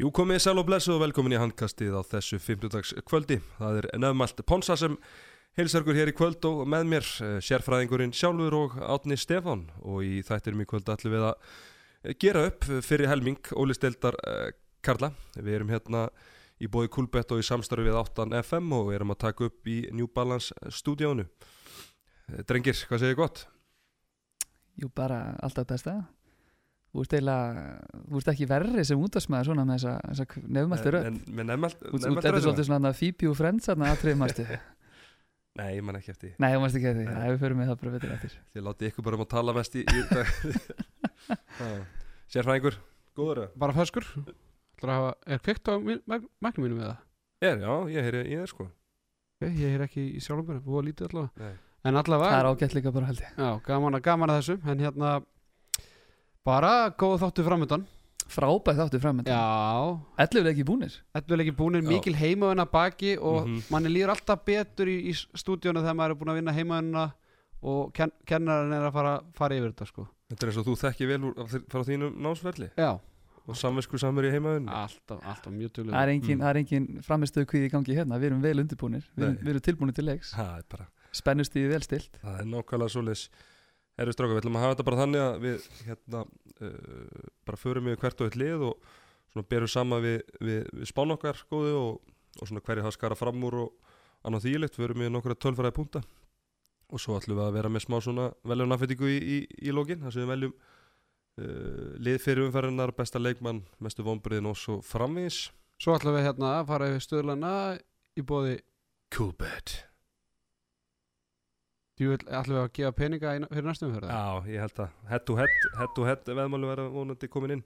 Jú komið sæl og blessu og velkomin í handkastið á þessu 50dags kvöldi. Það er nefnmalt Ponsa sem heilsargur hér í kvöld og með mér eh, sérfræðingurinn sjálfur og Átni Stefán og í þættirum í kvöld ætlum við að eh, gera upp fyrir helming Óli Steildar eh, Karla. Við erum hérna í bóði Kulbett og í samstarfi við 8 FM og við erum að taka upp í New Balance stúdíónu. Drengir, hvað segir gott? Jú, bara alltaf besta Þú ert eiginlega, þú ert ekki verri sem útastmaður svona með þessa, þessa nefnmæltu En, með nefnmalt, Þú ert- Þetta er svolítið svona Phoebe og Friends þarna aðtrið mástu Nei, ég man ekki eftir. Nei, þú mást ekki Nei. það við förum með það bara betur eftir. Þið látið ykkur bara um að tala mest í, í dag. Sérfræðingur, góður það? bara ferskur. Hafa, er kveikt á mæknum mínum við það? Er, já, ég heyri í þér sko. Ég er ekki í sjálfum mér, búið að lítið allavega. Nei. En Það allavega, er ágætt líka bara held ég. Já, gaman að gaman að þessu. En hérna, bara góð þáttu framöndan Frábæð þáttu fram Já, Ellu við ekki búnir. Þetta er ekki búinir mikil heimaðuna baki Og Mhm. manni líður alltaf betur í, í stúdíónu Þegar maður er búin að vinna heimaðuna Og ken, kennarinn er að fara, fara yfir þetta sko. Þetta er eins og þú þekki vel úr, frá þínum námsverli Já, og samvisku samur í heimaðun alltaf, alltaf mjög tölum Það er engin, Mm. það er engin framistöðu kvíð í gangi hérna. Við erum vel undirbúnir, við við erum tilbúnir til leiks. Það er bara, Spennust í vel stilt það er nákvæmlega svoleiðis Herru stráka, við ætlum að hafa þetta bara þannig að við hérna uh, bara förum við hvert og eitt lið og svona berum sama við, við, við spán okkar góðu og, og svona hverju það skara fram úr og annað þýlikt, förum við nokkra tölfræði punta og svo ætlum við að vera með smá svona veljum nafnfettingu í, í, í lókin þar sem við veljum uh, lið fyrir umferðinar, besta leikmann mestu vonbriðin og svo framvís Svo ætlum við hérna að fara yfir stöðlana Í bóði, Coolbet ætlum við að gefa peninga fyrir næstum fyrir það Já, ég held að head to head, head to head veðmálu verða vonandi komin inn.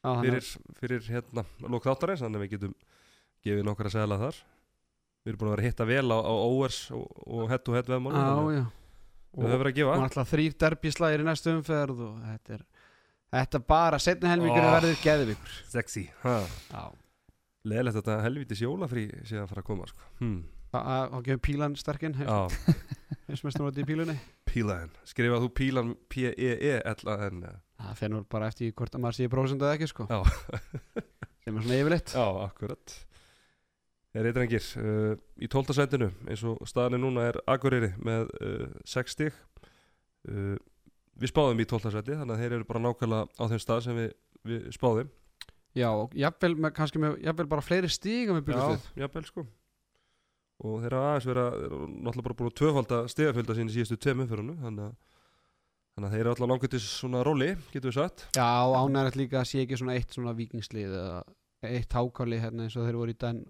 Fyrir, fyrir hérna lók þáttarins, þannig að við getum gefið nokkra segla þar. Við erum búin að vera að hitta vel á, á ORS og, og head to head veðmálu Já, já. Við höfum verið að gefa. Og alltaf þrýr derbíslægir í næstu umferð og þetta er þetta bara setni helmingur Oh. verður geðvikur Sexy Leðilegt að þetta helvítis jólafrí sé að fara að koma sko. hmm. Og gefur pílan sterkinn Já, eins mestum átti í pílunni? Pílaðin Skrifað þú pílan P-E-E-L-A-N það fer nú bara eftir hvort að maður sé í prósent eða ekki sko. Já. sem er svona yfirleitt. Já, akkurat. Er eitthvað engir uh, Í tóltasætinu eins og staðinu núna er Akureyri með uh, 6 stig. Uh, Við spáðum í tóltasæti þannig að þeir eru bara nákvæmlega á þeim stað sem við, við spáðum. Já og jafnvel með, kannski með jafnvel bara fleiri við byrjum við. jafnvel sko Og þeir hafa aðeins vera þeir eru náttúrulega bara búin að tvöfalda stigafjölda sín í síðustu tveim umfyrunu þannig að Þannig að þeir eru alltaf langt til svona róli, getur við sagt. já ánægilegt líka að sé ekki svona eitt svona vikingslið eða eitt hákáli hérna eins og þeir voru í den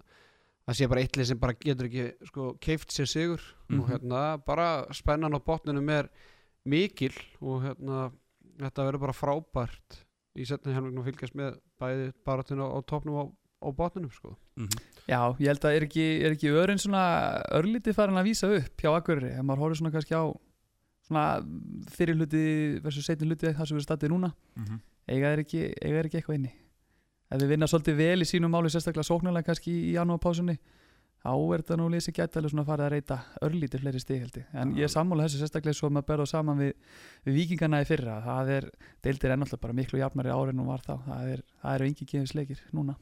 að sé bara eitt lið sem bara getur ekki sko keift sér sigur Mhm. og hérna bara spennan á botninum er mikil og hérna þetta verður bara frábært í helmingum að fylgjast með bæði baratinu á, á topnum á, á botninum sko. Já, ég held að er ekki, er ekki örin svona örlítið farin að vísa upp hjá Akureyri? Ef maður horfir svona kannski á svona fyrir hluti versus setni hluti það sem við statið núna eiga er ekki, eiga er ekki eitthvað inni? Ef við vinna svolítið vel í sínum máli sérstaklega sóknarlega kannski í janúarpásunni þá er þetta nú lýsi gæti alveg svona farið að reyta örlítið fleiri stig held ég. En ég er sammála þessu sérstaklega svo að maður berða saman við, við vikingana í fyrra. Það er, deildir ennáttúrulega bara miklu jafnari ári en hún var þá. Það er, það eru engi gefisleikir núna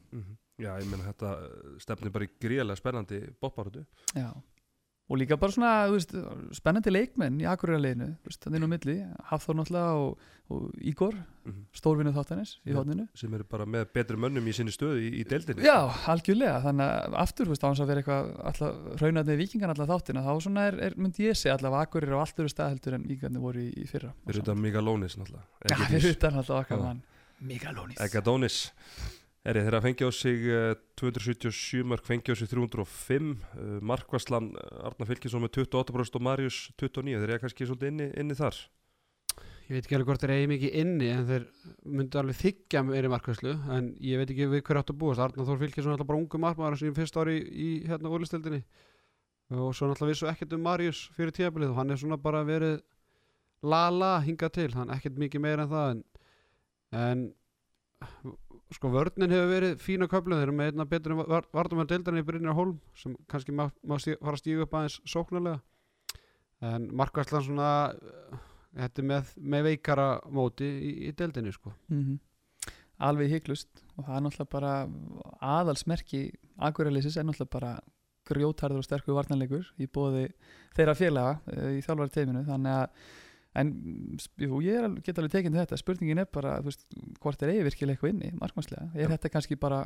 Já, ég meina þetta uh, stefnir bara í gríðarlega spennandi bóttbarötu. Já. og líka bara svona þú veist, spennandi leikmenn í Akureyraleginu þannig á milli, Hafþór náttúrulega og, og Ígor, Mhm. stórvinu þáttanis í hodninu sem eru bara með betri mönnum í sinni stöðu í, í deildinni. Já, algjörlega, þannig að aftur, þú veist, á hans að vera eitthvað alltaf raunarnið vikingan alltaf þáttina þá svona er, er myndi ég segja allavega Akureyri á allt öru stað heldur en vikingarnir voru í, í fyrra Þeir eru þetta Mika Lónis náttúrulega. Já, við utan alltaf okkar Já. mann Migalónis Egadónis. Er þeirra fengið á sig uh, 277 mark, fengið á sig 305. Uh, Markvarslan Arna Fylkisson með 28% og Marius 29. Þeir eru kannski svolítið inni, inni þar. ég veit ekki alveg hvort þeir eigi mikið inni en þeir myndu alveg þykja meiri markvæslu en ég veit ekki við hverju áttu að búast Arnar Þór Fylkisson er alltaf bara ungu markmaður sem fyrst ári í, í hérna úrlistildinni og svo náttúrulega vissu ekkert um Marius fyrir tíabilið og hann er svona bara verið la-la hingað til, hann ekkert mikið meira en það en, en sko vörninn hefur verið fína köflum, þeir eru með einna betur en vartum að deildarinn í Brynjar Holm sem kannski má, má stíg, fara að stíga upp aðeins sóknarlega. En markværslan svona eh, þetta með, með veikara móti í, í deildinni sko. Mhm. Alveg hygglust og það er náttúrulega bara aðalsmerki Akureylisis er náttúrulega bara grjótarður og sterkur varnarleikur í bóði þeirra félaga uh, í þjálfari teiminu þannig að en jú, ég alveg, get alveg tekinn þetta. Spurningin er bara, þú veist, hvort er eigi virkilega eitthvað inni, markmannslega, er Já. þetta kannski bara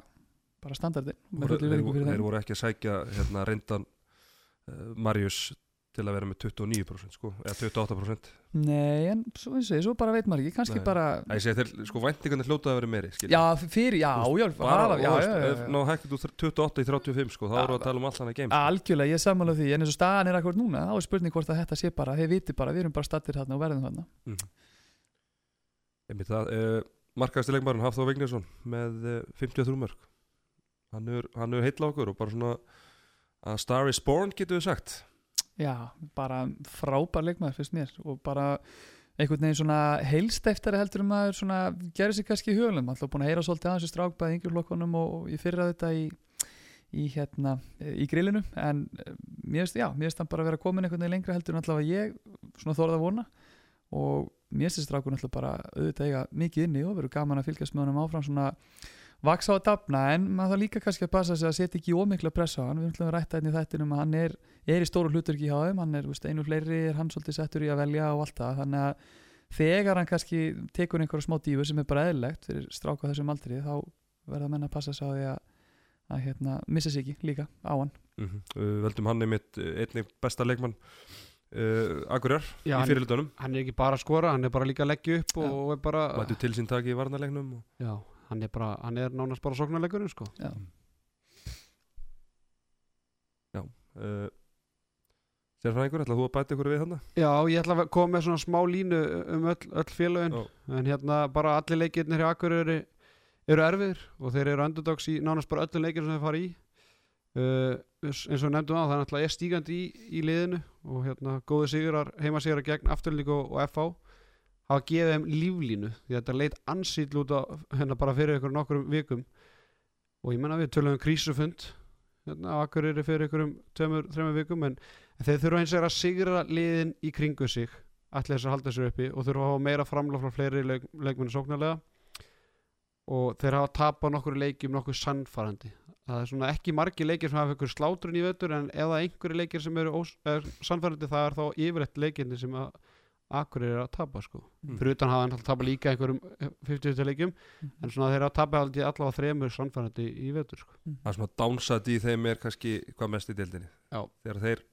bara standardin Þeir, voru ekki að sækja hérna, reyndan uh, Marius til að vera með 29% sko, eða 28% Nei, en svo, ég, svo bara veit maður ekki, kannski Nei. bara Æ, segi þeir, sko, væntingarnir hljótaði að vera meiri skilur. já, fyrir, já, já, bara, já, já, já, já. ná hækkið úr 28 í 35 sko, þá við að tala um allan að sko. algjörlega, ég sammála því, en eins og staðan er akkur núna þá er spurning hvort að þetta sé bara, þeir viti bara við erum bara stattir þarna og verðum þarna Einmitt það, uh, markaðasti leikmarinn Hafþór Vignesson með uh, 53 mörg hann er, er heitla okkur og bara svona að Star is Born getur við sagt Já, bara frábær leikmaður fyrst mér og bara einhvern veginn svona heilsteftari heldur um maður svona gerir sig kannski í hugulum alltaf búin að heyra svolítið aðeins í strákbæði yngjurlokkunum og, ég fyrra þetta í, í hérna, í grillinu. En eh, mér finnst, já, mér finnst hann bara vera komin einhvern veginn lengra heldur en allavega ég svona þorða að vona. Og mér finnst þessi strákur alltaf bara auðvitað eiga mikið inni og verður gaman að fylgjast með honum áfram svona vaksa á að dafna en maður það líka kannski að passa sig að setja ekki ómikla pressa á hann, við ætlum að rætta einnig þættinum að hann er, er í stóru hluturki hjá þeim. Hann er veist, einu fleiri, er hann svolítið settur í að velja og allt það, þannig að þegar hann kannski tekur einhverja smá dífu sem er bara eðlilegt fyrir stráka á þessum aldri þá verða menn að passa sig á því að, að hérna, missa sig ekki líka á hann. Mm -hmm. uh, Veldum hann einmitt uh, einnig besta leikmann uh, Akurjar Já, í hann- fyrirlutunum hann er ekki bara að skora, hann er bara líka að leggja upp og, og er bara Mættu til sín taki í varnarleiknum og... já, hann er bara, hann er nánast bara sóknarleikurinn sko. Já. uh, Sérfræðingur, ætlaðu þú að bæta ykkur við hann? já, ég ætla að koma með svona smá línu um öll, öll félögin Já. en hérna bara allir leikirnir hjá Akureyri eru erfiðir og þeir eru underdogs í nánast bara öllum leikir sem þeir fara í uh, eins og nefndum á það er náttúrulega er stígandi í, í liðinu og hérna góði sigrar, heima sigrar gegn afturlíku og, og FH hafa gefið þeim líflínu því þetta leit ansýll út á hérna bara fyrir ykkur nokkur vikum. Og ég menna við tölum um krísufund hérna á Akureyri fyrir ykkur tveimur, þreimur vikum en, þeir þurfa eins og að sigra liðin í kringu sig allir þess að halda sér uppi og þurfa að hafa meira framlega frá fleiri leik, leikmenni sóknarlega. Og þeir hafa tapað nokkur leikjum nokkuð sannfærandi. Það er svona ekki margi leikir sem hafa ykkur slátrun í vetur en er einhverju leikir sem eru er sannfærandi það er þá yfirleitt leikirni sem að akkur er að tapa sko. Mm. fyrir utan hafa hann alltaf tapað líka einhverjum 50 leikjum. En svona þeir hafa tapað aldrei allavega þremur sannfærandi í vetur sko. Það er svona downside í þeim er kannski hvað mest í deildinni. Já. Þegar þeir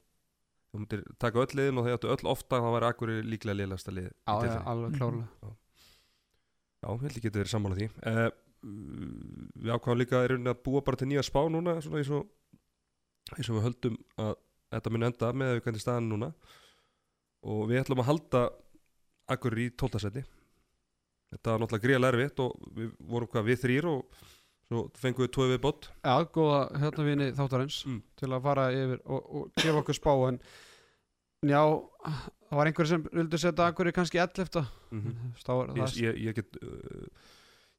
þú myndir taka öll liðin og þeir áttu öll ofta þá væri Akureyri líklega liðlasta lið í Já, ja, alveg Mhm. klárlega. Já, ég held ég geti verið sammála því. Uh, Við ákvæðum líka í að búa bara til nýja spá núna svona eins og, eins og við höldum að þetta muni enda með að við kannski staðan núna og við ætlum að halda Akureyri í tóltasæti Þetta var náttúrulega gríðlega erfitt og við vorum hvað við þrýr og svo fengum við tvoði við bótt Já, góða hérna vini þáttarins Mm. til að fara yfir og, og gefa okkur spá en já, það var einhver sem vildi setja Akureyri kannski 11 mm -hmm. er ég, ég, ég, get, uh,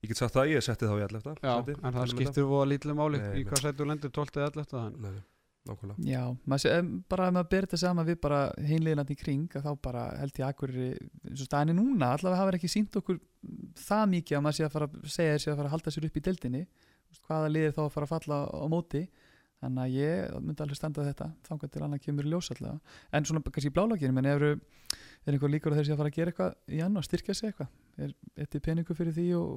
ég get sagt það, ég setti þá í allefta Já, en það skiptir voða lítið máli í hvað sættu lendir 12 eða 11 en Nei, nákvæmlega. Já, sé, bara ef maður ber þetta saman við bara hinliðinandi í kring þá bara held ég akkur staðinni núna, allavega hafa ekki sínt okkur það mikið að maður sé að fara að segja þessi að fara að halda sér upp í deildinni. Hvaða liðir þá að fara að falla á móti? Þannig að ég myndi alveg standa þetta þangað til annað kemur ljós allavega. En svona kannski í blálaginu, menn eru er einhver líkur að þeir sé að fara að gera eitthvað í annar, styrkja sig eitthvað, er þetta peningu fyrir því og,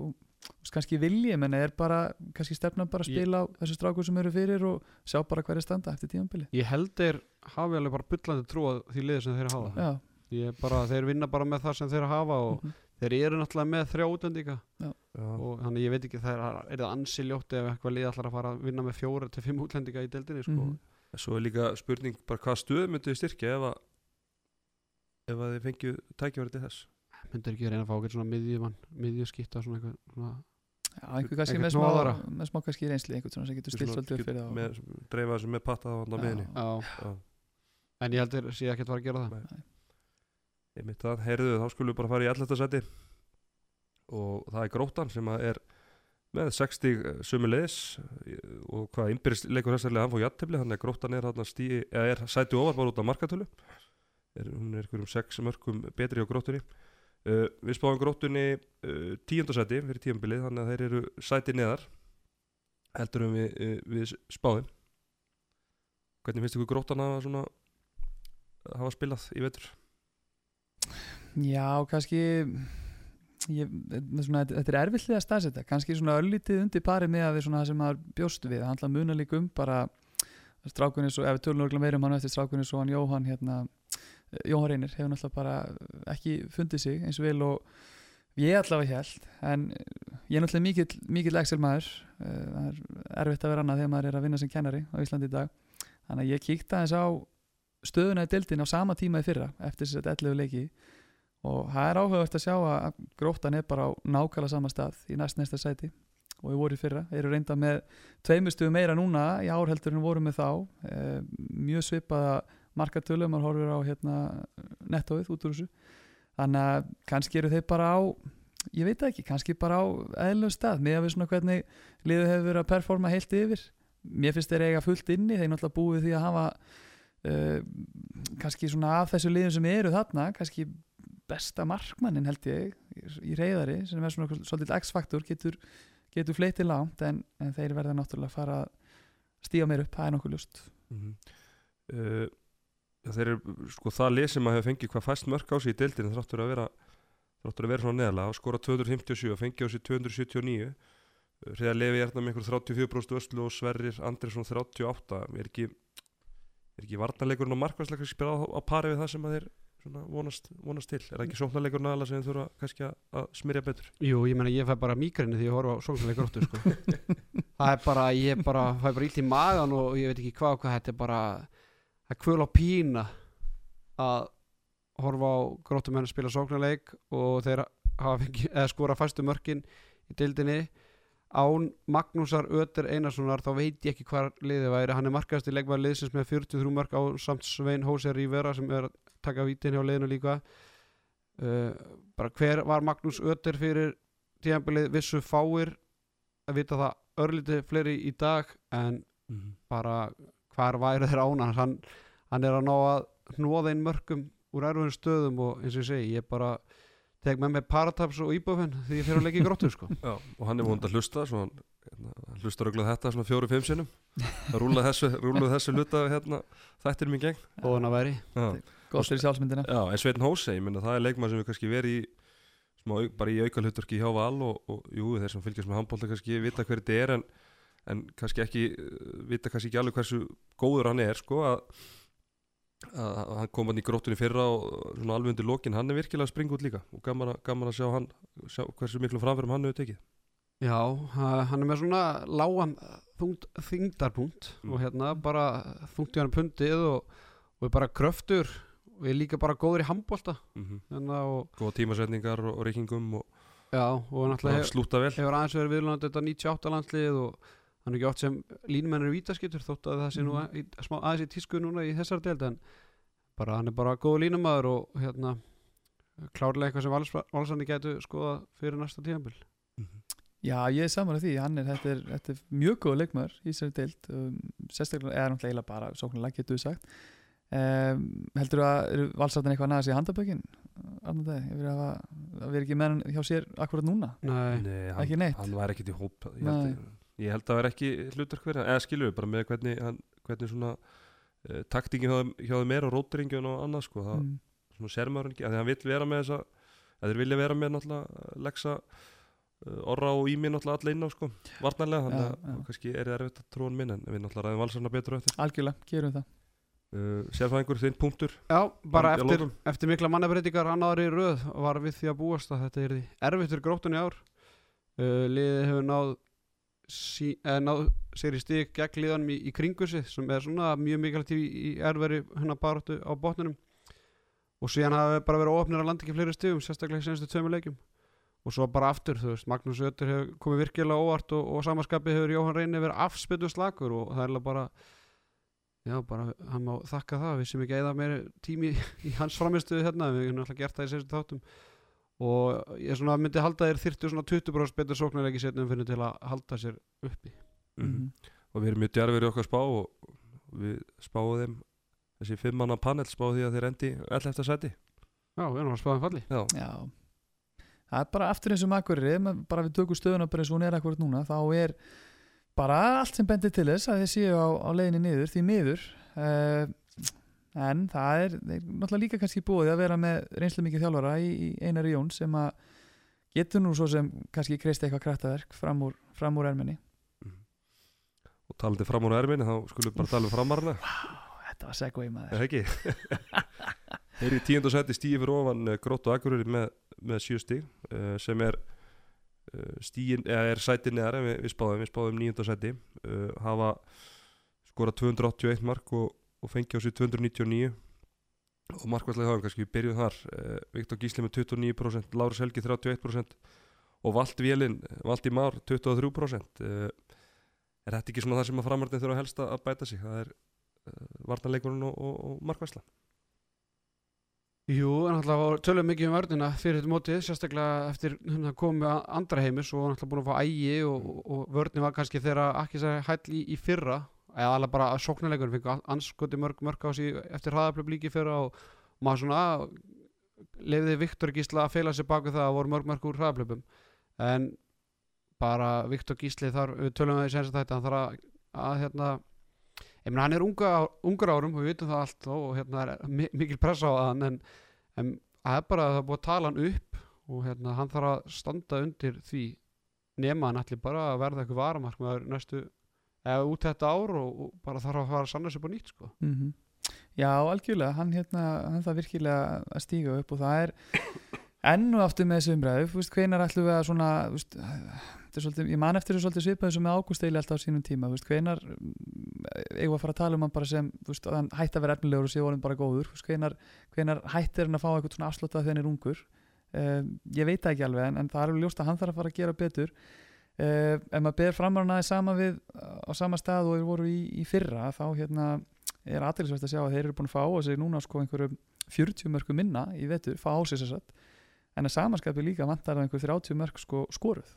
og kannski vilji menn er bara, kannski stefna bara að Ég- spila á þessu strákur sem eru fyrir og sjá bara hverja standa eftir tímanbili ég held þeir hafi alveg bara bullandi trú að því liði sem þeir hafa. Já, ég bara, þeir vinna bara með það sem þeir hafa og mhm. þeir eru náttúrulega með þrjá útlendinga. Já, og þannig ég veit ekki það er, er það ansi ljótt ef eitthvað lið ætlar að fara að vinna með fjóra til fimm útlendinga í deildinni sko. Mhm. En Svo er líka spurning bara hvað stöð myndið þið styrkja ef að ef að myndir ekki reyna að fá okkur svona miðjumann miðjuskipta svona eitthvað svona, Já, einhver kannski með smá, með smá kannski reynsli einhvern svona sem getur stilt svolítið upp fyrir það og- með, dreifa þessu með patta á hann já. Já. en ég held þeir sé ekki að fara að gera það. Nei. einmitt það, heyrðu þá skulum við bara fara í 11. seti og það er gróttan sem að er með 60 sömu leðis og hvað innbyrðist leikur þessarlega hann fór að gróttan er, stíi, eða er sæti ofar bara út af markatölu. Er, hún er einhverjum 6 mörgum betri á gróttunni uh, Við spáum gróttunni uh, tíundasæti fyrir tíumbilið þannig að þeir eru sæti neðar. Heldur um við, uh, við spáðum Hvernig finnst ykkur gróttan að svona hafa spilað í vetur? Já, kannski ég, svona, þetta er erfillið að staðsetja. Kannski svona öllítið undir pari með að við svona það sem maður bjóst við, það handla muna líka um bara strákunni svo, ef við tölum örgulega meira um hann eftir strákunni svo hann Jóhann hérna, Jóhann Reynir hefur náttúrulega bara ekki fundið sig eins og vil og ég allavega held en ég er náttúrulega mikill, mikill Excel maður. Það er erfitt að vera annað þegar maður er að vinna sem kennari á Íslandi í dag. Þannig að ég kíkta þess á stöðuna í dildin á sama tíma í fyrra eftir þess að 11 leiki. Og það er áhugavert að sjá að gróttan er bara á nákvæmlega sama stað í næst næsta sæti. Og við vorum í fyrra, þeir eru reynda með tveimustu meira núna. Í árheldur en vorum með þá. E, mjög svipaða markatölu, maður horfir á hérna, nettóið út úr þessu. Þannig að kannski eru þeir bara á ég veit ekki, kannski bara á eðlum stað með að við svona hvernig liðu hefur verið að performa heilt yfir. Mér finnst þeir eiga fullt inni, þeir náttúrulega búið því að hafa uh, kannski svona af þessu liðum sem eru þarna kannski besta markmannin held ég í reyðari sem er svona svolítið x-faktor getur, getur fleitið langt en, en þeir verða náttúrulega að fara að stíga mér upp, það er nokkuð lust mm -hmm. uh, Þeir eru sko það lið sem að hefur fengið hvað fæst mörg á sig í deildinu þráttur að vera þráttur að vera svona neðala og skora 257 og fengið á sig 279 Reða Levi er hérna með einhver 34% vörslu og Sverrir Andresson 38 er ekki, er ekki varnarleikurinn og markværsleikur spila á, á pari við það sem að þeir vonast, vonast til? Er það ekki sóknarleikurinn aðala sem þeir þurfa kannski að, að smyrja betur? Jú, ég menna ég fæ bara mýgrinni því ég horfa á sóknarleikur óttu sko. það er bara, ég bara fæ bara ílt í magan og ég veit ekki hvað hvað þetta er bara, það kvöl á pína að horfa á gróttum henn að spila sóknarleik og þeir hafa fengið, eða skora fæstu mörkin í dildinni án Magnúsar Öter Einarssonar þá veit ég ekki hvað liðið væri. Hann er markaðast í leikmaður liðsins með 43 mörg á samt Svein Hóse Rivera sem er að taka vítin hjá liðinu líka. Uh, bara hver var Magnús Öter fyrir tíðanbilið vissu fáir að vita það örlítið fleiri í dag en mm -hmm. bara hvar væri þeir ána hann, hann er að ná að hnóða einn mörgum úr erfum stöðum og eins og ég segi, ég bara tek með mig parataps og íböfinn því ég fyrir að leggja í gróttu sko. Já, og hann er vond að hlusta svo hann hérna, hlustar auðvitað þetta svona fjóru-fimm sinnum. Það rúlaði þessu, þessu luta hérna, þættir mér gegn. Og hann að væri Gótt fyrir sjálfsmyndina. Já en Sveitin Hóse, ég minna það er leikmann sem við kannski verið í smá, bara í auka hluturki hjá Val og, og jú, þeir sem fylgjast með handbólta kannski vita hver þetta er en, en kannski ekki vita kannski ekki alveg hversu góður hann er sko að að hann kom hann í gróttunni fyrra og svona alveg undir lokin, hann er virkilega út líka og gaman að, gaman að sjá hann sjá hversu miklu framfærum hann hefur tekið Já, hann er með svona lágan þungt, þingdarpunkt Mm. og hérna bara þungt í hann pundið og, og er bara kröftur og er líka bara góður í handbólta mm -hmm. hérna, góða tímasetningar og, og reykingum og, já, og hef, slúta vel hefur aðeins verið viðlunandi þetta 98 landslið og hann er ekki oft sem línumennir vítaskittur þótt að það sé nú Mhm. í, smá, aðeins í tísku núna í þessar deild en bara hann er bara góð línumæður og hérna klárlega eitthvað sem vals, valsandi getur skoða fyrir næsta tíðanbíl Mhm. Já, ég er saman að því, hann er, þetta er, þetta er mjög góð leikmaður í þessari deild. Um, sérstaklega, eða náttúrulega eiginlega bara sóknarlega getur við sagt. Um, heldur þú að eru valsartin eitthvað næðast í handabökin annan dag, ég verið að hafa- að vera ekki með hann hjá sér akkurat núna? Nei, Nei, hann, Ekki neitt. hann var ekkit í hóp ég held, ég held að það var ekki hlutar hverja eða skilur við bara með hvernig, hann, hvernig svona uh, taktingin hjá, þeim- hjá þeim er og rótiringin og annað sko. Það, mm. svona ser maður ekki, að því hann vill vera með þessa að þeir vilja vera með náttúrulega leggsa uh, orra og ími náttúrulega alla inn á sko, varnarlega. Þannig Já, að já. kannski er það erfitt að trúa hann minn en við náttúrulega ræðum valsarna betur á eftir. Algjörlega, gerum það. Uh, sérfæðingur, þinn punktur? Já, bara Í eftir, eftir mikla mannabreitingar annar í röð var við því að búast að þetta er því erfitt fyrir gróttunni ár. Uh, liðið hefur náð, sí, eh, sér í stík gegn liðanum í, í kringu sig sem er svona mjög mikilvægt í, erferi hennar baráttu á botnunum og síðan hafa bara verið ofnir að landa ekki fleiri stígum sérstaklega í senstu tveimur leikjum. Og svo bara aftur, þú veist, Magnús Ötter hefur komið virkilega óvart og, og samaskapi hefur Jóhann Reyni verið afspytu slagur og það er bara Já, bara hann má þakka það, við sem ekki eða meiri tími í hans framistuðu hérna, við hefum alltaf gert það í sérstu þáttum og ég svona myndi halda þér þyrftu svona 20% betur sóknarleiki setnum fyrir til að halda sér uppi. mm Mhm. og við erum mjög djarfir í okkar spá og við spáum þeim þessi fimm manna panel spáðu því að þeir endi ell eftir sæti Já, við erum að spáðum falli. Já, Já, það er bara aftur eins og makkurri bara við tökum stöðuna bara eins og hún er akkurat núna þá er bara allt sem bendir til þess að þið séu á, á leiðinni niður því miður uh, en það er, er náttúrulega líka kannski búið að vera með reynslu mikið þjálfara í, í Einari Jón sem að getur nú svo sem kannski kreist eitthvað kraftaverk fram úr, fram úr erminni. Og talandi fram úr erminni þá skulum bara tala um framarna. Þetta var segvei maður. Ekki? Þeir eru í tíund og seti stíði fyrir ofan uh, grótt og akkurur með, með sjö stíg uh, sem er uh, stígin, eða er sæti neðar við, við spáðum, við spáðum níund og seti uh, hafa skorað 281 mark og, og fengi á sig 299 og markværslega hafa kannski við byrjuðum þar. Uh, Viktor Gísli með 29% Láris Helgi 31% og Vald Vélin, Valdi Már 23% uh, er þetta ekki svona það sem að framhaldin þurfa helst að bæta sig? Það er uh, vartanleikurinn og, og, og markværsla Jú, en alltaf tölum mikið um vörnina fyrir þetta mótið, sérstaklega eftir hérna, komu andra heimis og alltaf búin að fá ægi og, og, og vörnin var kannski þeirra ekki sæði hæll í, í fyrra eða alveg bara sóknarleikur, fengur anskoti mörg mörg á sig eftir hraðaplöflíki fyrra og maður svona lefiði Viktor Gísla að feila sér baku það að voru mörg mörg úr hraðaplöfum en bara Viktor Gísli þar, við tölum að því senst þetta, hann þarf að, að hérna ég meina hann er unga, ungar árum og við vitum það allt og hérna er mi- mikil pressa á hann en, það er bara að það búið að tala hann upp og hérna hann þarf að standa undir því nema hann allir bara að verða eitthvað varamarkmaður næstu eða út þetta ár og, og bara þarf að fara að sanna sér på nýtt sko. mm Já, algjörlega, hann, hérna, hann það virkilega að stíga upp og það er enn og aftur með þessu umræðu, hvenar ætlum við að svona, veist, svolítið, ég man eftir þessu svolítið svipað þessu með Ágúst Eili alltaf á sínum tíma, veist, hvenar eigum við að fara að tala um hann bara sem, veist, hann hætti að vera efnilegur og sé orðin bara góður, hvenar, hvenar hættir hann að fá eitthvað svona afslótað þegar hann er ungur, um, ég veit ekki alveg, en, en það er alveg ljóst að hann þarf að fara að gera betur, uh, ef maður ber framarna aðeins sama við á sama stað og þeir voru í, í fyrra, þá hérna er aðeinsvægt að sjá að þeir eru búin að fá á sig núna sko einhverjum 40 mörgum minna í vetur, fá á sig sér satt en að samanskapi líka vantar að einhver 30 mörg sko skoruð.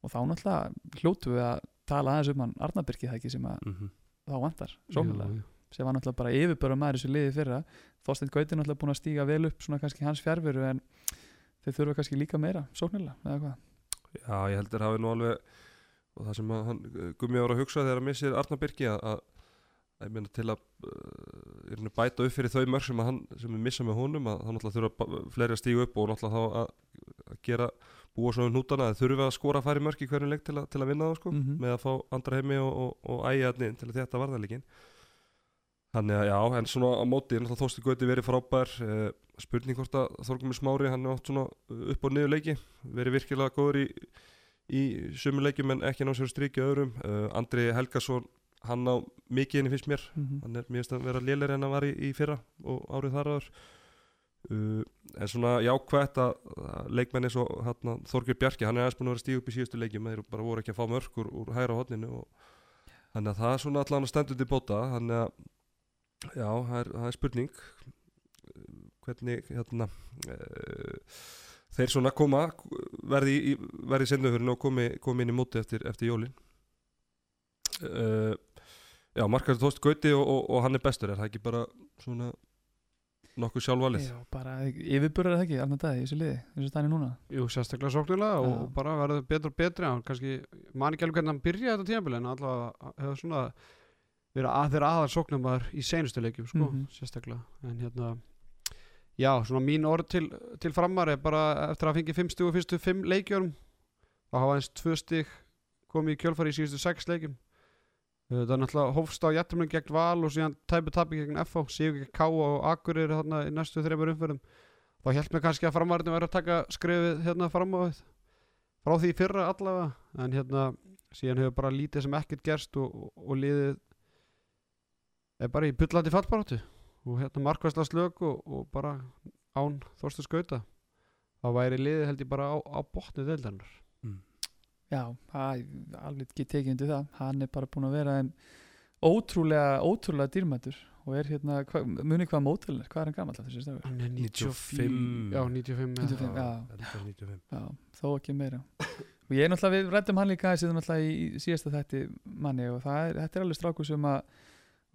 Og þá náttúrulega hljótu við að tala aðeins um hann Arnabyrki það ekki sem að mm -hmm. þá vantar jú. sem var náttúrulega bara yfirböra maður þessu liði fyrra, Þorstein Gauti náttúrulega búin að stíga vel upp svona kannski hans fjárveru en þeir þurfa kannski líka meira sóknulega, eða hvað Já, ég heldur hafi nú alveg og það sem hann gummi ára að hugsa þegar að missir Arnar Birki að, ég meina til að uh, bæta upp fyrir þau mörg sem, hann, sem við missa með honum að þá náttúrulega þurfa fleiri að stígu upp og náttúrulega þá að, að gera búa svona um hnútana að þurfa að skora að fara í mörg í hverjum leik til, að- til að vinna það sko Mhm. með að fá andra heimi og, og, og ægjarni til að þetta varðarleikin Þannig að já, en svona á móti er náttúrulega Þorsti Gauti verið frábær uh, spurning hvort að Þorgumir Smári hann er átt svona upp og niður leiki verið virkilega góður í, í sömu leikjum en ekki ná sér strikið öðrum. Uh, Andri Helgason, hann á mikið henni finnst mér, Mhm. hann er finnst að vera lélir en hann var í, í fyrra og árið þar aður uh, en svona jákvætt að, að leikmenn eins og hérna, Þorgir Bjarki, hann er aðeins búin að vera stíð upp í síðustu leikjum, þeir bara voru ekki að fá mörk úr, úr hægra hodninu og þannig að það er svona allan að stendur til bóta þannig að já, það er, það er spurning. Hvernig hérna uh, þeir svona koma verði í, verði í senduhörinu og komi, komi inn í móti eftir, eftir jólin? Uh, já, markaður tóst Gauti og, og, og hann er bestur er það ekki bara svona nokkuð sjálfvalið? Já, bara yfirbörður það ekki, Arnar Dæði í þessu liði, og stæni núna? Jú, sérstaklega sóknilega og Já. bara verður betur og betri. Hann kannski, man ekki alveg hvernig hann byrjaði þetta tímabili en allavega hefur svona verið að þeirra aðal sóknumar í seinustu leikjum sko, Mhm. sérstaklega. En hérna já, svona mín orð til, til framar er bara eftir að fengi fimm stígu fyrstu fimm leikjörum þá hafa eins tvö stíg komið í kjölfari í síðustu sex leikjum. Það er náttúrulega hófst á jættuminn gegn Val og síðan tæpu tapi gegn FH Sigur gegn K og Akureyri þarna í næstu þreymur umferðum. Þá held mér kannski að framarðinu verið að taka skrefið hérna fram á við frá því fyrra allavega. En hérna síðan hefur bara lítið sem ekkert gerst og, og, og liðið er bara í bullandi fallbaróttu og hérna markvæsla slök og, og bara án þorstu skauta þá væri liðið held ég bara á, á botni deildarinnar Já, það er alveg ekki tekið undir það hann er bara búin að vera ótrúlega, ótrúlega dýrmætur og er hérna, hva, muni hvað mótel er hvað er hann gammal þessi stafur? hann er 95. já 95 ja. 95, já. þetta er 95 Já, þó ekki meira og ég er náttúrulega, við rættum hann líka í í síðasta þætti manni og það er, þetta er alveg stráku sem að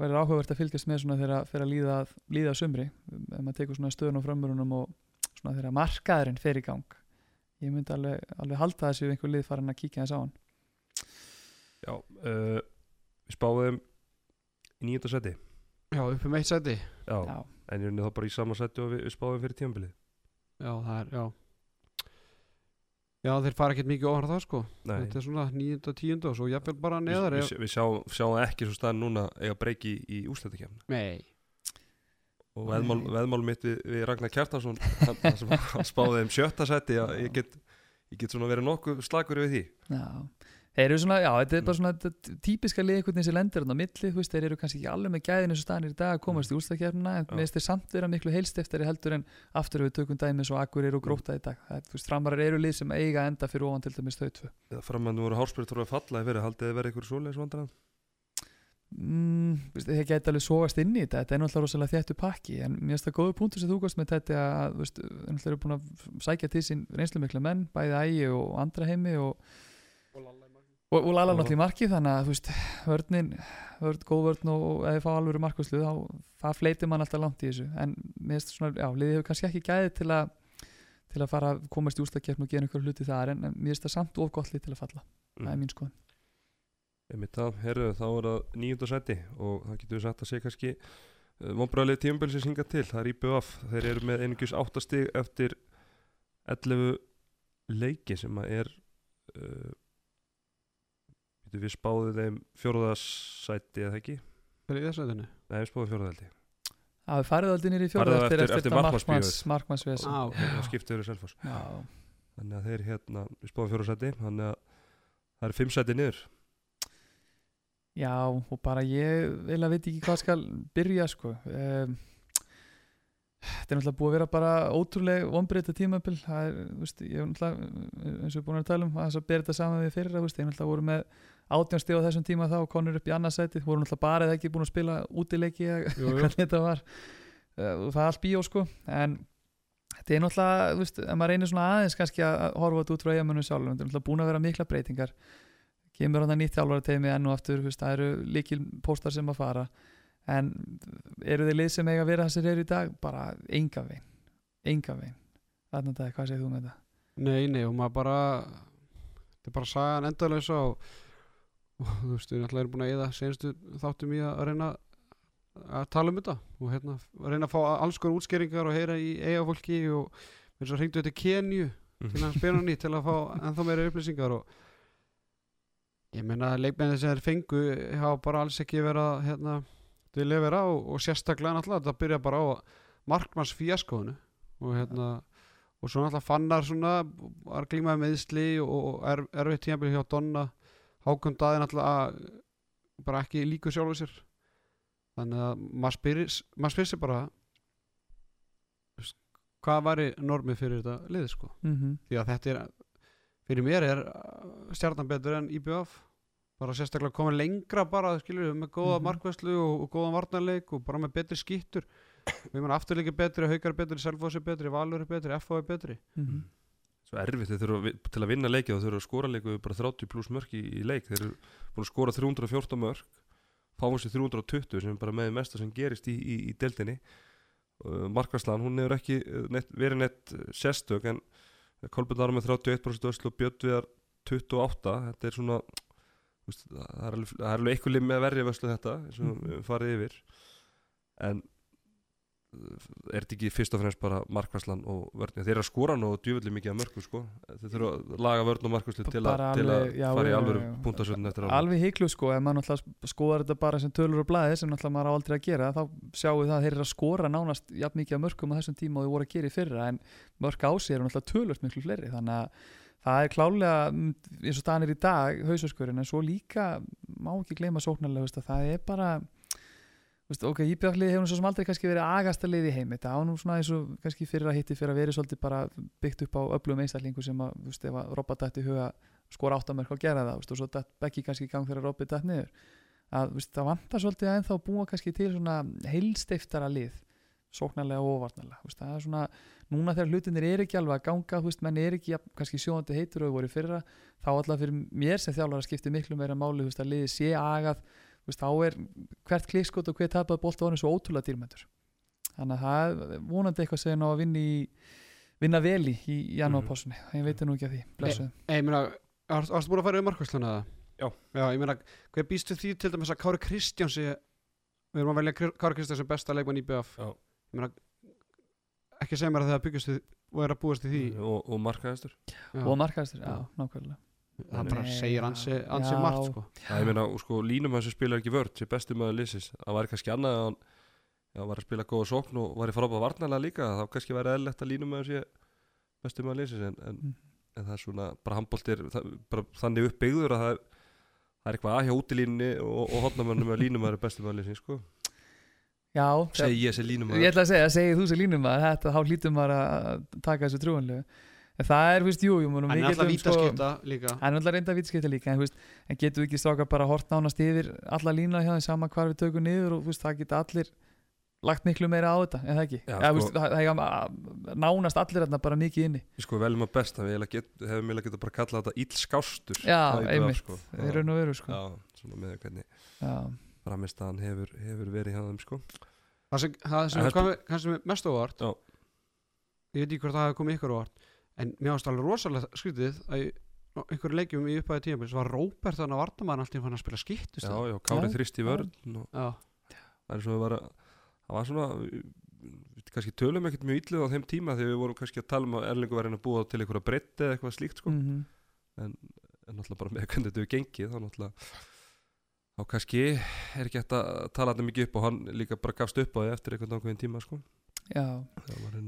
verður áhugavert að fylgjast með svona þegar að líða, líða sumri. Ef maður tekur svona stöðun á framörunum og svona þegar markaðurinn fer í gang. Ég myndi alveg, alveg halda þessu einhver lið farin að kíkja þess á hann. Já, uh, við spáðum í nýjönda seti Já, upp um eitt seti Já, Já, en ég er þá bara í sama seti og við, við spáðum fyrir tímabilið? Já, það er, já Já, þeir fara ekkert mikið ofar það sko. Nei, Þetta er svona nýjunda, tíunda og svo jafnvel bara neðar við, við, við sjáum, sjáum ekki svo staðan núna eiga breyki í úslættikefna Nei, og veðmál, veðmál mitt við, við Ragnar Kjartansson hann, hann sem hann spáði um sjötta seti að ég get, ég get svona verið nokkuð slagur við því. Já Þeir eru svona, já, þetta er bara svona típiska veginn sem lendir hann á milli, þú veist, þeir eru kannski ekki alveg með gæðin eins og staðanir í dag að komast í úrstakefnina en með þeir samt vera miklu heilstiftari heldur en aftur við tökum dæmis og akkur eru og gróta í dag. Það, þú veist, framarar eru lið sem eiga að enda fyrir ofan til dæmis þau tvö. Eða framann voru hárspyrir þurfa að falla í verið haldið þið verið eitthvað svoleiðis vandræðan mm, veist, þeir geta alveg sógast inn í þetta þetta er náttúrulega rosalega þéttu pakki en mér finnst það góðu punktur sem þú gast með þetta að þú veist, náttúrulega eru búin að sækja til sín reynslu mikla menn, bæði ægi og andra heimi og og, og Lala náttúrulega í marki þannig að þú veist, vörnin, vörn, góð vörn og, og ef þið fá alveg markvæslu þá það fleitir mann alltaf langt í þessu. En svona, já, liðið hefur kannski ekki gæði til að til að fara að komast í ústakefn og gera einhver hluti þar en, en mér finnst það samt of gott lið til að falla. Það er mín skoðan Einmitt það, herru, þá er það nýjönda seti og það getur við sagt að segja kannski uh, vonbræðileg tímabil sem synga til. Það er IBF, þeir eru með einungis áttastig eftir 11 leiki sem að er uh, getur við spáðið þeim fjóruðasæti eða ekki? fyrir í þessu sætinu? Nei, við spáðum fjóruðaldi Það er farið aldrei nýri á eftir, eftir- eftir, markmanns, markmannsves ah, okay. það skipti verið selfos Já, þannig að þeir hérna, við spáðum fjóruðasæti þannig að það eru fimm sæti niður. Já, og bara ég vil að veit ekki hvað skal byrja sko. Um, Þetta er náttúrulega búið að vera bara ótrúleg vonbreyta tímabil. Það er, þú veist, ég er náttúrulega eins og við búin að tala um að þess að bera þetta saman við fyrra, þú veist, ég náttúrulega voru með átján stíð á þessum tíma þá konur upp í annarsæti, voru náttúrulega bara eða ekki búin að spila útileiki eða hvernig þetta var. Og það er allt bíó sko. En þetta er náttúrulega, þú veist, ef maður reynir svona aðeins kannski að horfa þetta út frá eigamönnum sjálfum þetta er náttúrulega búin að vera mikla breytingar. Kemur hann að nýtt þjálfara teimi enn og aftur það eru líkil póstar sem að fara. En eru þið lið sem eiga að vera þessir eru í dag? Bara enga veginn. Enga veginn. Þarna dag, hvað segir þú með þetta? Nei, nei, og maður bara þetta er bara sagan endalösa og, og þú veist, við náttúrulega erum búin að eða senstu þáttum í að reyna að tala um þetta og hérna að reyna að fá alls konar útskýringar og heyra í eiga fólki og eins og hringdu þetta Kenju til hans Benoni til að fá ennþá meira upplýsingar og ég meina að leikmennir sem þeir fengu hafa bara alls ekki verið að hérna, til að vera og, og sérstaklega náttúrulega þetta byrja bara á markmanns fíaskóðinu og hérna og svo náttúrulega fannar svona var glímaði meðsli og, og er, erfitt tímabili hjá Donna Hákon Daði náttúrulega bara ekki líku sjálfur sér þannig að maður spyrir maður spyrir sér bara hvað væri normið fyrir þetta liði sko Mm -hmm. því að þetta er fyrir mér er stjarnan betur en IBF bara sérstaklega komið lengra bara skilur með góða Mhm. markvæslu og, og góðan varnarleik og bara með betri skýttur við erum afturleiki betri, haukar er betri Selfoss er betri, Valur betri, er betri Mhm. Svo erfitt, þeir þurfa til að vinna leiki þá þurfa að skora leiku bara 30 pluss mörk í, í leik. Þeir eru búin að skora 314 mörk fáum sér 320 sem er bara með mesta sem gerist í, í, í deildinni. Uh, Markvarslan, hún hefur ekki uh, neitt, verið neitt uh, sérstök en Kolbjörn Arum með 31% öslu og Björn Viðar 28 þetta er svona það er alveg, alveg eitthvað lim með verri vöslu þetta Mhm. við farið yfir. En er þetta ekki fyrst og fremst bara markværslan og vörn þeir eru að skora nú djúvillig mikið af mörgum sko. þeir þurfa að laga vörn og markværslu til, a, til að alveg- já, fara í já. punktasöndin eftir alveg alveg híklu sko ef maður náttúrulega skoðar þetta bara sem tölur og blæði sem náttúrulega maður á aldrei að gera þá sjáum við það að þeir eru að skora nánast jafn mikið af mörkum á þessum tíma og þau voru að gera í fyrra en mörk á sig eru náttúrulega að það er klálega mm, eins og staðan er í dag hausaskurinn en svo líka má ekki gleyma sóknarlega að það er bara ok, íbjörnlið hefur svo sem aldrei kannski verið agasta lið í heimi. Þetta á nú svona eins og kannski fyrir að hitti fyrir að verið svolítið bara byggt upp á öflugum einstaklingu sem að, þú veist, ef að Robba dætti í huga skora áttamörk og gera það veist, og svo datt Becky kannski í gang þegar Robby dætt niður. Að veist, það vantar svolítið að ennþá búa kannski til svona heilstiftara lið sóknarlega og óvarnarlega. Veist, það er svona, núna þegar hlutinir er ekki alveg að ganga, þú veist, menn er ekki jafn- kannski sjóðandi heitur og voru fyrra þá alltaf fyrir mér sem þjálfara skiptir miklu meira máli, þú veist, að liði sé agað þú veist, þá er hvert klikskot og hver tapað bólt á hann svo ótrúlega dýrmætur. Þannig að það er vonandi eitthvað sem ná að vinna í vinna vel í í janúarpásunni ég veit nú ekki að því, blessuð. Ei, ég meina, varst- varstu búin að fara yfir markvæsluna eða? Já. Já, ég meina, hver býstu því til dæmis að Kári Kristjánsi við erum að velja Kári Kristjáns sem besta leikmann í BF Já. Ég meina, ekki segja mér að það byggjast við og er að búast í því. Og, og markaðistur og markaðistur, Já. nákvæmlega það bara segir ansi, ansi já. margt sko. Það ég meina, og sko, línum hans sem spilar ekki vörd sem bestu maður liðsins, það væri kannski annað að hann já, var að spila góða sókn og var í frábæða varnalega líka, þá kannski væri eðlilegt að línum hans sé bestu maður liðsins en, en, Mhm. en það er svona, bara handbóltir bara þannig uppbyggður að það er það er eitthvað að hjá útilínni og, og hotnamönnum að línum maður er bestu maður liðsins, sko já, segi ég sem línum ég maður ætla að segja, segið þú sem línum að en það er, víst, jú, jú munum, hann við er alltaf getum, sko- vítaskipta líka hann er alltaf reynda að vítskipta líka en, veist, en getum við ekki stráka bara hort nánast yfir alla lína hjá þeim sama hvar við tökum niður og veist, það geta allir lagt miklu meira á þetta, en það ekki Já, ja, sko- veist, það, það eiga nánast allir þarna bara mikið inni Ég sko veljum að best, það við hefum eiginlega getað bara kallað þetta illskástur Já, á einmitt, sko. í raun og veru sko. Já, svona með hvernig já, framistaðan hefur, hefur verið hjá þeim sko. það sem, það sem En er komið kannski mest óvart Já. ég veit ekki hvort það hefur komið ykkur óvart en mér ást alveg rosalega skrítið að í einhverju leikjum í upphæði tíma var Róbert þannig að Vardamann alltaf fann að spila skiptust Já, já, Kári þrist í já. vörn og já, það er svona að vera það var svona við kannski tölum ekkert mjög illuð á þeim tíma þegar við vorum kannski að tala um að Erlingu var að búa til einhverja breytti eða eitthvað slíkt sko. mm en náttúrulega bara með hvernig þetta hefur gengið þá náttúrulega þá kannski er ekki hægt að tala þetta mikið upp og hann líka bara gafst upp á því eftir einhvern ákveðin tíma sko. Já,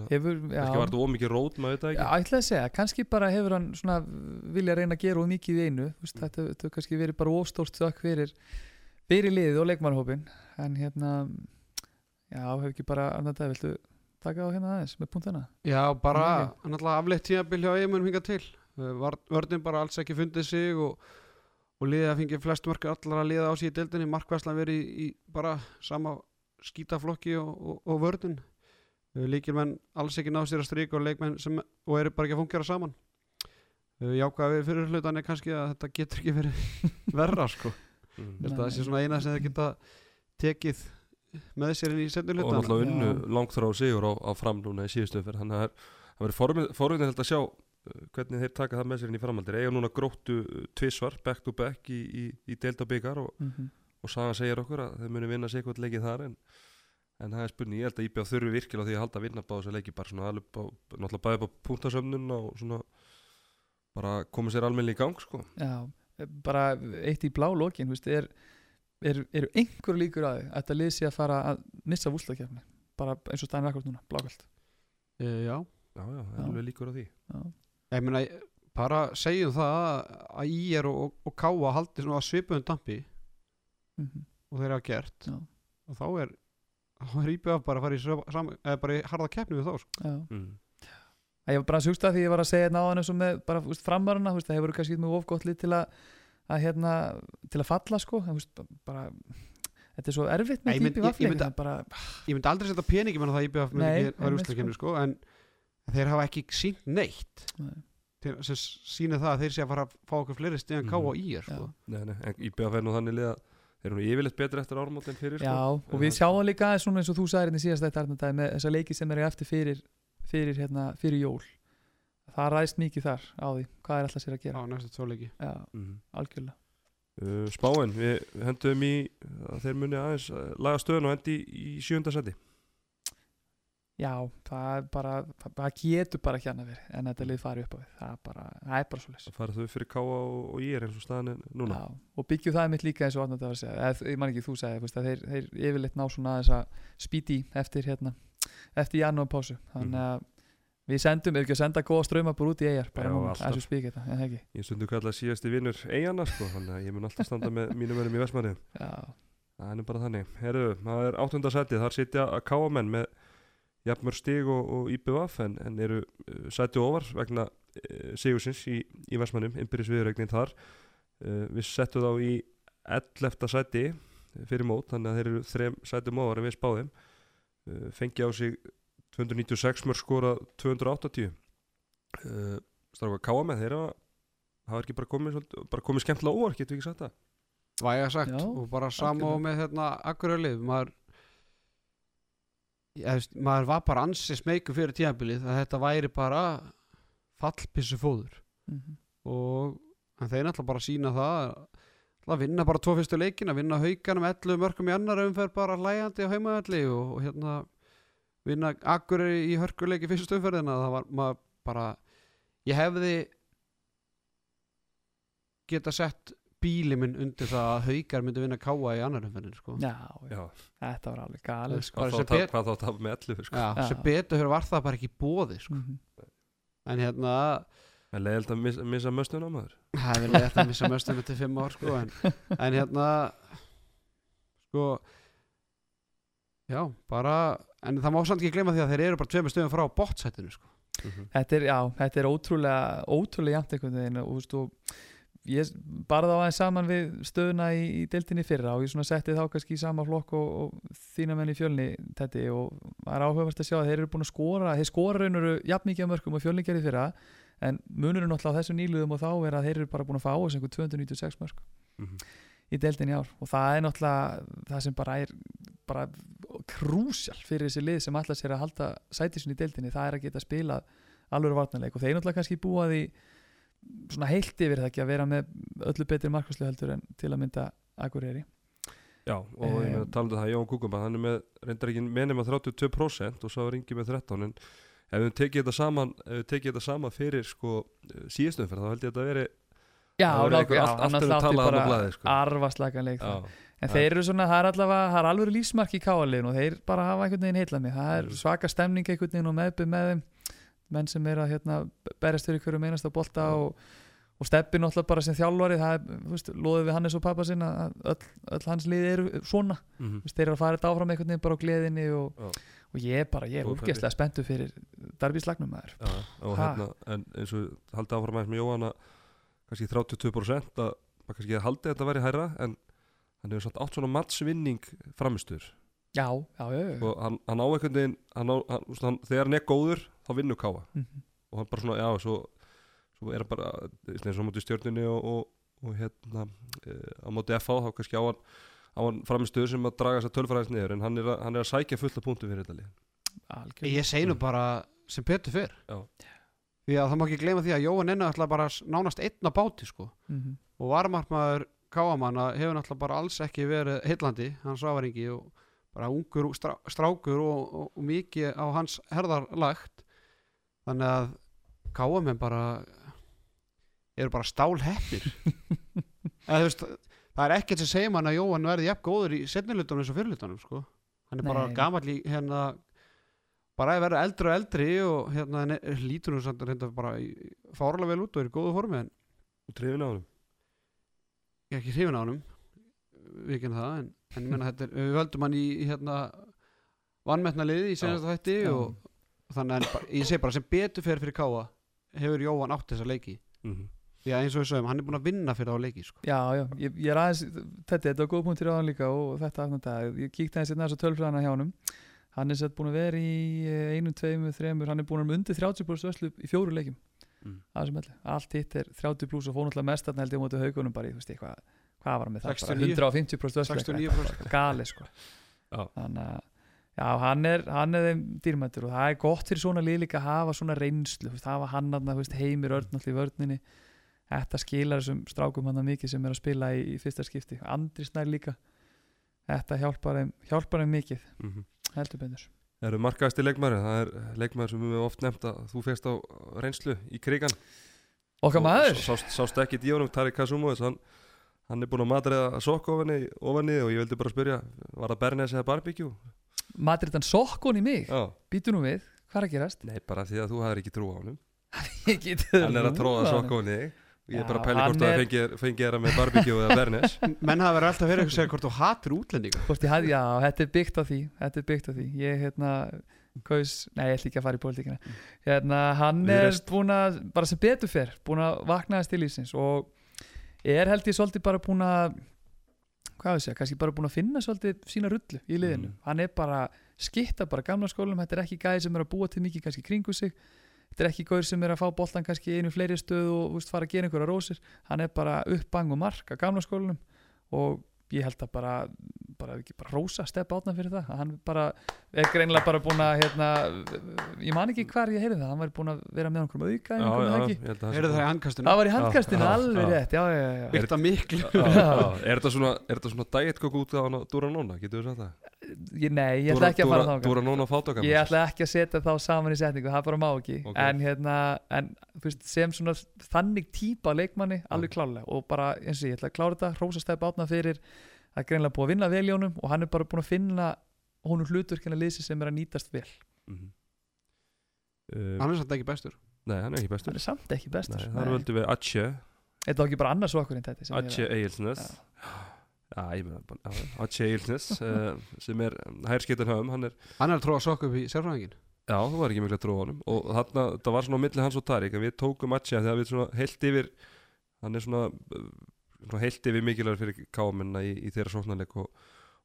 hefur já, kannski var þetta ómikið rót maður þetta Já, ekki ætla að segja, kannski bara hefur hann svona vilja reyna að gera of mikið í einu Mm. Vist, þetta þetta hefur kannski verið bara ofstórt þökk fyrir fyrir liðið og leikmannhópin en hérna já, hefur ekki bara annan dag, viltu taka á hérna aðeins með punktana? Já bara alltaf afleitt tímabil hjá eiginmennum hinga til. Var- vörnin bara alls ekki fundið sig og, og liðið að fengið flest mörg allar að liða á í deildinni. Markvæslan verið í, í bara sama skítaflokki og, og, og vörnin líkilmenn alls ekki náðu sér að stríka og leikmenn sem og eru bara ekki að fungera saman jákvæða við fyrir hlutan er kannski að þetta getur ekki verið verra sko mm. Það sé svona eina sem þeir geta tekið með sér inn í og hlutan náttúrulega unnu Já. langt þrá sigur á, á fram núna í síðustu umferð þannig að það verður forvinnið held að sjá uh, hvernig þeir taka það með sér inn í framhaldir eiga núna gróttu tvisvar back to back í, í, í og byggar og, mm -hmm. og Sagan segir okkur að þeir muni vinna sig eitthvað leikið þar en, en það er spurning, ég held að IBF þurfi virkilega því að halda að vinna báða þess að leiki bara svona alveg á, náttúrulega bæði upp á punktasöfnun og svona bara koma sér almennilega í gang sko. Já, bara eitt í blá lokin veist, er, er, eru einhver líkur að að þetta lið sé að fara að missa vúslakefni bara eins og stæðin akkur núna, blákvælt e, Já, já, já, Já. er alveg líkur á því. Já, ég meina bara segjum það að IR og, og, og Káa haldi svona svipuðum dampi mm og þeir hafa gert. Já. og þá er þá er IBF bara að fara í, sam, eða bara í harða keppni við þá sko. já mm. Ég var bara að sjúksta því ég var að segja hérna á hann eins og með bara úst, það hefur kannski með ofgótt lið til að, að hérna, til að falla sko, en, úst, bara þetta er svo erfitt Nei, með mynd- típi ég- ég bara, ég myndi aldrei setja peningi menn að það IBF myndi Nei, ekki vera einmitt, úrstakefni sko. en þeir hafa ekki sínt neitt Nei. sem sína það að þeir sé að fara að fá okkur fleiri stíðan Mhm. Káa og IR sko. Já. Nei, nei, en IBF er nú þannig að þeir eru yfirleitt betri eftir ármót en fyrir já, sko. og við sjáum líka aðeins svona eins og þú sagðir hérna í síðast þetta með þessa leiki sem er eftir fyrir fyrir, hérna, fyrir jól. Það ræðist mikið þar á því hvað er alltaf sér að á gera næstu tvoleiki. Já, mm. algjörlega. Uh, Spáin, við hendum í að þeir muni aðeins uh, laga stöðun og hendi í, í sjönda seti já, það er bara það, það getur bara ekki annað verið en þetta lið fari upp á við. Það er bara, það er bara svo það farið þau fyrir Káa og, og ég er eins og staðan er núna? Já, og byggjum það mitt líka eins og Arnald var að segja. Eða, ég man ekki þú segja, veist, að þeir, þeir yfirleitt ná svona aðeins að spýti eftir hérna, eftir janúar pásu þannig að við sendum, ef ekki að senda góða ströma bara út í eigjar, bara núna, þessu spík þetta, það ég stundu kalla síðasti vinnur eigana sko, þannig að ég mun alltaf standa með mínum jafnmör stig og, og IBVF en, en eru uh, sæti ofar vegna uh, sigursins í, í Vestmannum innbyrðis viðregnin þar. Uh, við settum þá í 11. sæti fyrir mót, þannig að þeir eru þrem sætum ofar en við spáðum uh, fengi á sig 296 mörg skora 280 uh, stráka Káa með þeirra hafa ekki bara komið, svolítið, bara komið skemmtilega óvart, getur við ekki sagt það? Væga sagt Já, og bara og með hérna akkurölið maður ég, maður var bara ansið smeyku fyrir tíðanbilið að þetta væri bara fallpissu fóður Mhm. og en þeir náttúrulega bara sína það að vinna bara tvo fyrstu leikin að vinna hauganum 11 mörgum í annar umferð bara hlæjandi á heimaðalli og, og hérna vinna akkur í hörkuleiki fyrstu umferðina það var maður bara ég hefði geta sett bíli minn undir það að haugar myndi vinna káa í annar umferðin sko. já, já, þetta var alveg galið sko. Hvað þá tapa með 11 sko. Já, Já. sem betur fyrir var það bara ekki bóði sko. Mhm. en hérna En leiðild að missa, missa möstun á maður Það er eftir að missa möstum til fimm ár sko, en, en hérna sko já, bara en það má samt ekki gleyma því að þeir eru bara tveimur stöðum frá bottsættinu sko. þetta er, já, þetta er ótrúlega ótrúlega jæmt einhvern veginn og, þú veist, og ég bara þá aðeins saman við stöðuna í, í deildinni í fyrra og ég svona setti þá kannski í sama flokk og, og þína menn í fjölni þetta og það er áhugavert að sjá að þeir eru búin að skora þeir skora raun og veru jafn mikið af mörgum og fjölni gerði fyrra en munurinn náttúrulega á þessum nýluðum og þá er að þeir eru bara búin að fá á þessu einhver 296 mörg í deildinni í ár. Og það er náttúrulega það sem bara er bara krúsjál fyrir þessi lið sem ætla sér að halda sætisun í deildinni, það er að geta spilað alveg varnarleik. Og þeir náttúrulega kannski búa því svona heilt yfir það ekki að vera með öllu betri markvæslu heldur en til að mynda Akureyri Já, og ég með Em. talandi um það, Jón Kúkumba, hann er með, reyndar ekki með nema 32% og svo er Ingi með 13 en ef við tekið þetta saman, ef við tekið þetta saman fyrir sko síðastum fyrir þá held ég að þetta veri Já, allt- þarna á bara blaði, sko. arfaslagan leik Já, en þeir eru svona, það er allavega það er alveg lífsmark í káaliðin og þeir bara hafa einhvern veginn heitla mig, það er Mm. svaka stemning einhvern veginn og meðbyr með þeim menn sem er að hérna, berjast fyrir hverju meinast á bolta og, og steppi náttúrulega bara sem þjálfari það er, þú veist, loðið við Hannes og pappa sinna að öll, öll hans liði eru svona. Þú veist, þeir eru að fara þetta áfram einhvern veginn bara á gleðinni og, Já. og ég er bara, ég er úrgæslega spenntu fyrir darbíslagnum maður Já, og hérna, en eins og haldið áfram aðeins með Jóhann að kannski 32% að maður kannski haldið þetta að vera hærra en hann hefur samt átt svona mattsvinning framistur já, já, já, já. og hann, hann á einhvern veginn hann á, hann, þegar hann er góður þá vinnur káa Mhm. og hann bara svona, já, svo, svo er hann bara eins og á móti stjörninni og, og, og hérna e, á móti FH þá kannski á hann á hann framistur sem að draga þess að tölfræðis niður en hann er, að, hann er að sækja fullt af punktum fyrir þetta lið algjörlega Ég segi nú Mm. bara sem betur fyrr Já. því að það má ekki gleyma því að Jóhann enna ætla bara nánast einn á báti sko. Mhm. og varmarmaður káamanna hefur náttúrulega bara alls ekki verið heillandi, hans ávaringi og bara ungur strá, strákur og, og, og mikið á hans herðar lagt þannig að káamenn bara eru bara stál heppir Eða, þú veist, það er ekkert sem segir mann að Jóhann verði jafn góður í setnilutunum eins og fyrirlutunum sko. hann er bara Nei. gamall í hérna bara að vera eldri og eldri og hérna en er- lítur samt reynda bara fárlega vel út og er í góðu formi en og trefin á hann ég er ekki hrifin á honum. Við ekki það en, en ég menna þetta er, við völdum hann í, hérna vannmettna liði í senasta þætti og þannig en bara, ég segi bara sem betur fer fyrir Káa hefur Jóhann átt þessa leiki mm -hmm. því að eins og við sögum, hann er búin að vinna fyrir þá leiki sko. Já, já, ég, ég er aðeins þetta, þetta var góð punktur á hann líka og þetta aftan dag, ég kíkti aðeins hérna þessu tölfræðana hjá honum hann er sett búin að vera í eh, einu, tveimu, þremur, hann er búin að vera undir 30 pluss vörslu í fjóru leikjum Mm. allt hitt er 30 pluss og fór náttúrulega mest þarna held ég á móti haugunum bara, þú veist, eitthvað, hvað var hann með það, bara 69. 150 pluss vörslu 69%. gali, sko Já. þannig að Já, hann er, hann er þeim dýrmættur og það er gott fyrir svona lið líka að hafa svona reynslu, veist, hafa hann aðna, heimir í vörninni. Þetta skilar þessum strákum hann mikið sem er að spila í, í fyrsta skipti. Andri Snær líka. Þetta hjálpar þeim, hjálpar þeim mikið Mm -hmm. heldur betur. Eru markaðasti leikmæri, það er leikmæri sem við höfum oft nefnt að þú fegst á reynslu í krigan okkar maður, Sást, sást ekki í honum, Tari Kasumovic hann, hann er búin að matræða sokk ofinni, ofinni og ég vildi bara spyrja var það Bernes eða Barbecue? Madridan sokkon í mig. Já, býtu nú við, hvað er að gerast? nei bara því að þú hafðir ekki trú á get hann er að tróða rúlað sokk ofinni og ég er bara að pæla hann hvort það er- fengið fengi þeirra með Barbecue eða Bernes Mm. menn hafa verið alltaf verið að segja hvort þú hatur útlendinga. Hafði, já, þetta er byggt á því Þetta er byggt á því. Ég, hérna, kaus, nei, ég ætla ekki að fara í pólitíkina. Hérna, hann Við er reist. búin að bara sem betur fer, búin að vakna þess til lífsins og er held ég svolítið bara búin að hvað við segja, kannski bara búin að finna svolítið sína rullu í liðinu, Mm. hann er bara skitta bara gamla skólum, þetta er ekki gæði sem er að búa til mikið kannski kringu sig þetta er ekki gaur sem er að fá boltan kannski einu fleiri stöð og úst, fara að gera einhverja rósir hann er bara upp bang og mark að gamla skólunum og ég held að bara, bara ekki bara rósa stepp átna fyrir það að hann bara, er greinilega bara búin að hérna, ég man ekki hvar ég heyrði það hann var búin að vera með einhverjum auka Heyrðu það í handkastinu. Það var í handkastinu, alveg rétt já, já, já, já. Byggt að miklu. Er þetta svona, er þetta svona dæetkokk út á hana Dúra Nóna, getur við sagt það? Ég, nei, ég ætla ekki að fara þá Dúra Nóna fátakar ég ætla ekki að setja þá saman í setningu það bara má ekki. En, hérna, en þú veist, sem svona þannig típa leikmanni alveg klálega og bara eins og ég ætla að klára þetta hrósa stæð bátna fyrir það er greinlega búið að vinna vel í honum og hann er bara búin að finna honum hlutverkina lýsi sem er að nýtast vel. Mhm. uh, Hann er samt ekki bestur. Nei, hann er ekki hann bestur er samt ekki bestur. Nei, það völdum við Atje. Þetta var ekki bara annars okkur en þetta er Atje að- Eilsnes Atje Eilsnes sem er hærskeitan höfum hann er, Hann er að tróða sokk upp í sérfræðingin já, þú var ekki mikla trú á honum. Og þarna, það var svona á milli hans og Tarik við tókum Atje þegar við svona heilt yfir hann er svona heilt yfir mikilvægur fyrir káminna í, í þeirra sóknarleik og,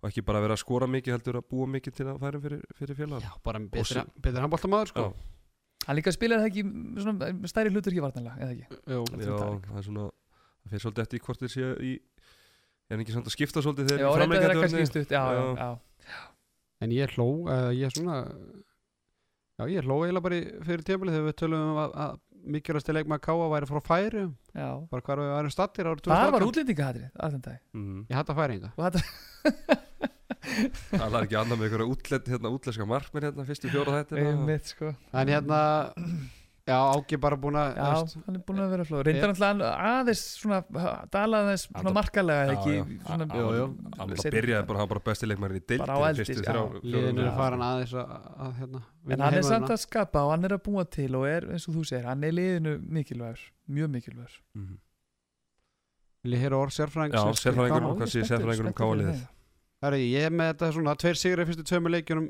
og ekki bara vera að skora mikið heldur að búa mikið til að færa fyrir, fyrir félagar Já, bara sem- betur handbóltamaður sko hann líka spilar það ekki svona stærri hlutur ekki vartanlega eða ekki Jú, Já, það er svona það fyrir svolítið eftir hvort þeir séu í er hann ekki svona að skipta svolítið þegar já, í reynda þeirra framleikandi kannski horni? stutt já, já, Já. já. En ég hló, uh, ég er svona Já, ég hló eiginlega bara í- fyrir tímabilið þegar við tölum um að, að mikilvægasti leikmaður Káa væri frá færi já. bara hvar við værum stattir árið það var 2018. útlendingahatrið allan dag Mhm. Ég hætti að færinga og þetta Það er ekki annað með einhverja hérna, útlenska markminn hérna, fyrstu fjóra þetta einmitt sko. En hérna, já, Áki bara búin að Já, veist, hann er búin að vera flóð Reyndar náttúrulega aðeins svona dalaði aðeins svona markalega Já, ekki já. svona, Jú, jú. Hann bara byrjaði bara, hann bara besti leikmærin í Bara á deildin eldi, já. eru fjóra farin aðeins að, að hérna, En hann er samt að skapa og hann er að búa til og er eins og þú segir, hann er liðinu mikilvægur mjög mikilvægur. Mhm. Vil ég heyra orð sérfræðing Já, sérfræðingur, Já, og hvað sé er sérfræðingur um káaliðið Það er ég er með þetta svona tveir sigri fyrstu tveimur leikjunum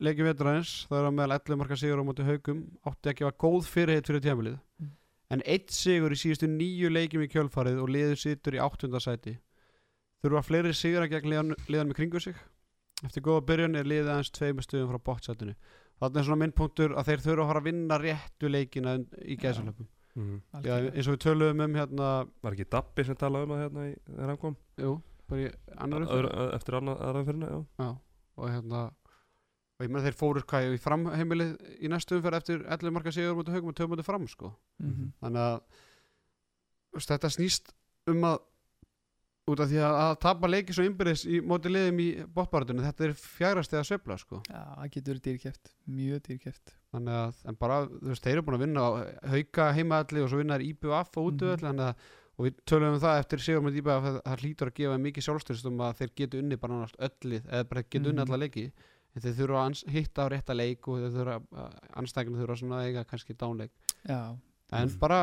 leikjum veturins, það er að meðal 11 marka sigur á móti haugum, átti að gefa góð fyrirheit fyrir tímabilið. Mm. en eitt sigur í síðustu nýju leikjum í kjölfarið og liður situr í áttundasæti þurfa fleiri sigur að gegn liðan, liðan með kringu sig? Eftir góða byrjun er liðið aðeins tveimur stöðum frá bottsætinu þannig er svona minnpunktur að þeir þurfa að fara að vinna réttu leikina í gæsalöpum. Mhm. Já, eins og við töluðum um hérna Var ekki Dabbi sem talaði um það hérna í- þegar hann kom? Jú, bara í annar Öðru- Eftir já. Já, og hérna og ég meina þeir fóru hvað í framheimilið í næstu umferð eftir 11 marka sigur mútið haugum og 2 mútið fram sko Mhm. þannig að veist, þetta snýst um að út af því að, að tapa leiki svo innbyrðis í móti liðum í bóttbaratunni þetta er fjárasti að svepla sko Já, það getur dýrkjæft, mjög dýrkjæft þannig að en bara, þú veist, þeir eru búin að vinna á hauka heimaðalli og svo vinna þær IBF og útvöðalli Mhm. þannig að og við tölum um það eftir sigur með IBF að það hlýtur að gefa mikið sjálfstyrst um að þeir getu unni bara náttúrulega öllið eða bara getu unni Mhm. alla leiki en þeir þurfa að hitta á rétta leik og þeir þurfa anstækna þurfa svona að eiga kannski dánleik. Já, en Mhm. bara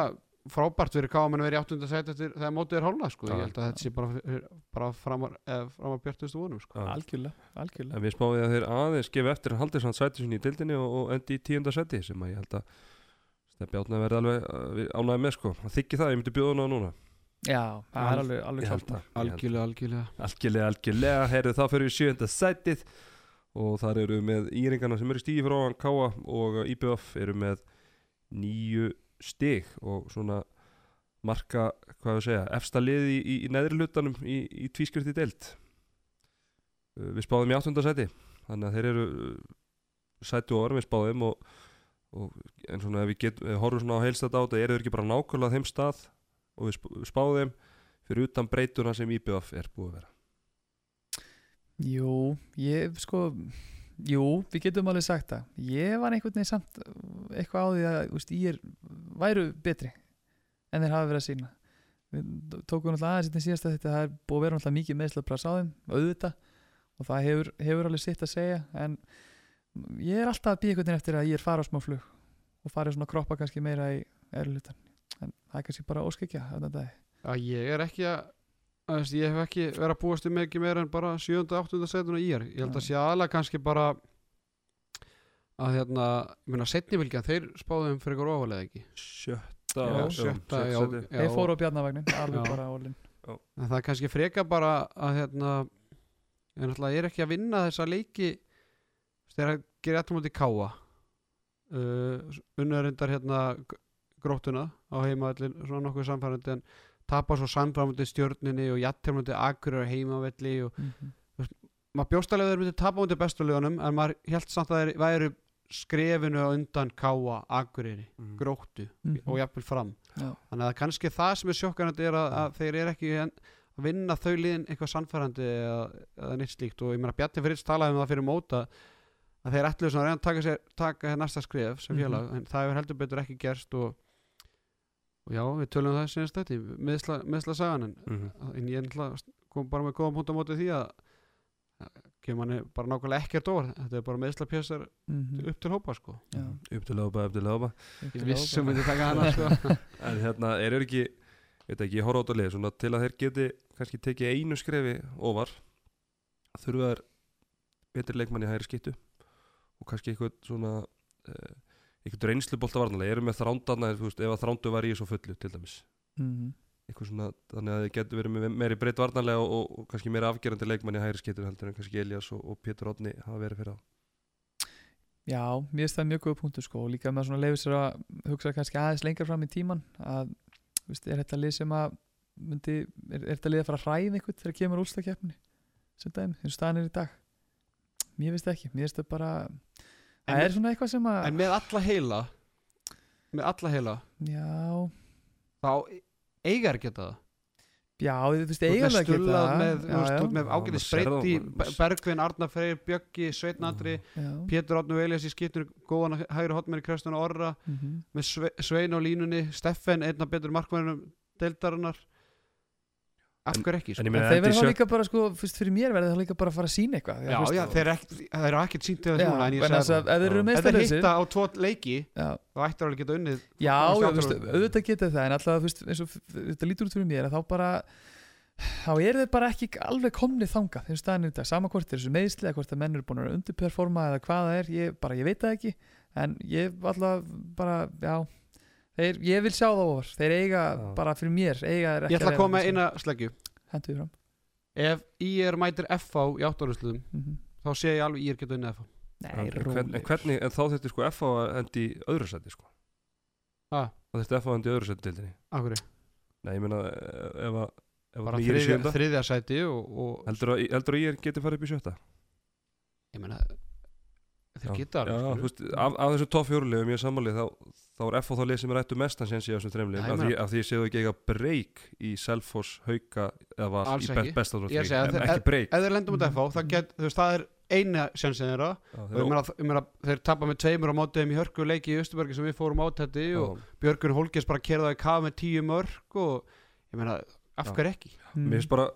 frábært fyrir káman að vera í áttunda sæti eftir þegar mótið er hálna sko. Ég held að þetta sé bara, bara framar, framar bjartustu vonum sko. Algjörlega, algjörlega. En við spáðum að þeir aðeins gefa eftir að haldi svona sæti sinni í dildinni og, og endi í tíunda sæti sem að ég held að Steppi Átna verði alveg uh, ánægði með sko. Það þykki það, ég myndi bjóða hana núna. Já, það er alveg, alveg það held algjörlega, algjörlega. Algjörlega, algjörlega, heyrðu þá fyrir við sjönda sætið og þar eru með íringarna sem eru stíði frá hann Káa og IBF eru með nýju stig og svona marka, hvað við segja, efsta liði í, í, í neðri hlutanum í, í tvískriðti deild. Uh, Við spáðum í áttunda sæti þannig að þeir eru uh, sæti og orðum við spáðum og, og en svona ef við, get, við horfum svona á heilstætt á þetta eru þeir ekki bara nákvæmlega þeim stað og við sp- við spáðum fyrir utan breytuna sem IBF er búið að vera Jú, ég sko Jú, við getum alveg sagt það. Ég var einhvern veginn samt eitthvað á því að úst, ég er, væru betri en þeir hafa verið að sína Við tókum náttúrulega aðeins þetta síðast að þetta það er búið að vera náttúrulega mikið meðslaprass á þeim auðvitað og það hefur, hefur alveg sitt að segja en ég er alltaf að býja einhvern veginn eftir að ég er fara á smá flug og farið svona að kroppa kannski meira í erlutan en það er kannski bara óskikja Já, ég er ekki að að veist, ég hef ekki verið að búast um mikið meira en bara 7. og 8. setuna í er ég held að sé aðalega kannski bara að hérna ég meina setni vilkja, þeir spáðum fyrir ykkur ofalega ekki. Sjötta, Þeir fóru á bjarnavagnin, alveg bara ólinn en það er kannski freka bara að hérna ég náttúrulega er ekki að vinna þessa leiki þegar að gera þetta mútið káa uh, unnarindar hérna g- gróttuna á heimaðallin svona nokkuð samfærandi en tapa svo samfærandi stjörninni og jattirmandi akkurir á heimavelli og mm -hmm. maður bjóstalega þeir myndi tapa undir bestulegunum en maður held samt að þeir væri skrefinu á undan káa, aguriri, Mhm. gróttu Mhm. og jafnvel fram Já. þannig að kannski það sem er sjokkarandi er að, að þeir eru ekki að vinna þau liðin eitthvað sannfærandi eða, eða neitt slíkt og ég meina Bjarni Fritz talaði um það fyrir móta að þeir svona að reyna að taka, sér, taka næsta skref sem Mhm. félag en það hefur heldur betur ekki gerst og, og já, við tölum um það senast þetta meðsla, meðsla sagan en, Mhm. en ég náttúrulega kom bara með góðan punkt á móti því að að kemur manni bara nákvæmlega ekkert óvar þetta er bara meðsla pjessar Mhm. upp til hópa sko Já. upp til löpa, upp til löpa ég vissum myndi taka hana sko en hérna, er þeir ekki veit ekki, ég horf á þetta lið svona, til að þeir geti kannski tekið einu skrefi ofar þurfa þær betri leikmann í hægri skittu og kannski eitthvað svona uh, eitthvað reynslubolta varnalega, eru með þrándarna þú veist, ef að þrándu var í þessu fullu til dæmis. Mhm. eitthvað svona, þannig að þeir getur verið með meiri breytt varnalega og, og, og kannski meiri afgerandi leikmann í hægri skittu heldur en kannski Elias og, og Pétur Odni hafa verið fyrir á Já, mér finnst það mjög góð punktur sko og líka með svona leifir sér að hugsa kannski aðeins lengra fram í tíman að, veist, er þetta lið sem að myndi, er, er þetta lið að fara að hræða einhvern þegar kemur úlstakefni sem dæmi, eins og staðan er í dag? Mér finnst það ekki, mér finnst það bara það er svona eitthvað sem að en með alla heila með alla heila Já, þá eigar geta það. Já, þú veist, með eiginlega geta stullað það. með, með ágæti spreyti Bergvin, Arnar Freyr, Bjöggi, Sveitn Andri já, Pétur og Elias í skiptur góðan hægri hotmenn í Kristján Orra mhm. með Sve, Svein á línunni Steffen, einna betur markmænum deildarinnar af En- hverju ekki en sko? ég En meina, þeir verða þá líka bara sko, fyrst fyrir mér verða það líka bara að fara að sína eitthvað já, já, þeir eru ekkert sínt eða Já, núna en þess að ef þeir eru Já. ef þeir hitta á tvo leiki Já, þá ættir alveg geta unnið Já, auðvitað geta það en alltaf, eins og þetta lítur út fyrir mér að þá bara þá eru þeir bara ekki alveg komnið þangað þegar staðan er þetta, sama hvort er þessu meðsli eða hvort að menn eru búin að undirperforma eða hvað það er, ég, bara, ég þeir, ég vil sjá það ofar. Þeir eiga, Já. bara fyrir mér eiga þeir ekki ég ætla að koma þarna, eina sleggju. Hentu því fram. Ef IR mætir FH í áttarúsluðum mm þá sé ég alveg IR geta unnið FH Nei, En hvern, en róleg hvernig, en þá þetta sko F á að endi í öðru seti sko. Ah, þá þetta F á að endi í öðru seti dildinni af hverju? Nei, ég meina eh, ef að ef bara að ég er í þriðja, sjönda þriðja sæti og, og heldur að, heldur að ég geti farið upp í sjötta? Ég meina þeir Já. geta Já, alveg þú veist, af, af þessu topp fjórulegum ég sammálið þá, þá er F á þá lið sem er ættu mestan séns í þessum ég af, því- af því séu ekki eiga breyk í Selfoss, Hauka eða var Alls í ekki. besta Ég segi að þeir- ekki breyk ef þeir lendum út Mhm. FH það, get, þú veist, það er eina sjansin þeirra og ég meina, ég meina, þeir tapa með tveimur á móti þeim í hörku leiki í Östubergi sem við fórum átætti og Björgun Holgers bara kerðaði kaf með tíu mörg og ég meina, af Já. hverju ekki? Mér finnst bara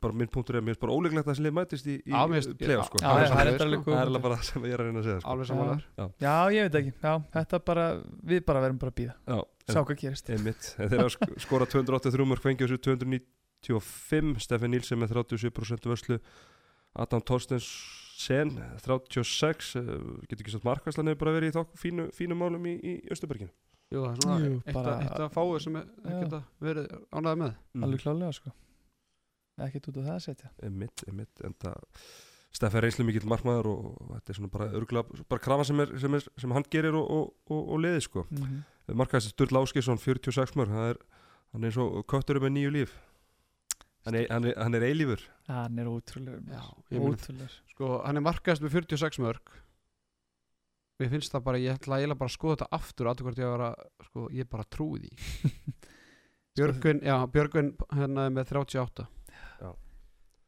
bara minn punktur er, mér finnst bara óleiklegt að þessi lið mætist í, í Já, play-off sko. Já, það er alveg góð það er punktur. alveg bara það sem ég er að reyna að segja sko. alveg samanlegar Já, ég veit ekki, já, þetta bara við bara verðum bara að býða, Já, sjá hvað gerist. Einmitt, en þeir hafa sk- skorað 283 mörg fengið þessu 295 Stefan Nílsen með 37% vörslu. Adam Torstensen 36 eh, getur ekki sagt markværslan hefur bara verið í þá fínu, fínu málum í, í Östuberginu Jú, það er svona Jú, eitt, að, eitt að fáið sem er, Já. geta verið ánægði með. Alveg klálega sko ekkert út á það að setja. Einmitt, einmitt, en það Stefan reynslu mikill markmaður og þetta er svona bara örgulega, bara krafa sem, er, sem, er, sem hann gerir og, og, og, og liði sko. Mm -hmm. Markaðist Sturla Áskisson 46 mörg, það er hann er eins og kötturinn með nýju líf. Hann er, hann er, hann er eilífur. Hann er ótrúlegur Já, maður. ég meina, ótrúlegur. sko, hann er markaðist með 46 mörg mér finnst það bara, ég ætla eiginlega bara að skoða þetta aftur og aðtökvært ég að vera, sko, ég bara trúi því. Björgvin, já, Björgvin hérna er með 38 Já.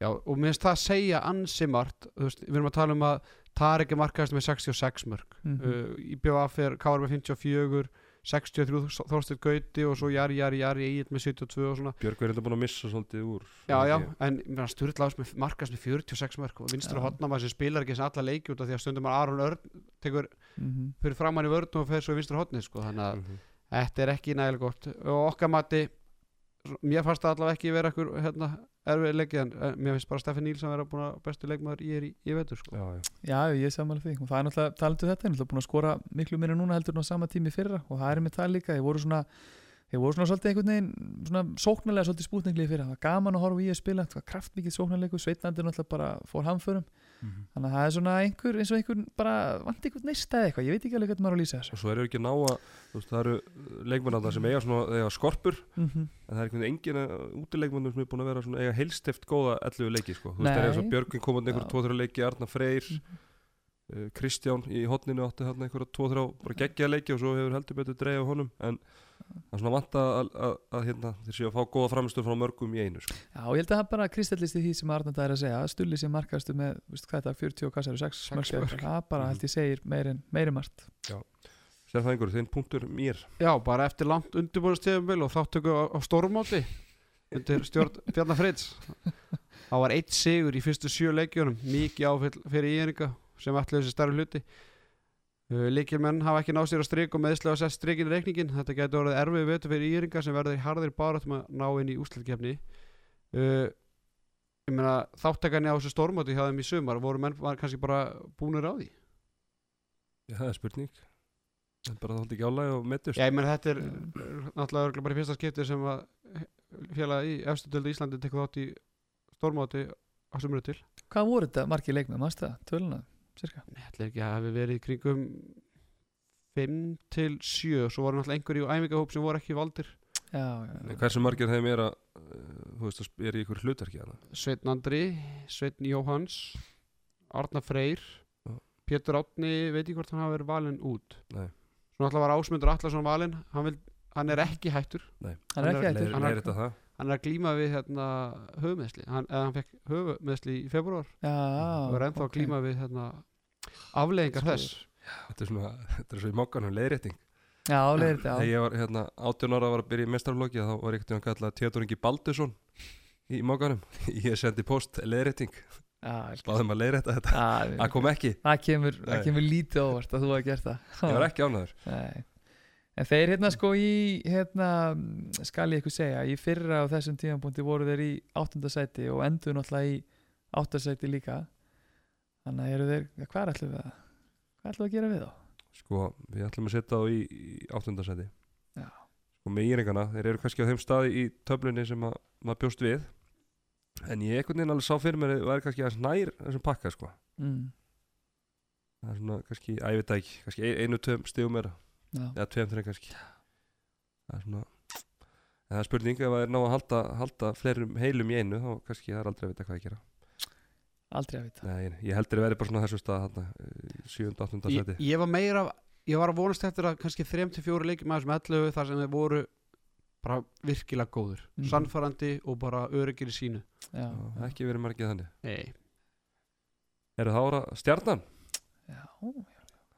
Já, og mér finnst það að segja ansi margt, þú veist, við erum að tala um að Tarek er markaðist með 66 mörg mm uh, í BVF er Káar með 54 63 Þorsteinn Gauti og svo Jari, Jari, Jari Egil með 72 og svona Björg er enda búin að missa svolítið úr Já, já, en með markast með 46 mörg og vinstur Já. og hotnamaður sem spilar ekki sem alla leiki út af því að stundum að Aron Örn tekur -hmm. fyrir framann í vörn og fer svo í vinstur hotni sko, þannig að Mhm. þetta er ekki nægilega gott og okkar mati mér fannst það allavega ekki vera ekkur hérna, erfið leikið en mér finnst bara Stefán Nílsson vera búin að bestu leikmaður ég er í, ég veitur sko. Já, já, já, ég er samanlega því. Og það er náttúrulega, talandu þetta, er náttúrulega búin að skora miklu meira núna heldur en á sama tími í fyrra. Og það er með það líka, þeir voru svona þeir voru svona svolítið einhvern veginn svona sóknarlega svolítið spútninglið fyrir það var gaman að horfa í að spila, það var kraftmikið sóknarleiku Sveitnandi náttúrulega bara fór hamförum þannig að það er svona einhver eins og einhver bara vant einhvern neista eða eitthvað, ég veit ekki alveg hvernig maður á að lýsa þessu og svo eru ekki ná að þú veist, það eru leikmennanda sem eiga, svona, eiga skorpur mm en það er einhvern veginn engin útileikmennum sem er búin að vera svona, eiga heilstift góða 11 leiki sko. þú veist, það er eins og. Björgvin komandi einhverjum Já. 2-3 leiki, Arna Freyr Mhm. uh, Kristján í hotninu átti þarna einhverja 2-3 bara geggja leiki og svo hefur heldur betur dreigð á honum en það er svona vant að, að, að, að hérna, þeir séu að fá góða framistur frá mörgum í einu sko. Já, ég held að það bara kristallist í því sem Arnanda er að segja. Að Stulli sem markastu með, veist hvað er það, 40 og hvað sér, 6 Sex mörg mörk. það bara held ég segir meirinn meiri margt. Sérfæðingur, þinn punktur mér. Já, bara eftir langt undirbúinastíðumbil og þáttöku á, á stórmóti undir stjórn Bjarnar Fritz þá var eitt sigur í fyrstu sjö leikjunum. Mikið áfyll fyrir íringa sem ætlaði þessi starri hluti uh, leikjumenn hafa ekki náð sér að strik og meðslega að setja strikin í reikningin þetta getur orðið erfið vetur fyrir íringa sem verður í harðir barátum að ná inn í úslutkefni uh, ég meina þáttakani á þessu stórmóti hjá þeim í sumar voru menn var kannski bara búnir á því? Já, það er spurning. Það er bara þátt ekki álæg og mettust Já, ég meina þetta er uh, náttúrulega örugglega bara í fyrsta skipti sem að félagi í efstu döldu Íslandi tekur þátt í stórmáti á sumru til. Hvað voru þetta margir leikmenn, cirka Nei, ætla ekki að hafi verið kringum 5 til 7 svo voru náttúrulega einhverju æfingahóp sem voru ekki valdir Já, já, En Hversu margir þeim er að uh, þú veist, að er í ykkur hlutverki hana? Sveitn Andri, Sveitn Jóhans Arna Freyr Já. Pétur Átni, veit ekki hvort hann hafi verið valinn út Nei. Svo náttúrulega var Ásmundur Allarsson valinn hann, vil, hann er ekki hættur hann er ekki er- hættur hann er- Leir þetta það? Hann er að glíma við hérna, höfumeðsli hann, eða hann fekk höfumeðsli í februar Já, og er ennþá ok. að glíma við hérna, afleðingar Sko, þess. Þetta er svona, þetta er svo í mokkanum leiðrétting. Já, leiðir þetta, Þegar já ég var hérna 18 ára var að byrja í mestarflokki þá var einhvern veginn kallað Theodor Ingi Baldursson í mokkanum. Ég sendi post leiðrétting. Já, ég- Báðum að leiðrétta þetta. Já, Það kom ekki, það kemur, kemur lítið óvart að þú hafa gert það. Ég var ekki ánæður Nei. En þeir hérna sko í hérna, skal ég eitthvað segja í fyrra á þessum tímapunkti voru þeir í áttundasæti og endur náttúrulega í áttasæti líka þannig að eru þeir, hvað ætlum við að hvað ætlum við að gera við þá? Sko, við ætlum að setja þá í, í áttundasæti Já. Sko, með íringana, þeir eru kannski á þeim staði í töflunni sem að maður bjóst við En ég einhvern veginn alveg sá fyrir mér að væri kannski aðeins nær þessum pakka, sko Mm. Það er svona, kannski, að Já. eða tveim, þreim kannski það er svona en það er spurning ef það er ná að halda, halda fleirum heilum í einu þá kannski það er aldrei að vita hvað að gera Aldrei að vita Nei, ég heldur að vera bara svona á þessum stað þarna, 7. 8. ég, seti ég var meira ég var að vonast eftir að kannski 3-4 leikjum að þessum 11 þar sem þeir voru bara virkilega góður Mhm. sannfærandi og bara öryggir í sínu Já, Já, já, ekki verið margið þannig Nei. eru það ára stjarnan, já,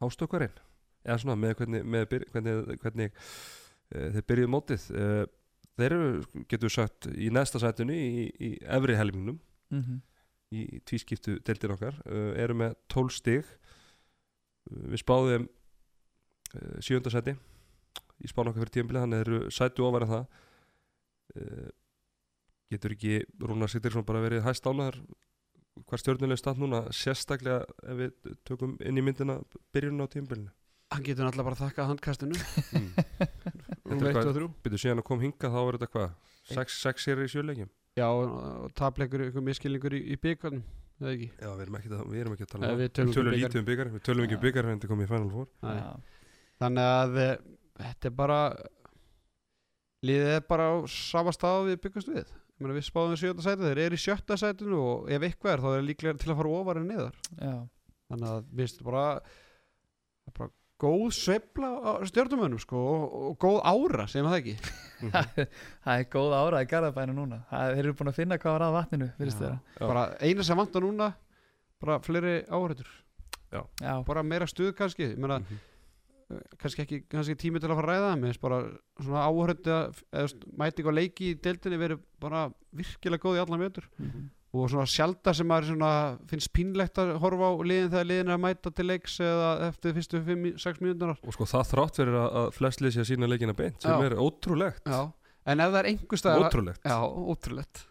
hástökkarinn eða svona með hvernig, með byr, hvernig, hvernig uh, þeir byrjuðu mótið. Uh, þeir eru, getur sagt í næsta sætinu í, í efri helmingnum. Mhm, í tvískiptu deildir okkar. Uh, eru með 12 stig. Við spáðum uh, sjöndasæti í spánu okkar fyrir tímabilið þannig eru sætu ofar en það. Getur ekki Rúnar Sittirsson bara verið hæst ánaðar hvað stjórnuleg stað núna sérstaklega ef við tökum inn í myndina byrjun á tímabilinu hann getur náttúrulega bara að þakka handkastinu um er 1 hvað- og 3 byrju síðan að kom hinga þá er þetta hvað? 6 sér í sjöleikjum já og, og tapleikur ykkur miskilningur í, í byggarnum eða ekki? Já við erum ekki, að, við erum ekki að tala Nei, um við það. tölum við um lítið um byggar við tölum ekki um byggar en þetta komið í Final Four. Þannig að eh, þetta er bara liðið er bara á sama stað við byggast við. Ég meina, við spáðum í sjötta sæti, þeir eru í sjötta sætinu og ef eitthvað er þá er líklega til að fara ofar en neðar já, þannig að við veist bara, það bara góð sveifla á stjórnumönnum sko, og, og góð ára sem það ekki? Það er góð ára í Garðabænu núna. Það, þeir eru búin að finna hvað var að vatninu virðist Já. bara eina sem vantar núna bara fleiri áhættur já, bara meira stuð kannski. Meina, Mhm. kannski ekki kannski tími til að fara að ræða finnst bara svona áhættu mæting og leiki í deildinni verið bara virkilega góð í allan mjötur mhm. Og svona sjálta sem maður svona finnst pínlegt að horfa á liðin þegar liðin er að mæta til leiks eða eftir fyrstu 5-6 mínútunar og sko það þrátt fyrir að, að flest lið sé að sína leikina beint sem Já. er ótrúlegt já. en ef það er einhver staðar ótrúlegt já, ótrúlegt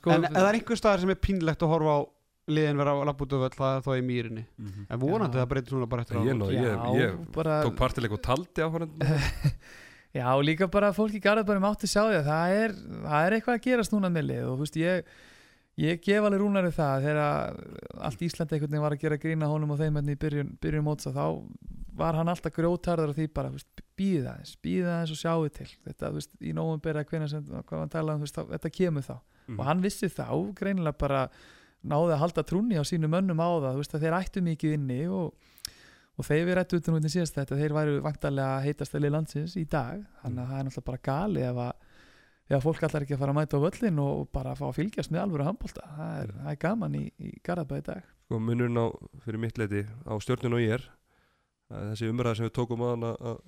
sko en ef það er einhver staðar sem er pínlegt að horfa á liðin vera að lappa út af það er þá í mýrinni Mhm. en vonandi Já. það breytir svona bara eftir Ég ég- ég bara, tók partileik og taldi á hann Já, og líka bara fólk í Garðabæri mátti sjá því að það er, það er eitthvað að gerast núna með lið og þú veist, ég, ég gef alveg rúnari það þegar allt Íslandi einhvern veginn var að gera grína honum og þeim hérna í byrjun, byrjun mótsa þá var hann alltaf grjótarður af því bara, býðið aðeins, býðið aðeins og sjáu til þetta, þú veist, í að hvenær sem, hvað hann talaði um, þú veist, þá, þetta kemur þá Mhm. og hann vissi þá, greinilega bara náði að halda trúni á sínum mönnum á það, þú veist, að þeir ættu mikið inni og og þegar við rættum út um hvernig síðast þetta þeir væru vantarlega heitastæli landsins í dag. Þannig að það er náttúrulega bara gali ef að, ef að fólk allar ekki að fara að mæta á völlin og bara fá að fylgjast með alvöru handbólta það er, það er gaman í, í Garðabæði dag. Sko munurinn á, fyrir mitt leiti á stjórnun og ég er að þessi umræða sem við tókum að að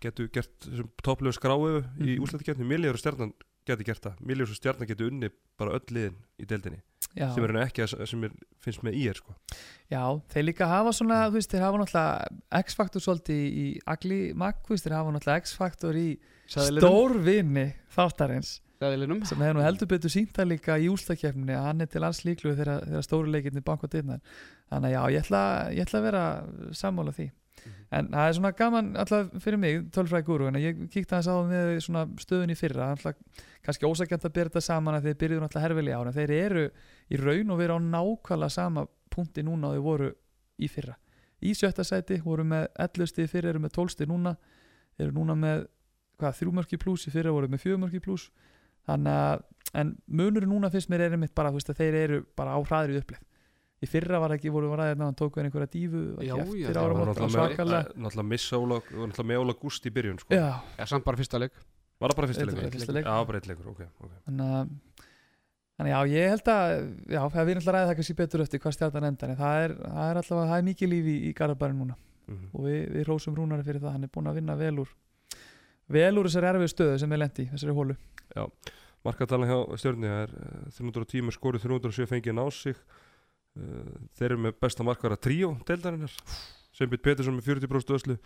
getur gert þessum topplegu skráu í Mhm. úslættikefni, Miljóður og Stjarnan geti gert það, Miljóður og Stjarnan geti unni bara öll liðin í deildinni já, sem er ekki að, sem er, finnst með í er sko. já, þeir líka hafa svona þú veist, þeir hafa náttúrulega X-faktor svolítið í Agli veist, þeir hafa náttúrulega X-faktor í stórvinni þáttarins. Sæðilinum sem hefur nú heldur betur sínt það líka í ústakefni að hann er til alls líklu þegar, þegar stóru leikinni banka dyrnar. Þannig að já, ég ætla, ég ætla að vera sammála því en það er svona gaman alltaf fyrir mig, tölfræði gúru en ég kíkti aðeins á með stöðun í fyrra alltaf, kannski ósakjönd að byrja þetta saman að þeir byrjuðu alltaf herfili ára þeir eru í raun og veru á nákvæmlega sama punkti núna og þeir voru í fyrra. Í sjötta sæti, voru með 11 stig fyrir, eru með 12 stig núna eru núna með þrjúmörki pluss fyrra voru með fjögumörki pluss þannig að, munurinn núna fyrst mér er einmitt bara, veist, að þeir eru bara á hraðri uppleið í fyrra var ekki, voru ræðið að hann tók við einhverja dífu Já, já, það var náttúrulega svakalega. eh, náttúrulega missa Óla, og náttúrulega með Óla Gúst í byrjun sko. já, Já, samt bara fyrsta leik. Var það bara Þetta fyrstilegur? var fyrsti leikur. Já, bara eitt leikur, ok, ok. Þannig að þannig já, ég held að já, það er náttúrulega ræðið það kannski betur eftir hvað stjartan endar en það er, það er alltaf, það er mikið líf í, í Garabæri núna. Mhm. og við, við rósum rúnari fyrir það, hann er búin að vinna vel úr vel úr þessari erfið stöðu sem er lendi, þessari hólu Markatalan hjá stjórni er eh, 310 skorið 307 fengið ná sig. Eh, þeir eru með besta markvara tríó deildarinnar. Sveinbjörn Petursson með 40% öslu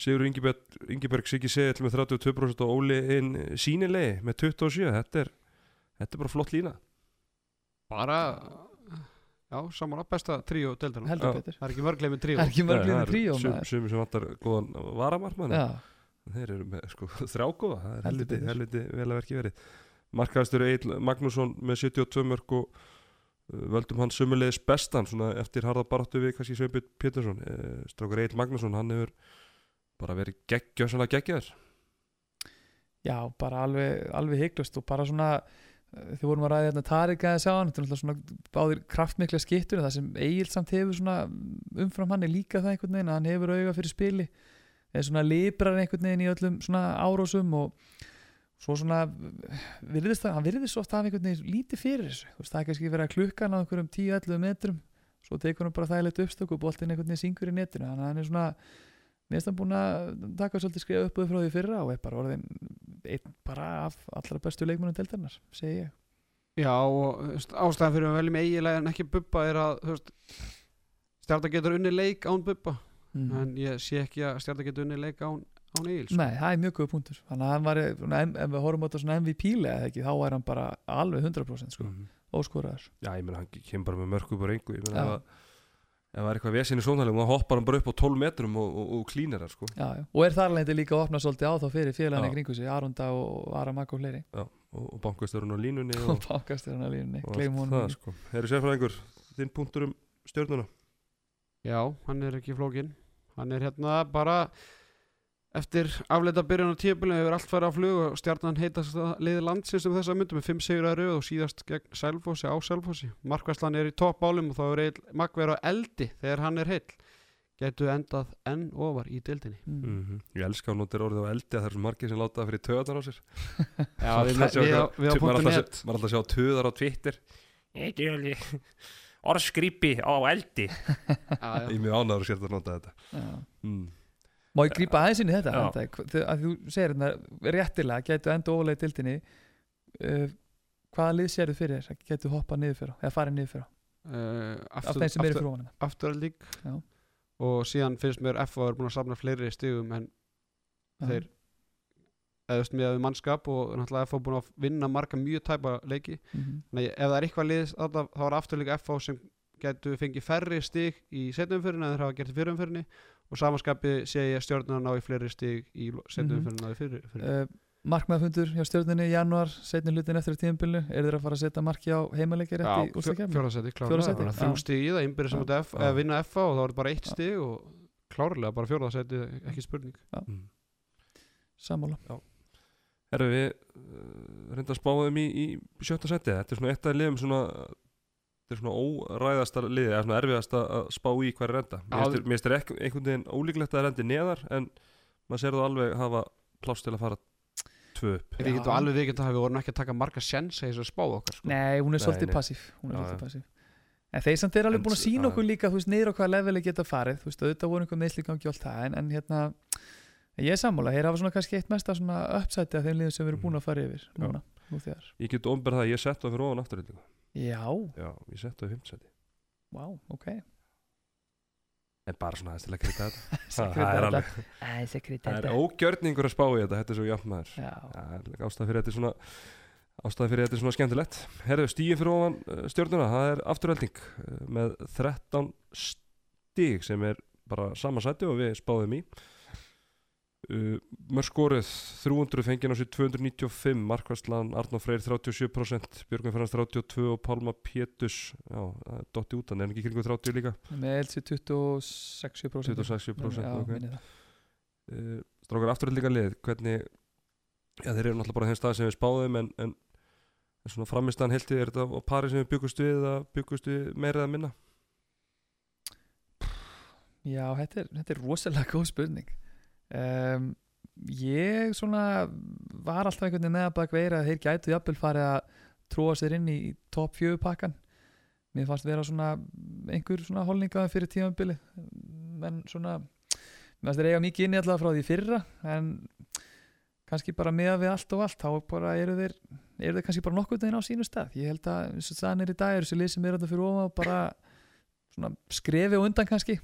Sigur Ingiberg Siggi Segill með 32% og Óli inn sínilegi með 27 þetta er, þetta er bara flott lína. Bara Já, saman að besta tríó deildarinn heldur Já. betur, Það er ekki mörglega með tríó. Það er ekki mörg Nei, liðin það eru tríó sem vantar góðan varamarkmann já, þeir eru með sko, þrjágóða það er Heldur helviti, betur. helviti vel að verki verið. Markaðastur Egil Magnússon með 72 mörg og völdum hann sumulegis bestan svona eftir harða baráttu við kannski Sveinbjörn Pétursson. Uh, strákur Egil Magnússon hann hefur bara verið geggjössanlega geggjaður. Já, bara alveg, alveg hygglust og bara svona eh, þið vorum að ræða hérna Tarik að sjá hann þetta er náttúrulega svona báðir kraftmikla skittur það sem Egil samt hefur svona umfram hann er líka það einhvern veginn að hann hefur auga fyrir spili. Er svona librar einhvern veginn í öllum svona árósum og svo svona virðist það, hann virðist svo oft af einhvern veginn lítið fyrir þessu, þú veist, það er kannski verið að klukkan á einhverjum 10-11 metrum svo tekur hann bara þægilegt uppstöku og boltinn einhvern veginn syngur í netinu, þannig að hann er svona hann búin að taka svolítið skrifa upp frá því fyrra og er bara orðin einn bara af allra bestu leikmennum deildarinnar, segi ég. Já, og ástæðan fyrir að velja með eiginlega en ekki bubba er að stjarta getur unni leik án bubba Mm. en ég sé ekki að stjarta getur unni leik án, án eigils Nei, það er mjög góð punktur. Þannig að hann var, ef við horfum á þetta svona MVP-lega þá er hann bara alveg 100% sko, Mhm. óskoraður. já ég meina hann kemur bara með ég meina Já. ef, að- ef það er eitthvað vesinni sónalum þá hoppar hann bara upp á 12 metrum og, og, og klínir það sko Já, já. Og er þar lendi líka að opna svolítið á þá fyrir félagana kringu sig, Arunda og Aramak og fleiri. já, og, og bankasturinn á línunni Og og, að línni, og gleym ekki. sko Herri sérfræðingur, þinn punktur um stjórnuna Já, hann er ekki flókin hann er hérna bara eftir afleita byrjun á tíðbyrjun hefur allt farið á flug og stjarnan heitast liði landsins um þessa myndu með 5 sigur að rauð og síðast gegn Sælfossi á Sælfossi Markvæslan er í toppálum og þá er verið á eldi þegar hann er heill getur endað enn ofar í dildinni Mm. mm Ég elska að notir orðið á eldi að það er margir sem láta það fyrir töðar á sér Já, við, er punktu alltaf að- að sjá töðar á Twitter Ekki alveg orðskripi á eldi. Ég er mjög ánæður að sér að nota þetta Já. mm. Má ég grípa aðeins inn í þetta? Þetta, þau- að þú segir hérna réttilega gætu enda ofalega í dildinni uh, hvaða lið sérðu fyrir þér? Gætu hoppað niður fyrir eða farið niður fyrir Uh, af aftur, þeim sem eru fyrir ofan aftur að lík. Já. og síðan finnst mér F er búin að safna fleiri stigum en þeir. Eðust með við mannskap og náttúrulega F búin að vinna marga mjög tæpa leiki. Mm Nei, ef það er eitthvað lið þá er aftur líka FH sem getur fengið færri stig í setjumfyrirna en þeir hafa gert í fyrirumfyrinni og samanskapi sé ég stjórnuna ná í fleiri stig í setjum Mhm. fyrir náði fyrir, fyrir. uh, markmaðfundur hjá stjórninni í januar setni hlutin eftir tíðanbílu er þeir að fara að setja marki á heimaleikir eftir úrstakefni fjórðarsæti, Fjórða klárlega að þrjú stig í það, Já. út F, Já. eða vinna FA og þá er bara eitt Já. stig og klárlega bara fjórðarsæti, ekki spurning Mm. sammála Herru, við uh, reynda að spáðum í, í sjötta seti Þetta er svona eitt af liðum svona Þetta er svona óræðasta liði eða svona erfiðast að spá í hver er enda Mér finnst ekki- einhvern veginn ólíklegt að það rendi neðar en maður sér þú alveg hafa pláss til að fara tvö upp. Við getum alveg vikið að við vorum ekki að taka marga sjens þessu spá okkar sko. nei, hún er svolítið passív er en þeir samt er alveg búin að sína okkur líka þú veist, á hvaða leveli geta farið þú veist, auðvitað voru einhver meðsli gangi og allt það en, en hérna, ég er sammála þeir hafa svona kannski eitt mesta svona uppsæti af þeim liðum sem við erum búin að fara yfir núna, nú þegar. Ég get ofnberð það að ég sett það fyrir ofan afturreyndingu já, Já, ég sett það í fimmtsæti vá, ok. En bara svona aðeins til að krita þetta. Það er alveg Æ, sekret Það er ógjörningur að spá í þetta, þetta er svo jafn maður. Já, Það er ástæð fyrir þetta svona ástæð fyrir þetta er svona skemmtilegt. Herðu, stíin fyrir ofan uh, stjórnuna það er afturölding uh, með 13 stíg sem er bara sama sæti og við spáðum í uh, Mörg skorið 300 fengið á sér 295 Markværslan, Arnó Freyr 37% Björgum Frans 32 og Pálma Pétus já, dotti út, hann er ekki kringu 30 líka? Með elsi 26% 26% já, ok. minni það. uh, Strákar afturöldinga lið hvernig, já þeir eru náttúrulega bara þeim stað sem við spáðum en, en, en svona framistaðan heltið er þetta á pari sem við byggust við eða byggust við meira eða minna? Já, þetta er, þetta er rosalega góð spurning um, Ég svona var alltaf einhvern veginn með að baka veira að þeir gætu jafnvel farið að tróa sér inn í top 4 pakkan. Mér fannst vera svona einhver svona holningaði fyrir tímabili en svona mér fannst þeir eiga mikið inni allavega frá því fyrra en kannski bara með við allt og allt þá bara eru þeir eru þeir kannski bara nokkuð þeir á sínu stað. Ég held að eins og staðan er í dag eru þessi lið sem er þetta fyrir ofan bara svona skrefi og undan kannski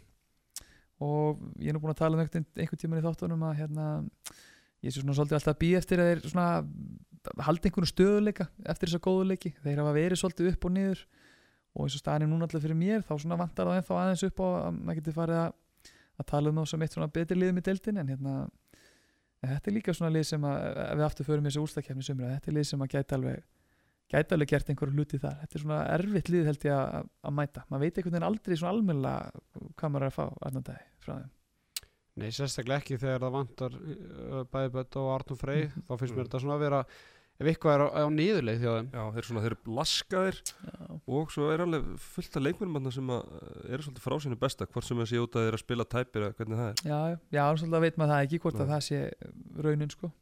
og ég er nú búin að tala um einhvern, tíman í þáttunum að hérna, ég sé svona svolítið alltaf að býja eftir að þeir svona haldi einhvern stöðuleika eftir þessa góðuleiki þeir hafa verið svolítið upp og niður. Og eins og staðan er núna alltaf fyrir mér þá svona vantar það ennþá aðeins upp á að maður getur farið að, að tala um þá sem eitt svona betri liðum í deildin en hérna en þetta er líka svona lið sem að við aftur förum í þessu úrstakefni sumra þetta er lið sem að gæti alveg gæti alveg gert einhverju hluti þar. Þetta er svona erfitt lið held ég að, að mæta. Maður veit einhvern veginn aldrei svona almennilega hvað maður er að fá annan dag frá þeim. Nei, sérstaklega ekki þegar það vantar uh, bæði Bött og Arnur Frey. Mhm. þá finnst Mm. mér þetta svona að vera ef eitthvað er á, á niðurleið hjá þeim. Já, þeir eru svona, þeir eru laskaðir já, og svo er alveg fullt af leikmennum þarna sem að, uh, eru svolítið frá sínu besta hvort sem það sé út að að spila tæpir eða hvernig það er. Já, já, já svolítið veit maður það ekki hvort að Nei. það sé raunin sko.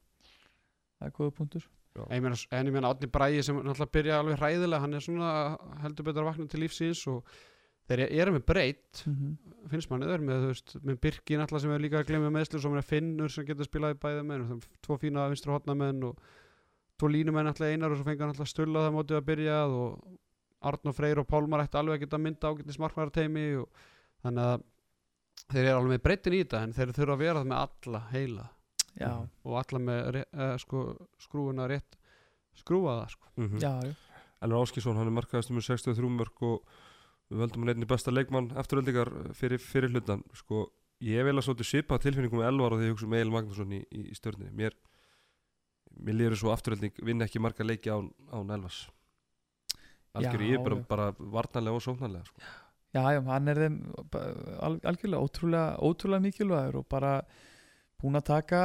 Það er góða punktur En ég meina, en ég meina Átni Bræði sem náttúrulega byrja alveg hræðilega hann er svona heldur betur að vakna til lífsins og þeir eru með breytt mm -hmm. finnst manni þeir með, þú veist, með Birki náttúrulega sem er líka að glemja meðslu og svo með Finnur sem getur spilað í bæði menn og tvo fína vinstra hotnamenn og tvo línumenn náttúrulega einar og svo fengi hann náttúrulega stulla það mótið að byrja og Arnur Freyr og Pálmar ætti alveg að geta mynda ágættis markmærateimi og þannig að þeir eru alveg með breyttin í þetta en þeir þurfa að vera það með alla heila já, og alla með eh, sko, skrúuna rétt skrúa það sko. mm já, já, Elvar Áskísson, hann er markaðast um 63 mörg og við veldum hann einnig besta leikmann afturöldingar fyrir, fyrir hlutan sko, ég vil að svolítið svipa tilfinningum með Elvar og því ég hugsa um Egil Magnússon í, í, í stjörnni mér, mér lýður svo afturölding vinna ekki marga leiki án, án Elvars. Algjör Já, ég er bara, bara varnarlega og sóknarlega sko. já, já, hann er þeim algjörlega ótrúlega, ótrúlega mikilvægur og bara búin að taka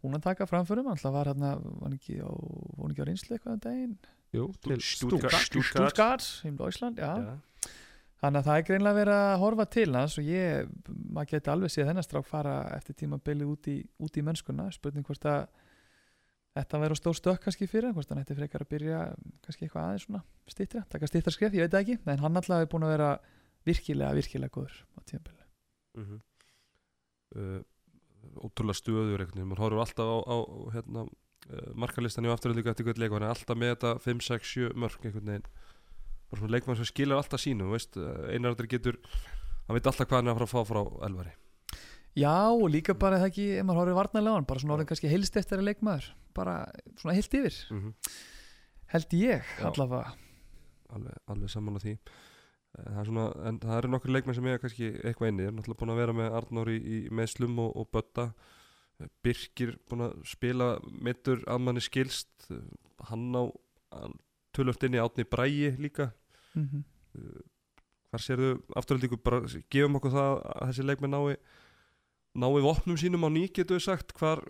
búin að taka framförum alltaf var hann var ekki á, var ekki á reynslu eitthvað en daginn Jú, til Stuttgart. Í Deutschland, já. Já. Þannig að það er greinlega verið að horfa til hans og ég, maður geti alveg séð þennan strák fara eftir tímabilið út í, út í mennskuna, spurning hvort að þetta verður stór stökk kannski fyrir hann, hvort hann ætti frekar að byrja kannski eitthvað aðeins svona stýttra, taka stýttra skref, ég veit það ekki, en hann alltaf er búin að vera virkilega, virkilega góður á tímabilið. Mm uh, ótrúlega stöður einhvern veginn, maður horfur alltaf á, á hérna, uh, markalistan í afturöldingu eftir hvern leik og hann er alltaf með þetta 5, 6, 7 mörg einhvern veginn. Bara svona leikmann sem skilur alltaf sínu veist, einar aldrei getur hann veit alltaf hvað hann er að fara að fá frá Elvari. Já, og líka bara það ekki, ef maður horfir varnarlega á hann, bara svona orðin kannski heilst eftir að leikmaður, bara svona heilt yfir, mm held ég Já. allavega. alveg, alveg saman á því það er svona, en það eru nokkur leikmenn sem er kannski eitthvað inni, er náttúrulega búin að vera með Arnór í, í meðslum og, og Bötta. Birkir búin að spila mittur að manni skilst. Hann á tölvöld inn í átni Bræi líka. Mm hvar sérðu afturhaldíku bara gefum okkur það að þessi leikmenn nái nái vopnum sínum á ný getur við sagt. Hvar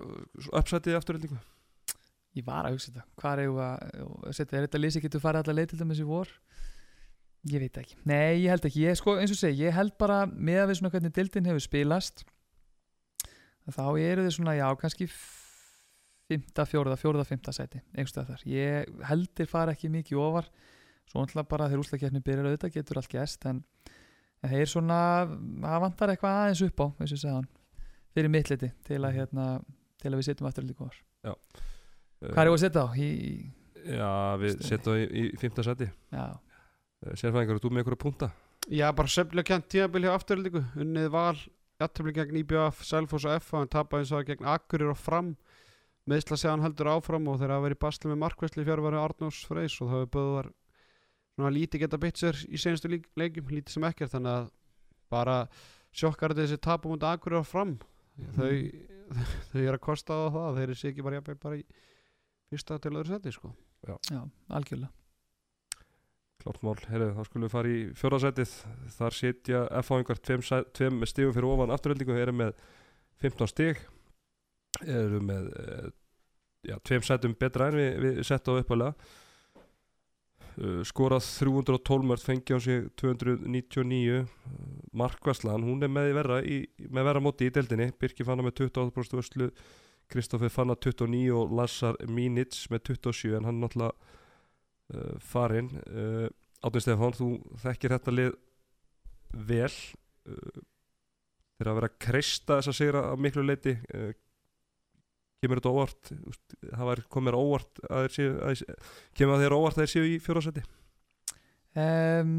uppsætið afturhaldíku Ég var að hugsa þetta. Hvað er setja, er þetta lýsi getur farið allar leið til dæmis í vor? Ég veit ekki. Nei, ég held ekki, ég, sko, eins og segi, ég held bara með að við svona hvernig dildin hefur spilast þá eru þið svona, já, kannski fymta, fjóruða, fjóruða, fymta sæti einhverstað þar, ég heldur fara ekki mikið ofar, svo náttúrulega bara þegar úslakefni byrjar auðvitað getur allt gæst en, en þeir svona það vantar eitthvað aðeins upp á, eins og segðan fyrir mittliti til að hérna, til að við setjum aftur líka ofar Hvað er það að setja á? Í, Já, við setjum það í, í fymta sæti. Já, Sérfæðingar, eru þú með einhverja punta? Já, bara söfnilega kent tímabil hjá afturöldingu unnið val, jættabli gegn IBF Selfoss og FA, en tapaði eins og gegn Akkurir og fram. Meðsla segjan heldur áfram og þeir hafa verið í basli með markvæsli fjárværi Arnós Freys og það hefur böðuðar svona lítið geta bytt sér í senastu lík- leikjum, lítið sem ekkert þannig að bara sjokkar þessi tapum út Akkurir og fram. Þau, þau eru að kosta á það þeir eru ekki bara bara í fyrsta til öðru seti sko. Já, algjörlega Klárt mál, heyrðu, þá skulum við fara í fjórðasætið Þar setja F-áingar tveim, stigum fyrir ofan afturöldingu eru með 15 stig. Eru með eh, já, tveim sætum betra en við, við setja á uppalega uh, skorað 312 mörg fengi á sig 299 Markvarslan, hún er með, verra í, með verra móti í deildinni. Birki fann með 28% vörslu. Kristoffer fann 29 og Lassar Mínits með 27 en hann náttúrulega uh, farinn uh, Átni Stefán, þú þekkir þetta lið vel. Uh, þeir að vera að kreista þess að sigra að miklu leiti kemur þetta óvart? Það var komið óvart að þeir séu að, kemur þér óvart að þeir séu í fjórðarsæti um,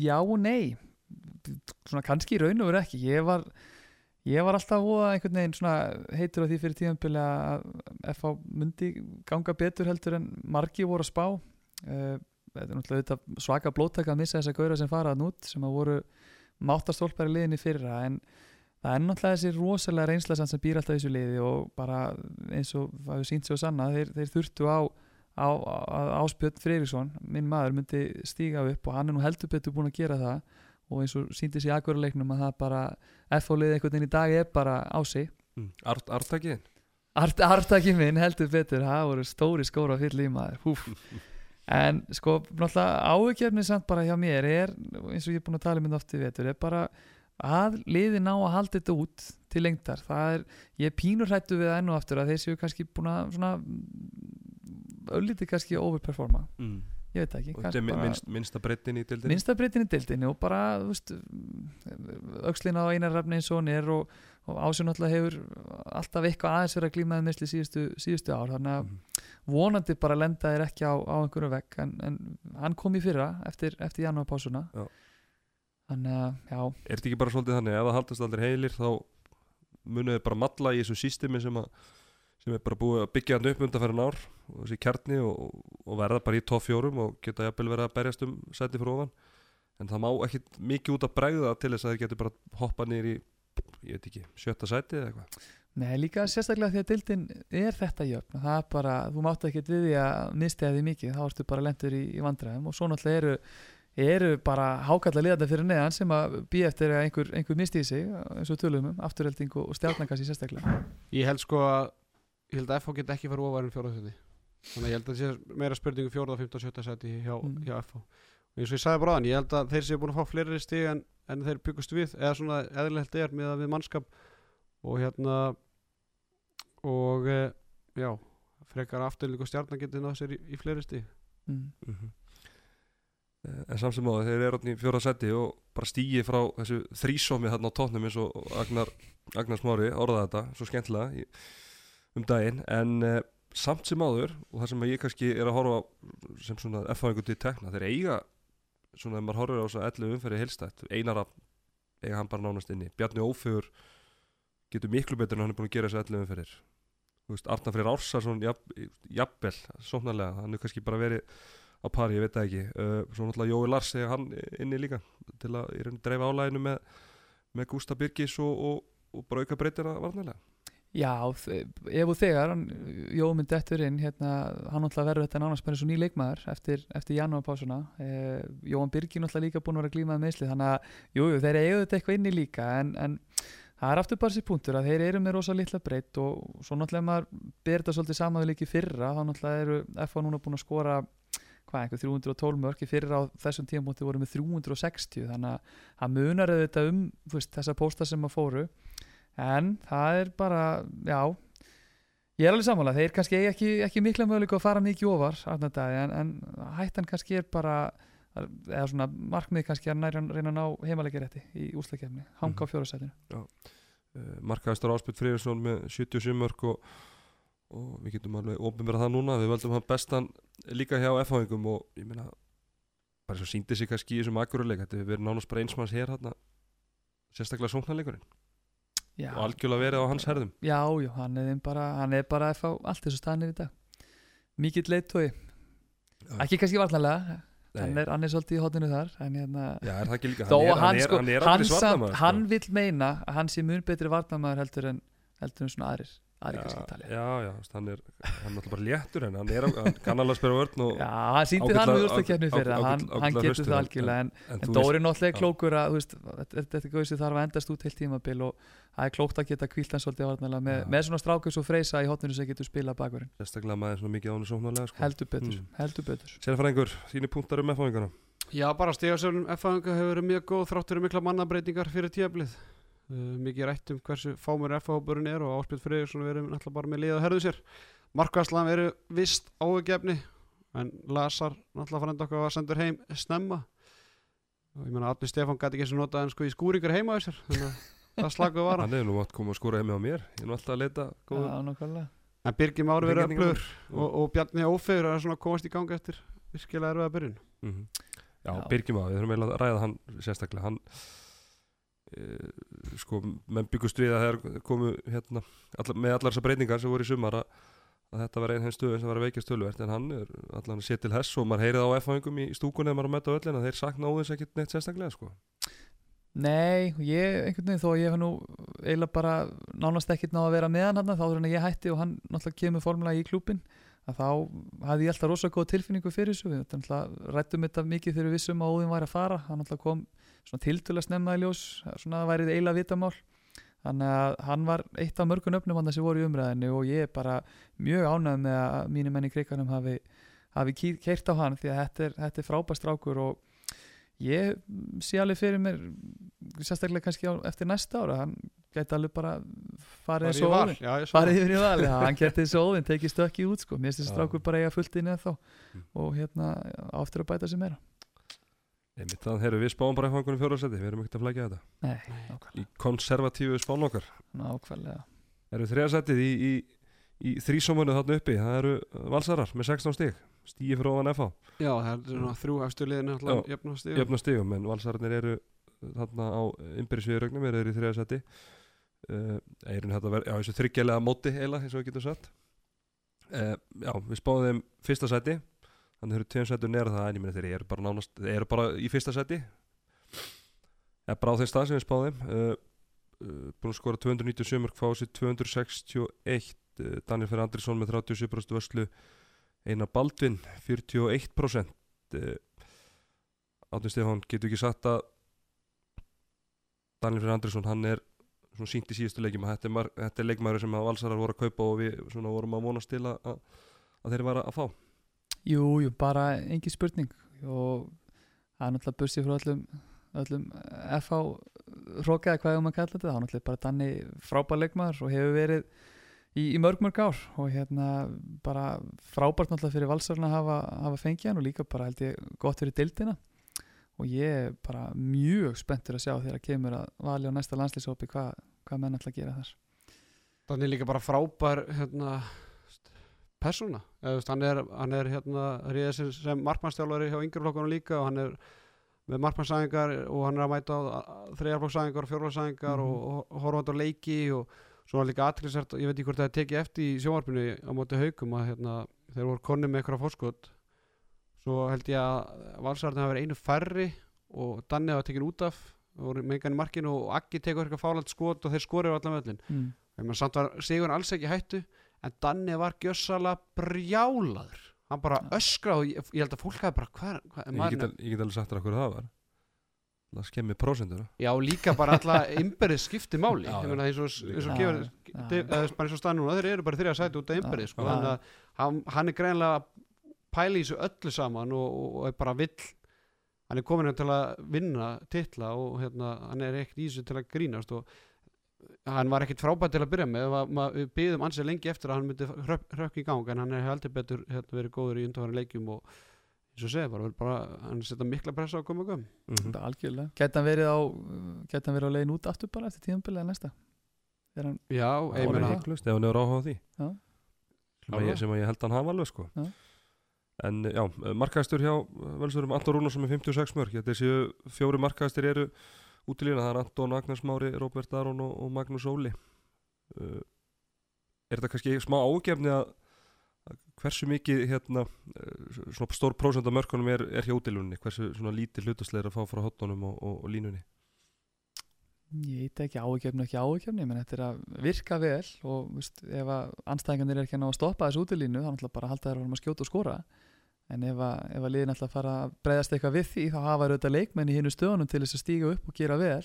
Já og nei. Svona kannski í raun og veru ekki. Ég var, ég var alltaf voða einhvern veginn svona heitur á því fyrir tíðanbili að FH myndi ganga betur heldur en margi voru að spá. Uh, þetta er náttúrulega svaka blóttaka að missa þessa gauðra sem faraðan út sem að voru máttarstólpari liðinni fyrra en það er náttúrulega þessi rosalega reynsla sem býr alltaf þessu liði og bara eins og það hefur sínt sig og sanna þeir, þeir þurftu á, að Áspjörn Freyríksson minn maður myndi stíga upp og hann er nú heldur betur búin að gera það og eins og síndi sér í akkuruleiknum að það bara F-fólið einhvern veginn í dag er bara á sig. Mm. Art, Artakiðin Art, Artaki minn heldur betur það voru stóri skóra fyrir límaður en sko náttúrulega áhugjörni samt bara hjá mér er eins og ég er búin að tala um þetta oft í vetur er bara að liði ná að halda þetta út til lengdar. Það er, ég pínur hrættu við það enn og aftur að þeir séu kannski búin að svona öllítið kannski overperforma. Mm. Ég veit ekki og minnst, minnsta breytin í dildinni minnsta breytin í dildinni og bara veist, aukslina á einar rafni eins og hún er og, og ásjón alltaf hefur alltaf eitthvað aðeins verið að glímaði misli síðustu, síðustu ár þannig að mm. vonandi bara lenda þér ekki á, á einhverju vegg en, en hann kom í fyrra eftir, eftir janúarpásuna þannig að já, Er þetta ekki bara svolítið þannig ef það haldast aldrei heilir þá munið þið bara matla í þessu sístemi sem, að, sem er bara búið að byggja hann upp undan fyrir ár og þessi kjarni og, og verða bara í topp fjórum og geta jafnvel verið að berjast um sæti fyrir ofan. En það má ekki mikið út að bregða til þess að þeir getur bara hoppa niður í ég veit ekki, sjötta sæti eða eitthvað. Nei, líka sérstaklega því að dildin er þetta jöfn, það er bara, þú mátt ekki við því að mistega því mikið, þá ertu bara lendur í, í vandræðum og svo náttúrulega eru eru bara hákalla liðanda fyrir neðan sem að býja eftir að einhver, einhver misti í sig eins og tölum um, afturhelding og, í sérstaklega. Ég held sko að ég held að FH get ekki fara ofar en fjóraðsæti þannig að ég held að það sé meira spurningu fjóraða, fymta sjötta sæti hjá, Mm. hjá FH og eins og ég sagði bara þann, ég held að þeir séu búin að fá fleiri stig en, en þeir byggust við eða svona eðlilegt er með að við mannskap. Og hérna og e, já frekar afturlík og stjarnan getið náð sér í, í fleiri stig. Mm. mm en samt sem áður þeir eru orðin í fjóra sæti og bara stígi frá þessu þrísómi þarna á tóknum eins og Agnar, Agnar Smári orðaði þetta svo skemmtilega. Í, um daginn en uh, samt sem áður og það sem ég kannski er að horfa sem svona F-fáingu til tekna þeir eiga svona ef maður horfir á þess að 11 umferði heilstætt einara eiga hann bara nánast inni. Bjarni Ófegur getur miklu betur en hann er búin að gera þessu 11 umferðir. Þú veist, Arnar Freyr Ársarsson jafn, jafnvel, sóknarlega hann er kannski bara verið á pari, ég veit það ekki. Uh, svo náttúrulega Jói Lars þegar hann inni líka til að í rauninni dreifa álæginu með, með Gústa Birgis og, og, og bara auka breytina varnarlega Já, ef og þegar Jómund dettur inn hérna, hann náttúrulega verður þetta nánast bara eins og ný leikmaður eftir, eftir janúarpásuna. Eh, Jóhann Birgir náttúrulega líka búin að vera að glímaði meðsli þannig að, jú, jú, þeir eiga þetta eitthvað inni líka en, en það er aftur bara sér punktur að þeir eru með rosa litla breytt og svo náttúrulega maður ber þetta svolítið saman við líki fyrra, þá náttúrulega eru FH núna búin að skora hvað, einhver 312 mörk í fyrra á þessum tímpunkti voru með 360 þannig að það munar auðvitað þú veist, þessa pósta sem að fóru en það er bara, já ég er alveg sammála, þeir kannski ekki, ekki mikla möguleika að fara mikið ofar Daði, en, en hættan kannski er bara eða svona markmið kannski að næra, reyna að ná heimalegirétti í úslakefni, hanga á fjórasætinu uh, markaðistar Áspjöld Friðarsson með 77 mörg og, og við getum alveg ofinverða það núna. Við völdum hann bestan líka hjá F-háingum og ég meina bara svo síndi sig kannski í þessum akkuruleik þetta hefur verið nánast bara einsmanns hér hérna sérstaklega sóknarleikurinn já, og algjörlega verið á hans herðum. Já, já, hann er bara hann er bara að fá allt þessu staðnir í dag. Mikill leittói ekki kannski varnalega hann er, hann er svolítið í hotinu þar en hérna Já, er það ekki líka, hann sko, hann er hann, hann vill meina að hann sé mun betri varnamaður heldur en heldur en svona aðrir aðrir kannski já, tali já, já, veist, hann er hann er náttúrulega bara léttur en hann er hann kann alveg að spyrja vörn og já, hann síndi það með úrstakefni fyrir ágætlega- hann, hann getur það algjörlega en, en en Dóri er náttúrulega já. klókur að þú veist, þetta þetta gauðsi þarf að endast út heilt tímabil og það er klókt að geta kvílt hann svolítið varnalega með, Já. með svona strákus og freysa í hotninu sem getur spila bakverðin sérstaklega maður svona mikið ánum sóknarlega sko. heldur betur, Mm. heldur betur Sérfræðingur, þínir punktar um F-háingana Já, bara stegasöfnum F-fæðinga hefur verið mjög góð þráttur um mikla mannabreitingar fyrir tíablið uh, mikið rætt um hversu fámur F-hópurinn er og Áspjöld Freyðursson verið náttúrulega bara með lið að herðu sér. Markværslan verið vist áhugjefni en Lasar náttúrulega fannst okkar að sendur heim snemma. Og ég meina Atni Stefán gæti ekki eins og notað en sko í skúringar heima sér þannig að það slaguð var hann. Hann hefur nú átt koma að skora heimi á mér. Ég er nú alltaf að Já, nákvæmlega. En Birgir Mári verið Hreingerningur. öflugur og, og Bjarni Ófegur er svona að komast í ganga eftir virkilega erfiða byrjun. Mm Já, Já. Birgjum á, við sko, menn byggust við að þeir komu hérna, alla, með allar þessar breytingar sem voru í sumar að, að þetta var einn henn stöðu sem var að veikja stöluvert en hann er allan að sé til hess og maður heyrið á F-fæðingum í stúkunni þegar maður er að metta öllin að þeir sakna óðins ekkert neitt sérstaklega sko. Nei, ég, einhvern veginn þó að ég hef nú eiginlega bara nánast ekkert ná að vera með hann hann þá er hann að ég hætti og hann náttúrulega kemur formulega í klúbin að þá hafði ég alltaf rosa góð tilfinningu fyrir þessu við náttúrulega rættum þetta mikið þegar við vissum að Óðinn væri að fara hann náttúrulega kom svona tiltölu að snemma í ljós svona værið eiginlega vitamál. Þannig að hann var eitt af mörgun öfnum hann sem voru í umræðinu og ég er bara mjög ánægð með að mínu menni krikanum hafi, hafi keirt á hann því að þetta er, þetta er frábært strákur og ég sé alveg fyrir mér sérstaklega kannski á, eftir næsta ára hann gæti alveg bara farið ég svo farið yfir í val, já, hann gæti og óðinn tekið stökki út sko, mér finnst þessi Já. strákur bara eiga fullt inn eða þá Mm. og hérna áttur að bæta sig meira Einmitt þannig heyrðu við spáum bara F-fæðingunum fjóraðsæti við erum ekkert að flækja þetta. Nei, í nákvæmlega, konservatífu spán okkar. Nákvæmlega. erum þriðarsætið í, í, í þrísómanu þarna uppi? Það eru valsarar með 16 stig. Stíi fyrir ofan F-á Já, það er svona þrjú efstu liðin Já, jöfna stíð jöfna stigum en valsararnir eru þarna á innbyrðisviðurögnum eru þeir í þriðarsæti uh, eirinn þetta verð, já þessu þryggjalega móti eila eins og við getum sagt. Uh, já við spáðum þeim fyrsta sæti þannig þeir eru tveim sætu neðra það en ég meina þeir eru bara nánast þeir eru bara í fyrsta sæti eða bara á þeim stað sem við spáðum. Uh, uh, búin að skora 297 mörg fá sér 261 uh, Daniel Fer Andrisson með 37% vörslu. Einar Baldvin 41% uh, Átni Stefán getur ekki sagt að Daniel Freyr Andrisson hann er svona sínt í síðustu leikjum. Að þetta er, leikmæður sem að valsarar voru að kaupa og við svona vorum að vonast til að, að, að þeir var að fá Jú, jú, bara engi spurning. Og það er náttúrulega bursið frá öllum, öllum FH hrókaði hvað um að kalla þetta, það er náttúrulega bara danni frábær leikmaður og hefur verið í, í mörg mörg ár. Og hérna bara frábært náttúrulega fyrir valsarna að hafa, hafa fengið hann og líka bara held ég gott fyrir dildina og ég er bara mjög spenntur að sjá þegar að kemur að vali á næsta landslýsópi hvað, hvað menn ætla að gera þar. Þannig líka bara frábær hérna, persóna hann er, hann er hérna, ríðið sem, markmannstjálfari hjá yngreflokkunum líka og hann er með markmannsæðingar og hann er að mæta á þriðarflokksæðingar og fjórflokksæðingar Mhm. og, og, og horfandi á leiki og svo er líka aðtrygglisert, ég veit ekki hvort það er tekið eftir í sjónvarpinu á móti haugum að hérna, þeir voru konni með eitthvað fórskot svo held ég að valsarðin hafa verið einu færri og Danni hafa tekin út af og mengan í markinu og Aggi tekur eitthvað fálægt skot og þeir skorið á allan völlin mm. en samt var Sigur alls ekki hættu en Danni var gjössalega brjálaður. Hann bara Já. öskra og ég, ég held að fólk hafi bara hvað, hvað Ég get, ég get alveg sagt þér að hverju það var. Það skemmi prósendur já líka bara alla innberið skipti máli. Bara eins og stað núna þeir eru bara þrjá sæti út af innberið sko, þannig að hann, hann er greinlega að pæla í þessu öllu saman og, og, og er bara vill hann er komin hérna til að vinna titla og hérna, hann er ekkert í þessu til að grínast og hann var ekkert frábært til að byrja með við byggðum ansið lengi eftir að hann myndi hrökk, í gang en hann er heldur betur hérna, verið góður í undanfæri leikjum og eins og segja bara, bara hann setja mikla pressa á að koma og göm Mhm. Bara algjörlega. Gæti hann verið á Gæti hann verið á leiðin út aftur bara eftir tíðanbili eða næsta? Er hann já, hlust ef hann er áhuga á því. Já. sem, að ég, sem að ég held að hann hafa alveg sko. Já. En já, markaðistur hjá Völsurum Anton Rúnarsson með 56 mörg Þetta séu fjóri markaðistir eru útilína Það er Anton, Agnes Mári, Róbert Aron og, og Magnús Óli. Uh, Er þetta kannski smá ágefni að að hversu mikið hérna, uh, svona stór prósent af mörkunum er, er hjá útilíunni hversu svona lítið hlutasleir að fá frá hotnunum og, og, og línunni? Ég veit ekki áhugjefni ekki áhugjefni menn þetta er að virka vel og veist, ef að anstæðingarnir er ekki að ná að stoppa þessu útilínu þá er náttúrulega bara að halda þær að skjóta og skora en ef að, ef að liðin ætla að fara að breyðast eitthvað við því þá hafa auðvitað leikmenn í hinnu stöðunum til þess að stíga upp og gera vel.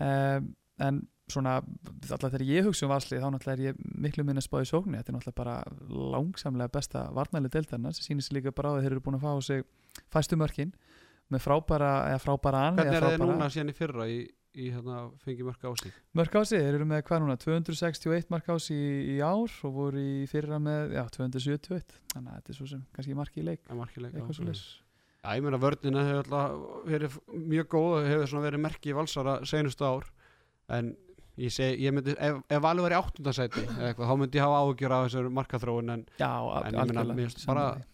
Um, en svona alltaf þegar ég hugsa um valslið þá náttúrulega er ég miklu minna spáð í sóknu þetta er náttúrulega bara langsamlega besta varnæli deildarna sem sýnir sig líka bara á að þeir eru búin að fá sig fæstu mörkin með frábæra, eða frábæra an hvernig er frábæra- núna síðan í fyrra í, í hérna, fengi mörg ástík Mörk á sig, þeir eru með hvað núna 261 mark á sig í, í ár og voru í fyrra með já, 271 þannig að þetta er svo sem kannski marki í leik. Markileika eitthvað svo leis Já, ég meina vörnina hefur alltaf verið mjög góð og hefur svona verið merki í valsara senustu ár. En ég segi, ég myndi, ef, ef Valur var í áttundasæti eða eitthvað, þá myndi ég hafa áhugjur af þessar markaþróun en Já, En ég meina, mér finnst bara-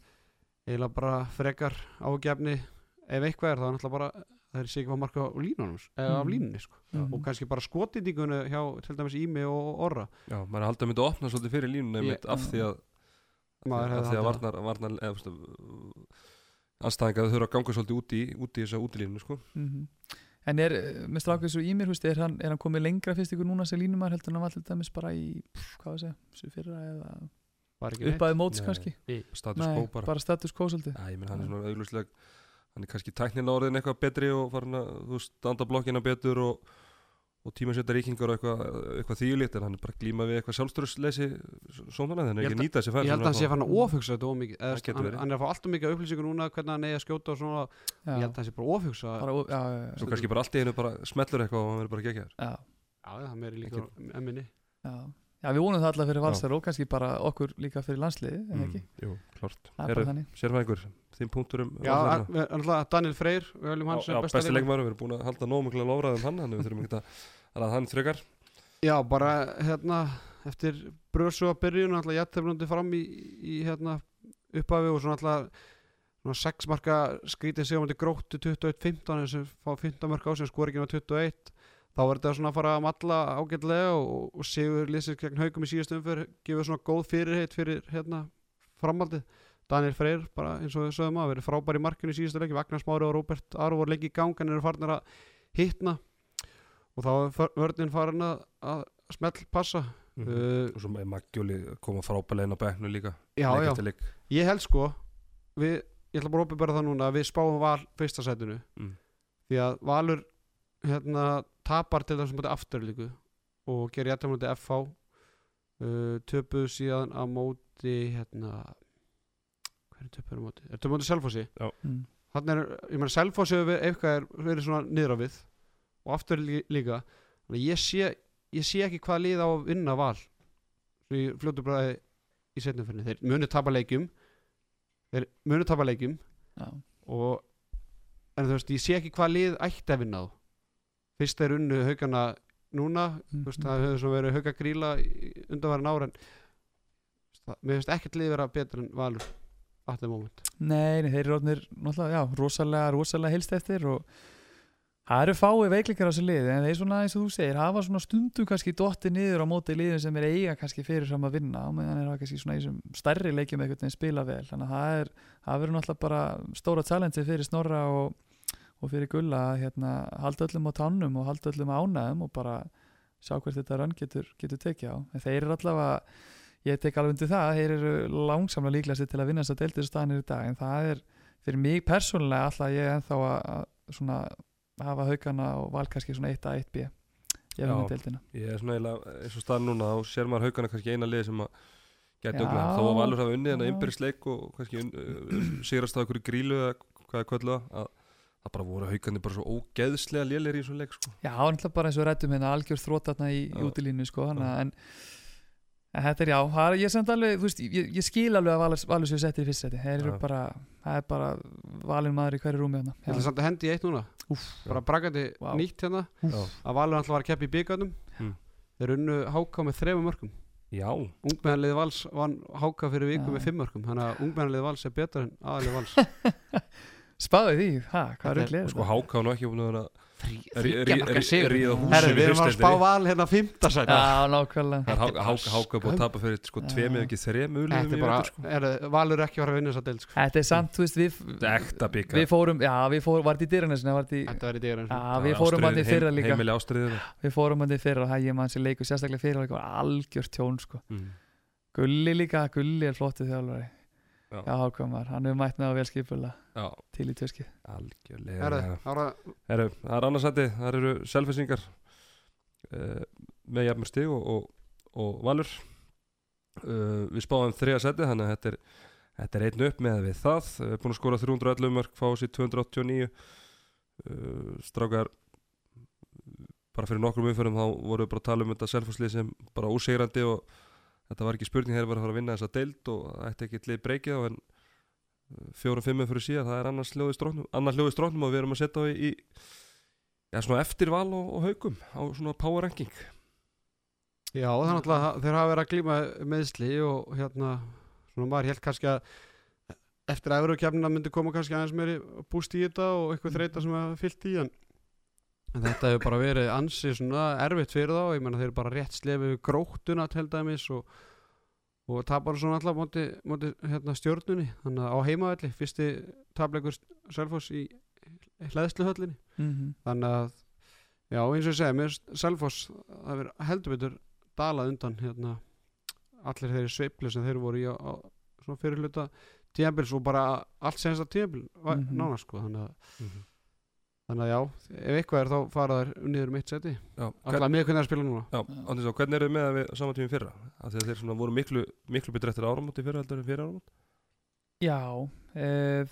eiginlega bara frekar áhugjefni ef eitthvað er þá er náttúrulega bara það er sig hvað marka á línunum eða af Mm. línunni sko. Mhm. og kannski bara skotindingunni hjá til dæmis Ími og Orra Já, maður er haldið að myndi að opna svolítið fyrir línunni yeah. af því að af því að varnar, varnar anstæðingar þurfa að ganga svolítið út í, út í þessa útilínu sko. Mhm. En er, eh, með strákið svo í mér, húst, er, hann, er hann komið lengra fyrst ykkur núna sem línumar heldur hann var til dæmis bara í, pff, hvað að segja, svo fyrra eða ekki uppaði móts Nei. kannski status Nei, quo bara, bara status quo svolítið Já, ég menn hann er svona auglustlega hann er kannski tæknin áriðin eitthvað betri og farin að þú standa blokkina betur og, og tímasetta ríkingar og eitthvað, eitthvað þýjulitt en hann er bara að glíma við eitthvað sjálfströðsleysi sónana þannig að held ekki nýta þessi færð Ég held að hann sé fann að ofugsa þetta ómikið hann, hann er að fá alltaf mikið upplýsingur núna hvernig hann eigi að skjóta og svona Já, ég held að hann sé bara ofugsa já, svo kannski bara allt í einu bara smellur eitthvað og hann verður bara geggjær já, Já, það meiri líka á emminni já. við vonum það alla fyrir valsar og kannski bara okkur líka fyrir landsliði, en ekki? Jú, klart Það er bara þannig. Sérfæðingur, þín punktur um Já, alltaf Daniel Freyr við höfum hann Já, besta leikmaður, við erum búin að halda nóg mikla lofræðum hann, þannig við þurfum ekki að hann frekar. Já, bara hérna eftir brösu að byrjun alltaf jætteflundi fram í, í hérna upphafi og svona alltaf svona sex marka skrítið sig á mæti gróttu 21-15 eins og fá 15 marka á sig skor ekki á 21 þá er þetta svona að fara að matla ágætlega og, og Sigur Lýsir gegn haugum í síðastum fyrir gefur svona góð fyrirheit fyrir hérna framhaldið. Daniel Freyr, bara eins og við sögum að verið frábær í markinu í síðastu leiki Vagnar Smári og Róbert Aru voru leiki í gang en eru farnir að hitna. Og þá er vörnin farin að, að smell passa Mhm. uh, og svo er Magjóli koma frábælega inn á bekknu líka. Já, já, ég held sko við, ég ætla bara að opið það núna að við spáum val fyrsta sætinu. Mm. því að Valur hérna, tapar til þessum mútið afturlíku og gerir jættum mútið FH uh, töpuð síðan á móti hérna hverju töpuð er á móti? er töpuð móti Selfossi? Mm. þannig er, ég meina Selfossi eitthvað er verið svona niður á við og aftur lí- líka. Þannig að ég sé, ég sé ekki hvað lið á að vinna val ég fljótu bara í setnumferðinni þeir munu tapa leikjum. Þeir munu tapa leikjum. Já, og en þú veist, ég sé ekki hvað lið ætti að vinna þá fyrst er unnu haugana núna, veist, Mhm. það hefur svo verið haugagríla undanværin ára en það- mér finnst ekkert lið vera betur en valur at the moment Nei, nei, þeir eru náttúrulega, rosalega, rosalega heilst eftir og Það eru fái veikleikar á þessu liði en þeir svona eins og þú segir hafa svona stundum kannski dotti niður á móti liðin sem er eiga kannski fyrir fram að vinna og meðan er það kannski svona í þessum stærri leikjum eitthvað en spila vel þannig að það er það verður náttúrulega bara stóra talenti fyrir Snorra og, og fyrir Gulla að hérna, halda öllum á tannum og halda öllum ánæðum og bara sjá hvert þetta rann getur, getur tekið á en þeir eru allavega ég tek alveg undir það, þeir eru langsamlega líklega til að vinna þess að deildir staðanir í dag en það er fyrir mig persónulega alltaf ég ennþá að, að svona hafa haugana og val kannski svona 1A, 1B ég vinna deildina Ég er svona eiginlega eins og staðan núna þá sér maður haugana kannski eina liði sem að Já. ögna þó að Valur hafa unnið en að Já. innbyrðisleik og kannski un, uh, sigrast á einhverju grílu eða hvað er að það bara voru haugandi bara svo ógeðslega lélir í þessum leik sko. Já, hann er bara eins og rættum hérna algjör þrótatna í, Já. útilínu sko, hana, en, en þetta er já það er, ég, alveg, þú veist, ég, ég skil alveg að Valur, Valur séu settið í fyrst seti þeir eru Já. bara, það er bara valin maður í hverju rúmi Ég ætla hérna samt að hendi í eitt núna Úff, Bara brakandi Vá. nýtt hérna Já. Að Valur alltaf var að keppa í byggarnum Mm. Þeir unnu háká með þrefum mörgum Já, Ungmennalið Vals vann háká fyrir viku Já. með fimm mörgum Þannig að ungmennalið Vals er betur en aðalið Vals spáði því, hæ, hvað Þetta er er- gleðið sko háká nú ekki búin að vera Þriggja rí- marka sigur. ríða húsum Herru, í við erum að spá val hérna fymtasæti Já, nákvæmlega. Það er Þetta er há- bara há- háká búin að sko- tapa fyrir sko tveim eða ekki þrem Þetta er bara, sko. er, Valur er ekki að fara að vinna þessa deild sko. Þetta er samt, þú veist, við Þetta við fórum, já, við fórum, var þetta í dyranesinu var þetta í, Þetta er í já, við fórum hann í fyrra líka. Heimili ástriðinu við fórum hann í fyrra og það ég mann sem leikur sérstaklega Já. Já, hákvæmar, hann hefur mætt með á vel skipulega Já, til í tjöskið algjörlega. Herru, það er annarsæti, það eru selfisingar uh, með jafnmur stig og, og, og valur. Uh, við spáðum þriða seti þannig að þetta er, þetta er einn upp með við það. Uh, búin að skora 311 mörg fá sér 289 uh, strákar bara fyrir nokkrum umförum þá voru við bara að tala um þetta selfislið sem bara úsigrandi og þetta var ekki spurning þegar var að fara að vinna þessa deild og það ætti ekki lið breykið á en fjórum-fimmum fyrir síðan það er annars hljóði stróknum, annars hljóði stróknum og við erum að setja á í, já, svona eftir val og, og haugum á svona power ranking. Já, þannig að þeir hafa verið að glíma meðsli og hérna svona maður held kannski að eftir að Eurokefnina myndi koma kannski aðeins meiri búst í þetta og eitthvað þreita sem að fyllt í en en þetta hefur bara verið ansi svona erfitt fyrir þá, ég menna þeir eru bara rétt slefið við gróttuna til dæmis og, og tapar svona alltaf móti, móti hérna, stjórnunni, þannig að á heimavelli fyrsti tapleikur Selfoss í hlæðsluhöllinni mm -hmm. þannig að já eins og ég segi, mér Selfoss það verður heldur betur dalað undan hérna allir þeirri sveiflu sem þeir voru í á, á svona fyrirluta tíðanbils og bara allt senast að tíðanbil mm Mhm. nána sko. Þannig að, þannig að já, ef eitthvað er þá fara þær niður um eitt seti já, alltaf með hvernig það spila núna? Já, Andrés, og hvernig eru með það við saman tímum fyrra? Af því að þeir svona voru miklu, miklu betur eftir áramóti fyrra heldur en fyrir áramót. Já, e,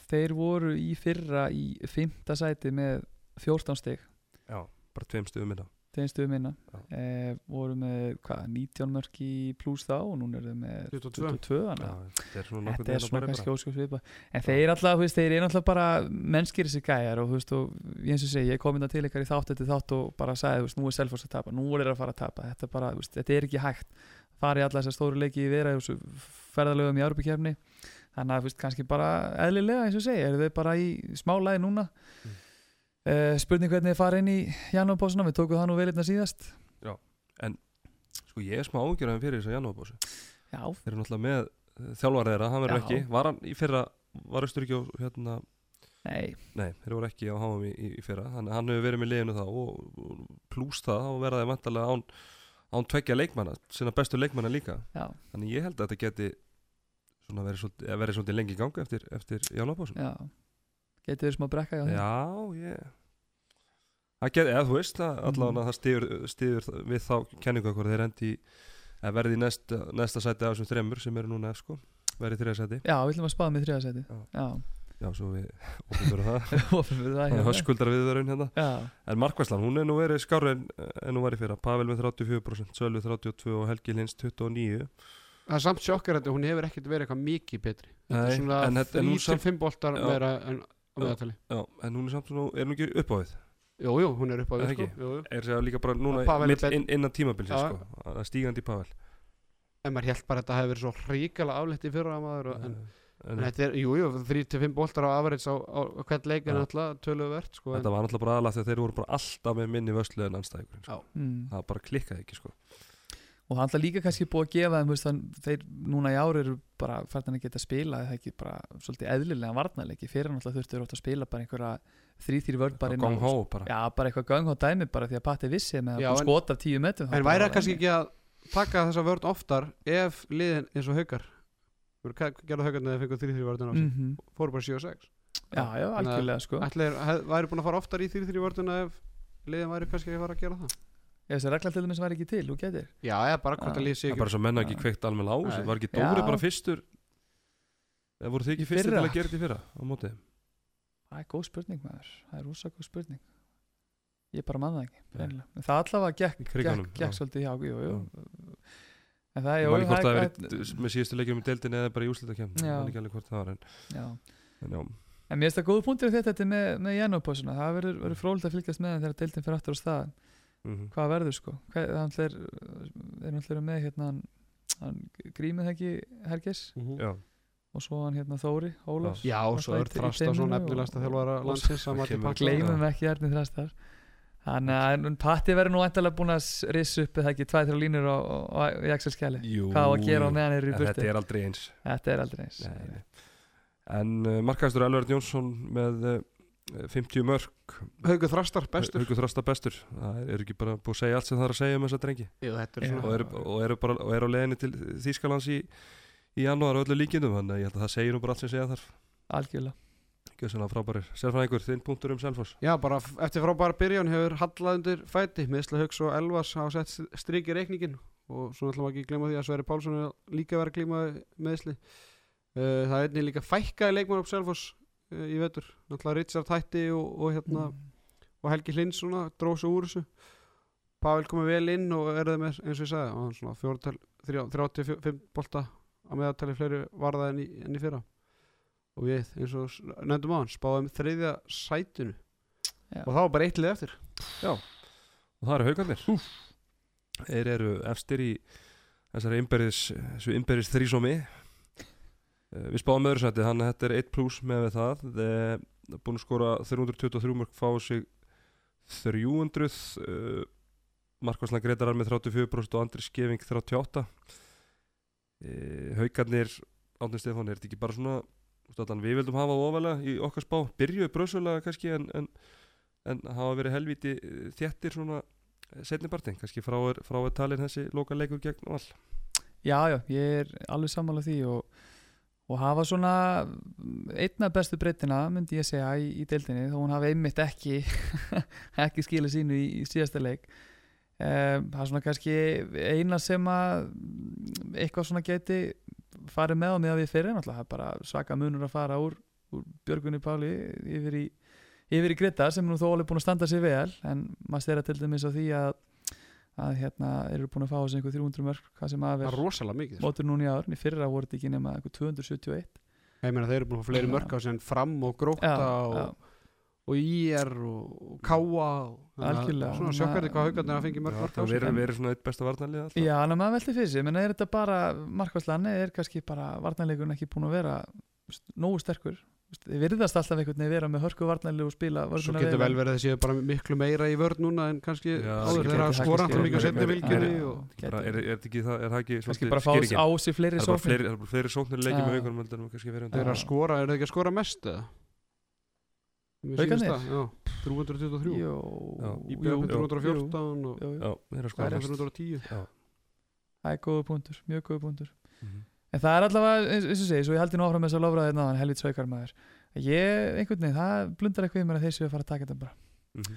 þeir voru í fyrra í fymta sæti með 14 stig. Já, bara tveim stöðum minna þeim stuðum minna. Já. e, voru með hvað, 19 mörk í pluss þá og núna er þeir með 22. 22 þannig já, að þetta er svona er svona kannski óskjóð svipa En þeir alltaf, þú veist, þeir eru alltaf bara mennskir þessi gæjar og þú veist, og eins og segi, ég kom inn til ykkar í þátt eftir þátt og bara sagði, veist, nú er Selfoss að tapa, nú er þeir að fara að tapa. Þetta, er bara, þetta er ekki hægt. Fara í alla þessar stóru leiki í vera ferðalögum í Europakefni þannig að, kannski bara eðlilega eins og segi, eru þeir bara í smá lagi núna. Mm. Uh, spurning hvernig þeir fara inn í janúarpásuna, við tókum það nú vel einna síðast. Sko ég er smá ágjörðan fyrir þess að janúarbósi Já, þeir eru náttúrulega með uh, þjálfar þeirra, hann verður Já. ekki var hann í fyrra, var austur ekki á hérna, nei, nei, þeir voru ekki á háum í, í, í fyrra, að hann hefur verið með liðinu þá og, og plús það, þá verða þeir vantarlega án, án tveggja leikmanna sinna bestu leikmanna líka, já, þannig ég held að þetta geti verið svolítið, svolítið lengi í gangi eftir, eftir janúarbósin já Getið þér smá brekka hjá þeim? Já, ég Það get, eða þú veist það, allavega Mhm. það stiður við þá kenningu okkur þeir endi í, eða verði í næsta, næsta sæti af þessum þremur sem eru núna sko, verði í þriða sæti Já, við ætlum að spáða með þriðasæti Já. Já, Já, svo við opinbjörðum það fyrir það Það er hérna. höskuldar viðverun hérna Já, En Markvæslan, hún er nú verið skárri en, en hún var í fyrra Pavel með 34%, Sölvi 32 og Helgi Lins 29 það er samt sjokkar þetta, hún hefur ekkert verið eitthvað mikið betri þetta er svona en þetta- en hún 3 samt- til 5 boltar Já. meira en á meðatali Já, en hún er samt svona, er hún ekki upp á við jú, jú, hún er upp á það sko jú, jú. Er það líka bara núna mitt inn, innan tímabilsins Já. sko, að stígandi í Pavel en maður held bara að þetta hefur verið svo ríkala afleitt í fyrra maður og, en, en En þetta er, jú, jú, 3-5 boltar á average á, á, hvern leik er Já. náttúrulega töluvert sko, þetta var náttúrulega bara aðalega þegar þeir voru bara alltaf með minni vöslu en anstæðingurinn sko. mm. það bara klikkaði ekki sko. Og það er alltaf líka kannski búið að gefa þeim veist, þann, þeir núna í ári eru bara færðan að geta að spila eða ekki bara svolítið eðlilega varnarleiki? Fyrir náttúrulega þurftu þeir oft að spila bara einhverja þrý-þrý vörn bara inn á- gong hó bara. Já bara eitthvað gang á dæmi bara því að Patti vissi með Já, að en- skota af tíu metrum en væri það kannski ekki að taka þessa vörn oftar ef liðin eins og haukar gerðu eða fengur 3-3 vörðuna á sig? Mm fóru bara 7 og 6 já já algjörlega sko. ætlir, hef, væri búin að fara oftar í 3-3 vörðuna ef liðin væri kannski að fara að gera það ef þessi regla til dæmis væri ekki til, þú getur já, eða bara hvort Já. að lið sé það er ekki bara svo menna ekki Já. kveikt alveg á þessu var ekki Dóri Já. bara fyrstur eða voru þið ekki Í fyrstur til fyrra? að gera þetta í fyrra á móti þeim? það er góð spurning maður, það er rosa góð spurning ég bara manna það ekki greinilega. en það allavega gekk, Í kriganum, gekk, gekk já. svolítið hjá jú, jú. en það, ég jú, man ekki hvort það hefði verið með síðustu leikjum í deildinni eða bara í úslitakefn ég Já. man ekki alveg hvort það var en, já. en já, En mér finnst það góð punktur þetta, þetta með, með Janopásuna, það verður, verður frólitt að fylgjast með þegar deildin fyrir aftur á stað mhm. hvað verður sko það er náttúrulega með hérna hann, hann grímið ekki Hergis Mhm. já, og svo hann hérna Þóri, Ólafs já, og svo er Náttúrulega í Þrasta svo teiminu nefnilegasta og- þjálfara og- landsins að Palla. gleymum ekki Erni Þrastar þannig að en Patti verður núæntalega búin að rissa upp eða ekki tvæð þrjá línur á, á, á, í Axel Skjali Jú, hvað á að gera á jú. meðan er í En burti þetta er aldrei eins þetta er aldrei eins Nei, nei. En uh, markastur Elvar Jónsson með uh, 50 mörg Haukur Þrastar, bestur. Haukur Þrasta bestur. Það er ekki bara búið að segja allt sem það er að segja um þessa drengi. Jú, þetta er og eru og eru bara, og eru á leiðinni til Þýskalands í, í janúar og öllu líkindum þannig að ég held að það segir nú bara allt sem segja þarf. Algjörlega. Gjössalega frábærir Sérfræðingur, þinn punktur um Selfoss. Já, bara eftir frábæra byrjun hefur hallað undir fæti Meðsla Hauks og Elvas hafa sett strik í reikningin og svo ætlum við ekki að glemma því að Sverri Pálsson er líka verið að glíma meðsli uh, Það er einnig líka fækkaði leikmann upp Selfoss í vetur. Náttúrulega Richard hætti og, og, hérna, Mm. og Helgi Hlins svona dróð svo úr þessu. Pavel komið vel inn og er það með eins og ég sagði og hann svona fjórtal, 35 bolta á meðaltali fleiri varða enn í, enn í fyrra. Og við eins og nefndum á hann spáðum þriðja sætinu. Já. og það var bara eitt lið eftir. Og það eru haugarnir. Þeir eru efstir í þessari innberðis, þrísómi. Eh, Við spáðum öðru sæti þannig að þetta er 1 pluss með við það. Þeir búin að skora 323 mörg fá sig 300 uh, Markvarslan Gretarar með 34% og Andri Skeving 38 uh, Haugarnir Átni Stefán, er þetta ekki bara svona allan við vildum hafa ofalega í okkar spá? Byrjuðu bröðsölega kannski en, en, en hafa verið helviti eh, þéttir svona setnibartin, kannski frá er talin þessi loka leikur gegn val. Já, já, ég er alveg sammála því og, og hafa svona einna bestu breytina myndi ég segja í, í deildinni þó hún hafi einmitt ekki ekki skila sínu í, í síðasta leik. Um, það er svona kannski eina sem að eitthvað svona geti farið með á með að við fyrir náttúrulega það er bara svaka munur að fara úr, úr Björgunni Páli yfir í í Greta sem nú þó alveg búin að standa sér vel en maður stera til dæmis á því að að hérna eru búin að fá þessi einhver 300 mörg hvað sem að það er er rosalega mikið sko. mótur núna í ár, í fyrra voru þetta ekki nema eitthvað 271 ég meina þeir eru búin að fá fleiri Já. mörk á sem fram og gróta já, og, já, og IR og, og Káa Algjörlega. svona sjokkandi hvað haugarnir að fengi mörk mörk á það verið svona eitt besta varnarlið alltaf. Já, en maður velti fyrir sig menn er þetta bara, markværslanni er kannski bara varnarleikurinn ekki búin að vera nógu sterkur Þið virðast alltaf einhvern veginn vera með hörku varnarlegu og spila Svo getur vel, verið að séu bara miklu meira í vörð núna en kannski áður geti þeir að það skora kannski alltaf mikið og gæti- Bara, er, er, þetta ekki, það, er það ekki kannski bara fá skýringin? á sig fleiri það er bara sóknir. fleiri, það er bara fleiri sóknir Já. með haugunum heldur en kannski verið þeir eru Já. að skora, eru þeir ekki að skora mest það, Já, 323 Jú, Í jú, björnum jú, 314 og jú, jú. já, þeir eru að það skora er mest. 310 það er góða punktur, mjög góða punktur. Mhm. En það er allavega, eins og segi, svo ég haldi nú áfram með þess að lofra þeirna þannig helvit sveikar maður. Ég, einhvern veginn, það blundar eitthvað í mér að þeir séu að fara að taka þetta bara. Mhm.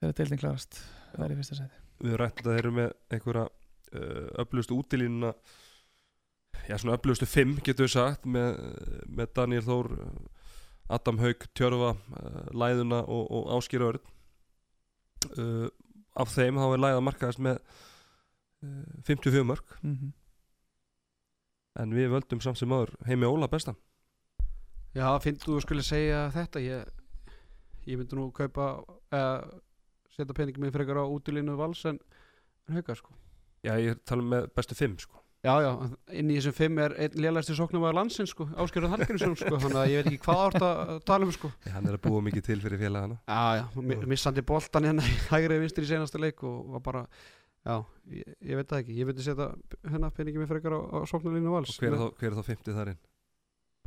Þegar deildin klarast, það er í fyrsta sæti. við höfum rætt að þeir eru með einhverja uh, öflugustu útilínuna já svona öflugustu fimm getur við sagt með, með Daniel Þór Adam Haug, Tjörfa uh, Læðuna og, og Áskir Örn uh, af þeim þá er Læða markaðast með uh, 54 mörg Mm en við völdum samt sem aður heimi Óla bestan Já, finnst þú skulle segja þetta? Ég, ég myndi nú kaupa eða setja peningi minn frekar á útilínu vals en, en haukar sko. Já ég tala um með bestu fimm sko. Já, já, inn í þessum fimm er einn lélægsti sóknumæður landsins sko, Áskerður Hallgrímsson sko, þannig að ég veit ekki hvað árt að tala um sko. Nei, hann er að búa mikið til fyrir félagana. Já, já, mi- missandi boltan hérna í hægri vinstri í senasta leik og var bara, já, ég, ég veit það ekki, ég myndi setja hérna peningi mig frekar á, á sóknarlínu vals. og hver er þá, hver er þá 50 þar inn?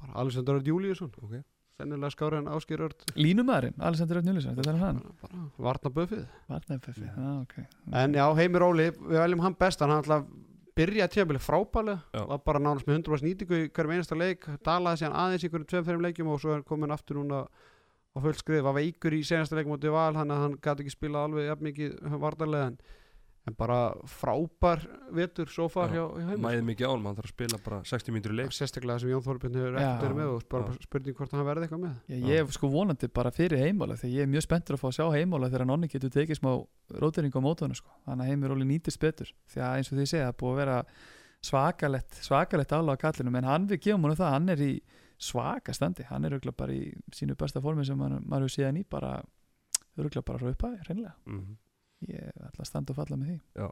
Bara Alexander Örd Júliusson, ok, sennilega skári en Áskerður Örd, Línumæðurinn, Alexander Röfn Júlisson, þetta er hann. Bara varna böfið. Varnæffi, já, ok. En já, Heimir Óli, við veljum hann best, hann ætla að byrja tíðanbili frábælega, var bara nánast með 100% nýtingu í hverjum einasta leik, dalaði síðan aðeins í hverjum tveim fyrir leikjum og svo er komin aftur núna á fullt skrið, var veikur í senasta leikum mútið val, hann að hann gæti ekki spila alveg jafn mikið vardarlega en, en bara frábær vetur svo far Já, hjá, hjá Heimir. mæði mikið án mann þarf að spila bara 60 mínútur í leik. Sérstaklega sem Jón Þorbjörn hefur ekkert verið með og bara spurning hvort hann verði eitthvað með. Já, ég er sko vonandi bara fyrir heimála þegar ég er mjög spenntur að fá að sjá heimála þegar nonni getur tekið smá rótering á mótunum sko. þannig að heimir Óli nýtist betur. Því að eins og því segja, það búið að vera svakalett, svakalett álag á kallinum en hann við gefum honum það, hann er í svaka standi, hann er bara í sínu besta formi sem hann, maður ég ætla að standa og falla með því já,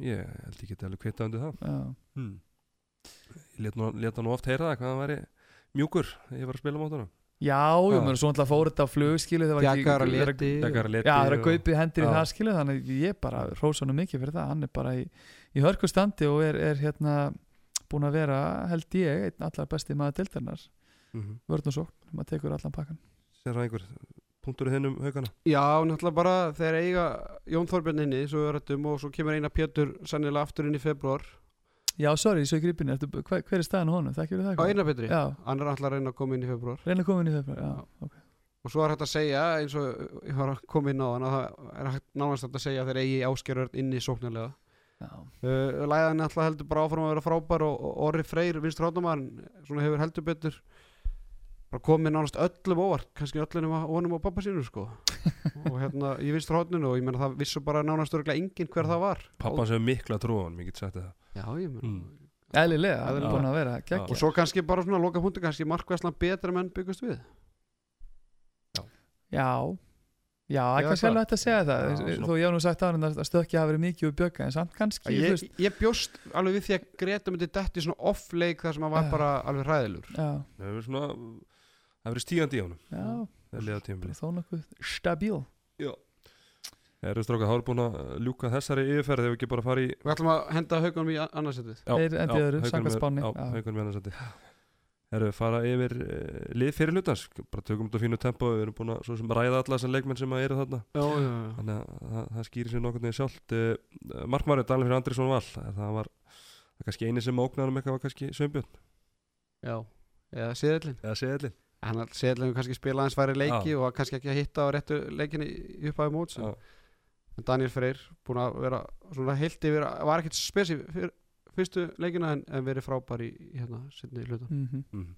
ég held ekki alveg kvita undir það Já, hmm. ég let nú, nú oft heyra það hvað hann væri mjúkur þegar ég var að spila mótunum já, já, Já. menn svo náttúrulega fór þetta á Bjakar að þegar- leti. Já, það er að kaupi hendir í Já. það skilu þannig að ég bara hrósa hann mikið fyrir það hann er bara í, í hörku standi og er, er hérna búin að vera held ég einn allar besti maður dildarnar Mhm. vörn og sókn, maður tekur allan pakkan sér það einhver punktur í þennum haugana Já, náttúrulega bara þegar eiga Jón Þorbjörn inni, svo er þetta og svo kemur eina Pétur sannilega aftur inn í februar Já, sorry, svo í gripinu, ertu, hver, hver er staðan honum? Þekkir það á ekki? eina Péturi, Já, hann er alltaf að reyna að koma inn í februar reyna að koma inn í það Já, Já. ok. Og svo er hægt að segja eins og ég var að koma inn á hann að það er hægt nánast hægt að segja þeir eigi áskerður inni sóknarlega. Já, uh, Læðan alltaf heldur bara áfram að vera frábær og, og Orri Freyr, vinstur hóttamæðin svona hefur heldur betur bara komið nánast öllum óvart kannski öllum á honum og pappa sínu sko. Og hérna í vinstur hótninu og ég meina það vissu bara nánast örgulega enginn hver það var. Pappa sem er mikla trú á hann, mikið sagt það. Já, ég meina. Mm. eðlilega, það er búin að vera og geggja svo kannski bara svona loka punktu kannski markvæslan betra menn byggast við. Já, já, það er Eða kannski hvað? alveg hægt að segja það. Já, Þó svona- ég hef nú sagt á hann að stökkja hafi verið mikið úr bjögga en samt kannski, þú ég, veist. ég bjóst alveg við því að Greta myndi detti svona off-leik þar sem hann var Já. bara alveg hræðilur Já, það hefur svona það verið stígandi í honum. Já, það er liða tímabili þó nokkuð stabíl Erum strákað, þá er búin að ljúka þessari yfirferð? Þegar við ekki bara fara í Við ætlum að henda haugunum í annarsettið Þeir enduðu öðru, samkvæmt spánni. Já, Já. haugunum í annarsætti Erum við fara yfir uh, lið fyrir hlutans. Bara tökum þetta fínu tempo við erum búin að svo sem ræða alla þessar leikmenn sem að eru þarna. Já, já, já. Þannig að það, það skýrir sér nokkurn veginn sjálft. Uh, Markmárið, Dalin fyrir Andrisson Val það var það er kannski eini sem ógnar um eitthvað var kannski Sveinbjörn. Já, eða Seðlin eða Seðlin Hann Seðlin hefur kannski spilað hans færi leiki og var kannski ekki að hitta á réttu leikinni í upphæðu móts Já. en Daniel Freyr búin að vera svona heilt yfir var ekkert spesi fyrir fyrstu leikina en, en verið frábær í, í hérna setni hluta Mhm. mm.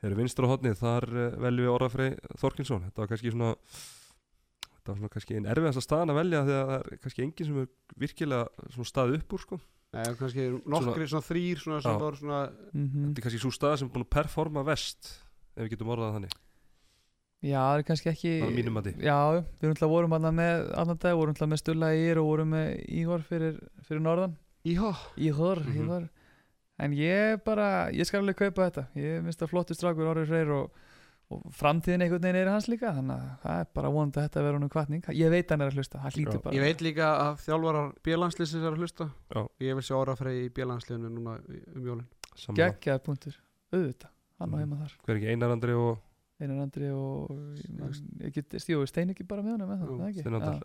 Erum vinstur á hotnið þar uh, veljum við Orrafrey Þorkinsson þetta var kannski svona þetta var svona kannski einn erfiðasta staðan að velja því að það er kannski enginn sem er virkilega svona staðið upp úr sko Nei, kannski nokkri svona, þrýr svona sem voru svona Mhm. þetta er kannski svo stað sem er búin að performa vest ef við getum orðað það þannig Já, það er kannski ekki Það er mínum mati. Já, við erum alltaf vorum alltaf með annan dag, vorum alltaf með Stulla í og vorum með Ígor fyrir, fyrir norðan Íhá Ígor, Mhm. Ígor En ég bara, ég skal alveg kaupa þetta Ég minnst að flottu strákur Orri Freyr og, og framtíðin einhvern veginn er hans líka Þannig að það er bara vonandi að þetta vera honum kvartning Ég veit hann er að hlusta, hann hlýtur bara. Ég veit líka að þjálfarar bílanslýsins er að hlusta. Já. Ég vil sjá Óra Frey í bílanslýsinu núna um Sammála. Geggjaði punktur, auðvitað Hann á Mhm. heima þar. Hver er ekki Einar Andri og Einar Andri og Stíu, Stein ekki bara með ekki? Steinandal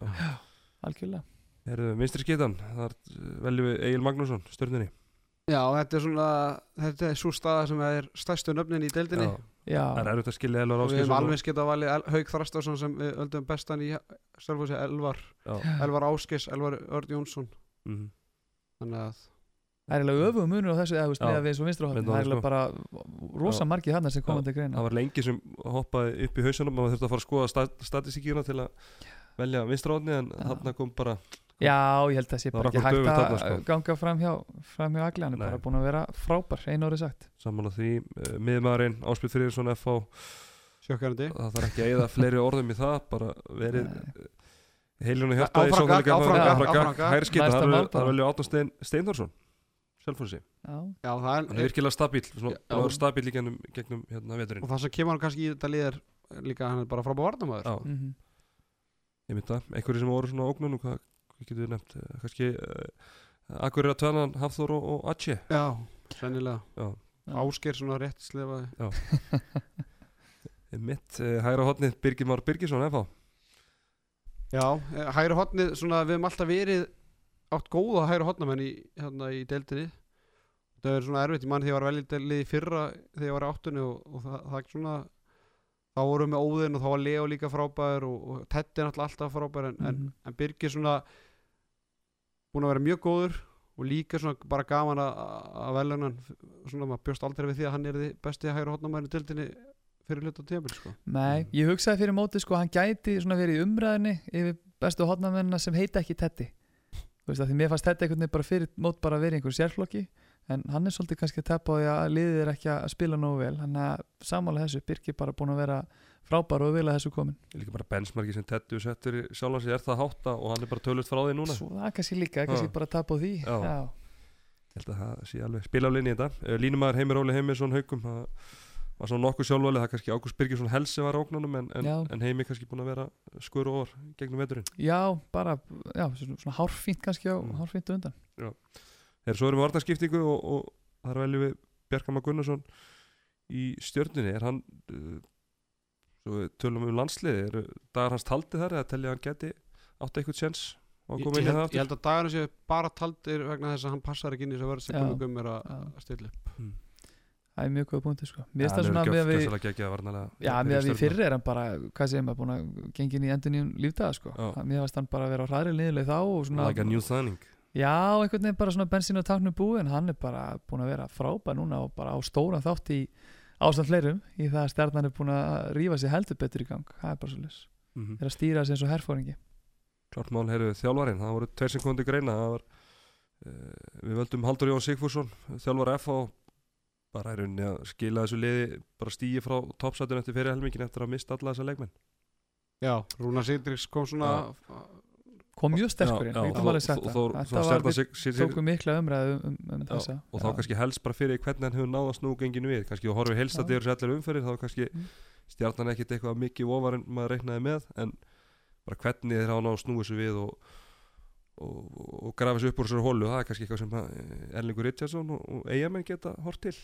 algjörlega. Erum vinstri skitan þar veljum við Egil Magnússon stjörnunni. Já, þetta er svona þetta er svo staða sem er stærstu nöfnin í deildinni. Já, það er erfitt að skilja Elvar og við hefum alveg sketa valið El Haug Þrastarsson sem við öldum bestan í sér Elvar, og Elvar Ásgeis Elvar Örd Jónsson. Mm. Þannig að Það er eiginlega öfum munur á þessu eða að við eins og Með það er eiginlega bara rosa margið hann sem komandi greina. Það var lengi sem hoppaði upp í hausunum maður þurfti að fara að skoða stat statistíkina til að velja vinstra hodni en þarna kom bara Já, ég held að það sé bara ekki hægt að þarna, sko. ganga fram hjá, fram hjá Agli, hann er Nei. bara búin að vera frábær einu orðið sagt. Sammála því uh, miðmaðurinn Áspil Friðriksson FH sjökkarandi það þarf ekki að eða fleiri orðum í það bara verið Nei. Heiljónu hjarta í frá áfram gakk. hæri skita, það er Átna Stein Steindorsson Selfossi, Já, Já, það hann er er, virkilega stabíl svona, er stabíl í gegnum, gegnum hérna veturinn. Og það sem kemur hann kannski í þetta lið er líka hann er bara frábæð varnamæður Já, mhm. ég mynd það, einhverju sem voru svona ógnunum, hvað, hvað getur við nefnt Eh, kannski uh, Akkur er að tvenna Hafþór og, og Atje Já, sennilega. Ásker svona rétt slefaði mitt, uh, hægra hotnið Birgir Már Birgisson, FH Já, eh, hægri hotnið svona við höfum alltaf verið átt góða hægri hotnamenn í, hérna í deildinni. Það er svona erfitt, ég mann því ég var veljið fyrra þegar ég var áttunni og, og það, það er svona þá vorum við með óðinn og þá var Leo líka frábær og, og Teddy er alltaf frábær en, en, Mhm. en Birgir svona búin að vera mjög góður og líka svona bara gaman að, að velunan svona maður bjóst aldrei við því að hann er því besti hægri hotnamenn í deildinni fyrir hluta tímabil sko. Nei, ég hugsaði fyrir móti sko hann gæti svona verið í umræðinni yfir bestu hotnamennina sem heita ekki Teddy. Þú veist að því mér fannst Teddy einhvern veginn bara fyrir mót bara að í einhver sérflokki en hann er svolítið kannski að teppa á því að liðið er ekki að spila nógu vel. Hann að samála þessu, Birkir bara búin að vera frábær og vel að þessu komin Líka bara benchmarki sem Teddu settur í sjálfan sig er það hátta og hann er bara tölvöld frá því núna Svo það kannski líka, kannski Já. bara að tapa á því Já. Já. Ég held að það sé alveg spila á linni í þetta uh, Línumæður Heimir Óli Heimisson haugum það var svona nokkuð sjálfvalið það kannski Ágúst Birgisson helsi var á ógnunum en, en, Já. en Heimi kannski búin að vera skur og orð gegnum veturinn Já, bara, já, svona, hárfínt kannski á, Mm. hárfínt undan Þegar svo erum við varnarskiptingu og, og þar veljum við Bjarkama Gunnarsson í stjörnunni er hann uh, svo við tölum um landsliði eru dagar hans taldi þar eða telja hann geti átt eitthvað sjens og ég, inn í það held, ég aftur held að dagarinn séu bara taldir vegna þess að hann passar ekki inn í þess að verða sem Já. komið gummir að að stilla upp. Það er mjög góð punkti sko. Mér finnst það svona að við gjössalega geggjað varnarlega Já, með að við fyrir er hann bara, hvað segir maður, búin að gengin í endun í lífdaga sko. Mér finnst hann bara að vera á hræðri liðileg þá og svona like a new thing Já, einhvern veginn bara svona bensín og táknum búin hann er bara búin að vera frábær núna og bara á stóran þátt í ástand fleirum í það að stjarnan er búin að rífa sig heldur betur í gang, það er bara svo lis mm -hmm. er að stýra þessi eins og herfóringi Klart mál, heyrðu, þjálfarinn, það voru tveir til greina það var, uh, við völdum Haldur Jón Sigfússon, þjálfar F og bara er unni að skila þessu liði bara stíi frá toppsætun eftir fyrir helmingin eftir að mista alla þessa leikmenn. Já, Rúnar Sigdriks kom svona kom mjög sterkur inn, og- og- það. og- þetta svo tókum mikla umræðu um, um Já, þessa. og þá Já. kannski helst bara fyrir hvernig hann hefur náða snúgenginu við. Kannski og horfið helst að þetta eru allir umferðir þá kannski Mm. stjarnan ekkit eitthvað mikið ofar en maður reiknaði með en bara hvernig þeir hafa náða snúið þessu við og, og, og grafa þessu upp úr þessu hólu það er kannski eitthvað sem að Erlingur Richardson og, og eigamenn geta hort til.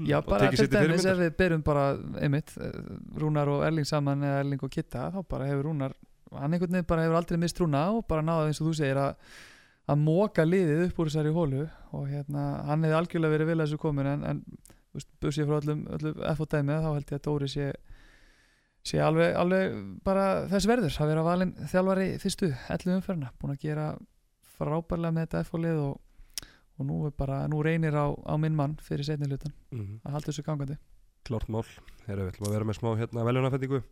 Já, Og bara til dæmis ef við byrjum bara einmitt, eh, Rúnar og Erling saman eða Erling og Kitta, þá bara hefur Rúnar hann einhvern veginn bara hefur aldrei mist Rúna og bara náða eins og þú segir að að móka liðið upp úr þessari hólu og hérna, hann hefði algjörlega verið að þessu komin en, en busið frá öllum, öllum F.O.D.M. þá held ég að Dóri sé sé alveg, alveg bara þess verður að vera valinn þjálfari fyrstu 11 umferðina, búin að gera frábærlega með þetta F.O.lið og, og nú er bara, nú reynir á, á minn mann fyrir setni hlutan Mhm. að halda þessu gangandi Klárt mál, þeirra við ætlum að vera með smá hérna veljunafendingu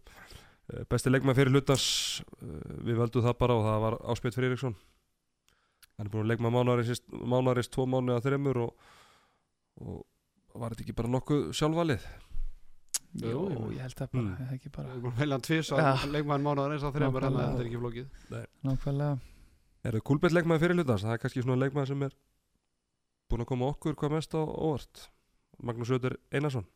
Besti leikmaður fyrir hlutans Við völdum það bara og það var Áspjöld Friðriksson. Hann er búin að leikma mánaðarins mánaðarins tvo mánu að þreymur og, og var þetta ekki bara nokkuð sjálfvalið? Jú, ég held það bara, Mm. ekki bara. Veljan tvís Já. að leikmaður mánuðar eins á þreymur en þetta er ekki flókið. Nákvæmlega. Er það kúlbett leikmaður fyrir hlutans? Það er kannski svona leikmaður sem er búin að koma okkur hvað mest á óvart. Magnús Öður Einarsson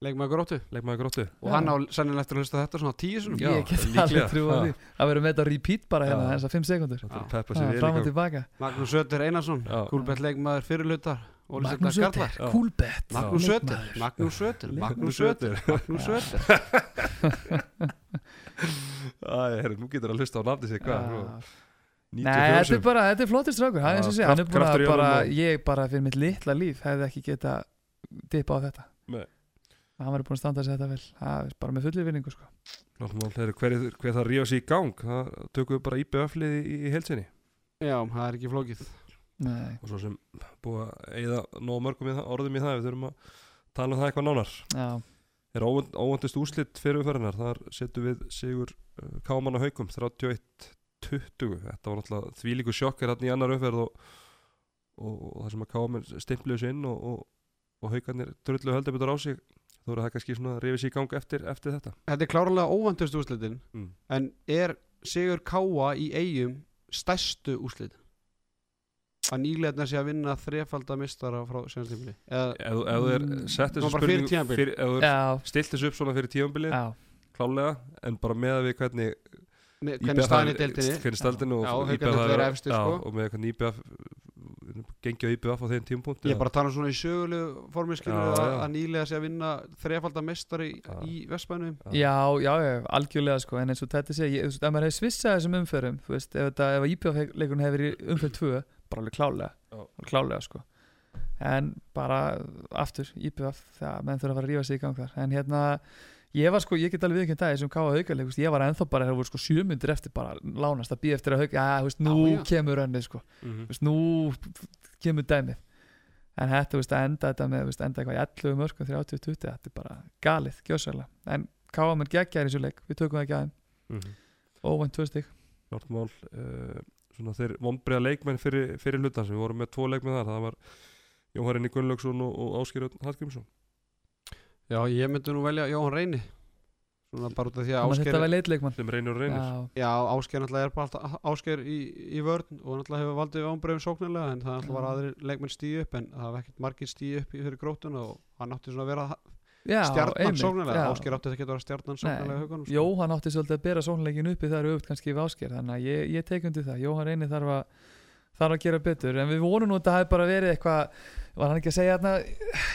Leikmaður gróttu leikmaður gróttu og hann á sennilega eftir að hlusta þetta svona tíu sinum Já, ég get líklega. alveg trú að því það verður með þetta repeat bara hérna Já. þessar 5 sekundur Það er að peppa sér gang. tilbaka Magnús Sötter Einarsson. Kúlbett leikmaður fyrir hlutar Magnús Sötter. Coolbet Magnús Sötter. Magnús Sötter. Magnús Sötter Magnús. Sötter Æ, herri, nú getur að hlusta á nafni sig hvað nú? Nei, þetta 94 er bara, þetta er flottir strákur hann, Já, er eins og sé, er að honum og- ég bara fyrir mitt litla líf hefði ekki geta dipa á þetta Nei. hann verður búin að standa sig þetta vel. Það er bara með fullir vinningu sko. Hver, hver það ríða sig í gang það tökum við bara IBF-lið í, í heilsinni Já, það er ekki flókið. Nei, og svo sem búið að eigða nóg mörgum í það, orðum í það við þurfum að tala um það eitthvað nánar. Já, er óvönd, óvöndist úslitt fyrir umferðinar þar setjum við Sigur uh, Káman á Haukum 31-20 þetta var náttúrulega þvílíku sjokkar hann í annar umferð og, og, og það sem að Káman stimpliðu sig inn og, og, og Haukarnir drullu höldu betur á sig þó er það kannski svona að rifið sig í gang eftir, eftir þetta. Þetta er klárlega óvandust úrslitin mm. en er sigur Káa í eigum stærstu úslit að nýleitna sé að vinna þrefaldamistara frá sérnstímli eða ef þú- ef þú er Mm, sett þessu fyrir- ef þú er stilt þessu upp svona fyrir tímabilið já, klálega, en bara með að við hvernig hvernig staðin í hafi- deildinni. hvernig staldinu Já, og já, sko. og með hvernig IBF gengi á IBF á þeim tímpunkt ég er bara að tala um svona í sögulegu formi skilur Já, að, að nýlega sé að vinna þrefaldamistari Já. í Vestbænum já, já, já, algjörlega sko, en eins og þetta sé, ég, þú veist, ef maður hefði svissað þessum umförum, þú veist, ef ef IPF-leikurinn hefði verið í umför 2, bara alveg klálega, Já. alveg klálega sko, en bara aftur, IPF, það, menn þurfa að fara að rífa sig í gang þar, en hérna, ég var sko, ég get alveg viðkjönd það, þessum káa haugarleik, ég var ennþá bara, það voru sko sjömyndir eftir bara lánast að býja eftir að hauga, já, þú veist, nú Já, já. kemur önnið sko, Mhm. þú veist, nú kemur dæmið en þetta, þú veist, að enda þetta með veist, enda eitthvað í 11 mörgum 30-20 þetta er bara galið, gjössalega en káum er geggjar í þessu leik, við tökum það ekki aðeim Mhm. óvænt tvö stygg Klárt mál uh, svona þeir vonbreiða leikmenn fyrir, fyrir hlutan sem við vorum með tvo leikmenn þar það var Jóharinni Gunnlaugsson og, og Áskir Hallgrímsson já ég myndi nú velja Jóhann Reyni. Svona bara út af því að Ásgeir þetta var leitleikmann sem reynir og reynir. Já, Já, Ásgeir náttúrulega er bara alltaf Ásgeir í, í vörn og náttúrulega hefur valdið ámbreyfum sóknarlega en það náttúrulega var Já. aðrir leikmenn stíu upp en það var ekkert margir stíu upp í fyrir grótuna og hann átti svona að vera já stjarnan sóknarlega. Já. Ásgeir átti þetta ekki að vera stjarnan sóknarlega í haugunum sko. Jóhann átti svolítið að bera sónleikin uppi þar auðvitað kannski við ásker þannig að ég, ég það, þarf að að gera betur, en við vonum nú að þetta hafi bara verið eitthvað, var hann ekki að segja þarna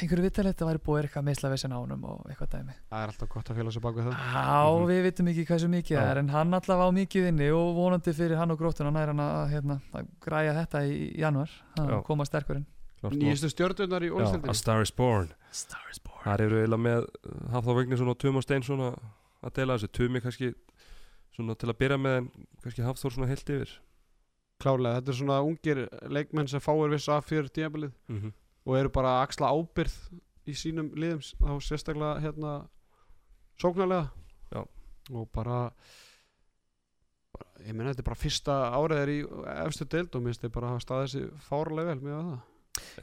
einhverju vittalegt, það væri búið eitthvað meðslavessin ánum og eitthvað dæmi. Það er alltaf gott að fela sig bak við það. Já, Mhm. við vitum ekki hvað svo mikið það er en hann allavega á mikið inni og vonandi fyrir hann og grótuna nær hann að, hérna, að græja þetta í januar að Já. koma sterkurinn. Nýjustu stjörnunar í Já, A Star is Born. Star is born. Þar eru eiginlega með Hafþór Vignesson og Tuma Steinsson að að deila þessu. Tumi kannski til að byrja með en kannski Hafþór heilt yfir Klárlega, þetta er svona ungir leikmenn sem fáir viss af fyrir tímabilið mm -hmm. og eru bara að axla ábyrð í sínum liðum þá sérstaklega hérna sóknarlega Já. og bara, bara ég meina þetta er bara fyrsta árið er í efstu deild og minnst þið bara hafa staðið þessi fárlega vel með það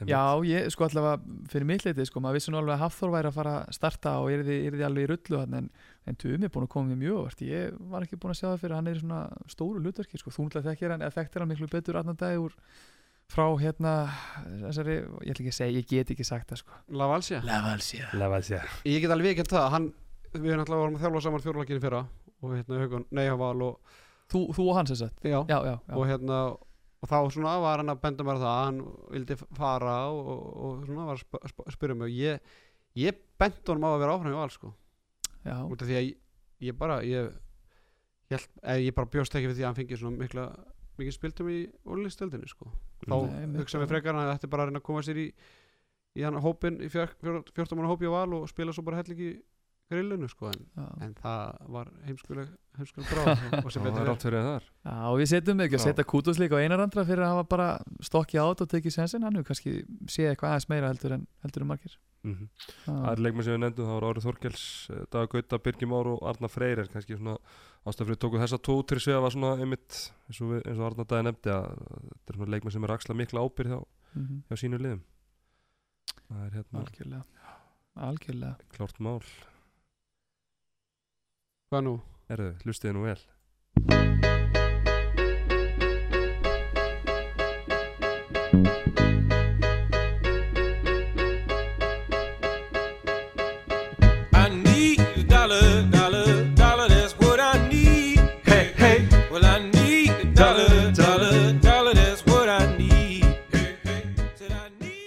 Já, ég sko allavega fyrir mitt leiti sko, maður vissi nú alveg að Hafþór væri að fara að starta og er þið alveg í rullu hann en, en Tumi er búin að koma mér mjög vart ég var ekki búin að sjá það fyrir að hann er í svona stóru hlutverki sko, þú náttúrulega þekkir hann eða þekktir hann miklu betur annan dag úr frá hérna þessari, ég ætla ekki að segja, ég get ekki sagt það sko. Lavalsja, Levalsja Lefaðsja ég get alveg ekki það hann, við erum alltaf vorum að þjálfa saman fjórlækinu fyrra og hérna Haugun, Neyjaval og, þú, þú og hann sem sagt? Já, Já, já, já. Og hérna og þá svona var hann að benda mér á það að hann vildi fara og, og, og svona var að sp sp spyrja mig. Og ég, ég bent honum á að vera áfram í val sko Já, út af því að ég, ég bara ég, ég, ég bara bjóst ekki við því að hann fengi svona mikla mikið spiltum í ólistöldinni sko. Þá Nei, mitt hugsa við frekar hann að þetta er bara að reyna að koma sér í í hann hópin, í fjör, fjör, 14 manna hópi á val og spila svo bara hellingi grillinu sko en, en það var heimskuleg heimskuleg bráð og sem það betur er þar. Já, og við setjum ekki að setja kútus líka á einarandra fyrir að hafa bara stokkið át og tekið sensin hann hefur kannski séð eitthvað aðeins meira heldur en, heldur en margir mm -hmm. Já. Það er leikmenn sem við nefndum, það var Árið Þorkels Dag Gauta, Birgir Már og Arna Freyr er kannski svona ástafrið tóku þessa tótri svega var svona einmitt eins og, við, eins og Arna Dagi nefndi að þetta er svona leikmenn sem er axla mikla ábyrð hjá, Mhm. hjá sínu liðum það er hérna Algjörlega Algjörlega klárt mál hvað nú? Erðu, hlustiði nú vel I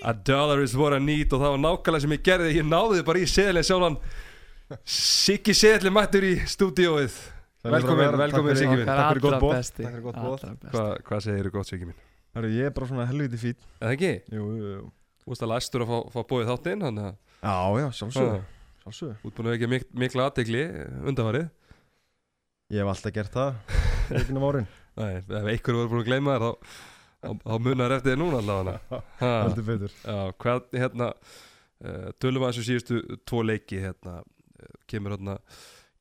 A dollar is what I need og það var nákvæmlega sem ég gerði ég náði bara í seðlinn sjálfan Siggi seðlinn mættur í stúdíóið Velkomin, velkomin Siggi minn Takk fyrir gott allra boð. besti. Takk fyrir gott boð. Allra besti. Hva, Hvað segir þú gott Siggi minn? Herru, ég er bara svona helviti fít Eða ekki? Jú, jú, jú Þú veist að læstur að fá, fá bóðið þáttinn Já, já, sjálfsög Ah. Sjálfsög Útbúin að ekki mik mikla aðtegli undanvarið Ég hef alltaf gert það Ekki um árin Nei, ef einhver voru búin að gleyma þér þá, þá, munar eftir þér núna allavega. Heldur betur. Hvað, hérna uh, Tölum að þessu síðustu tvo leiki hérna, uh, kemur hérna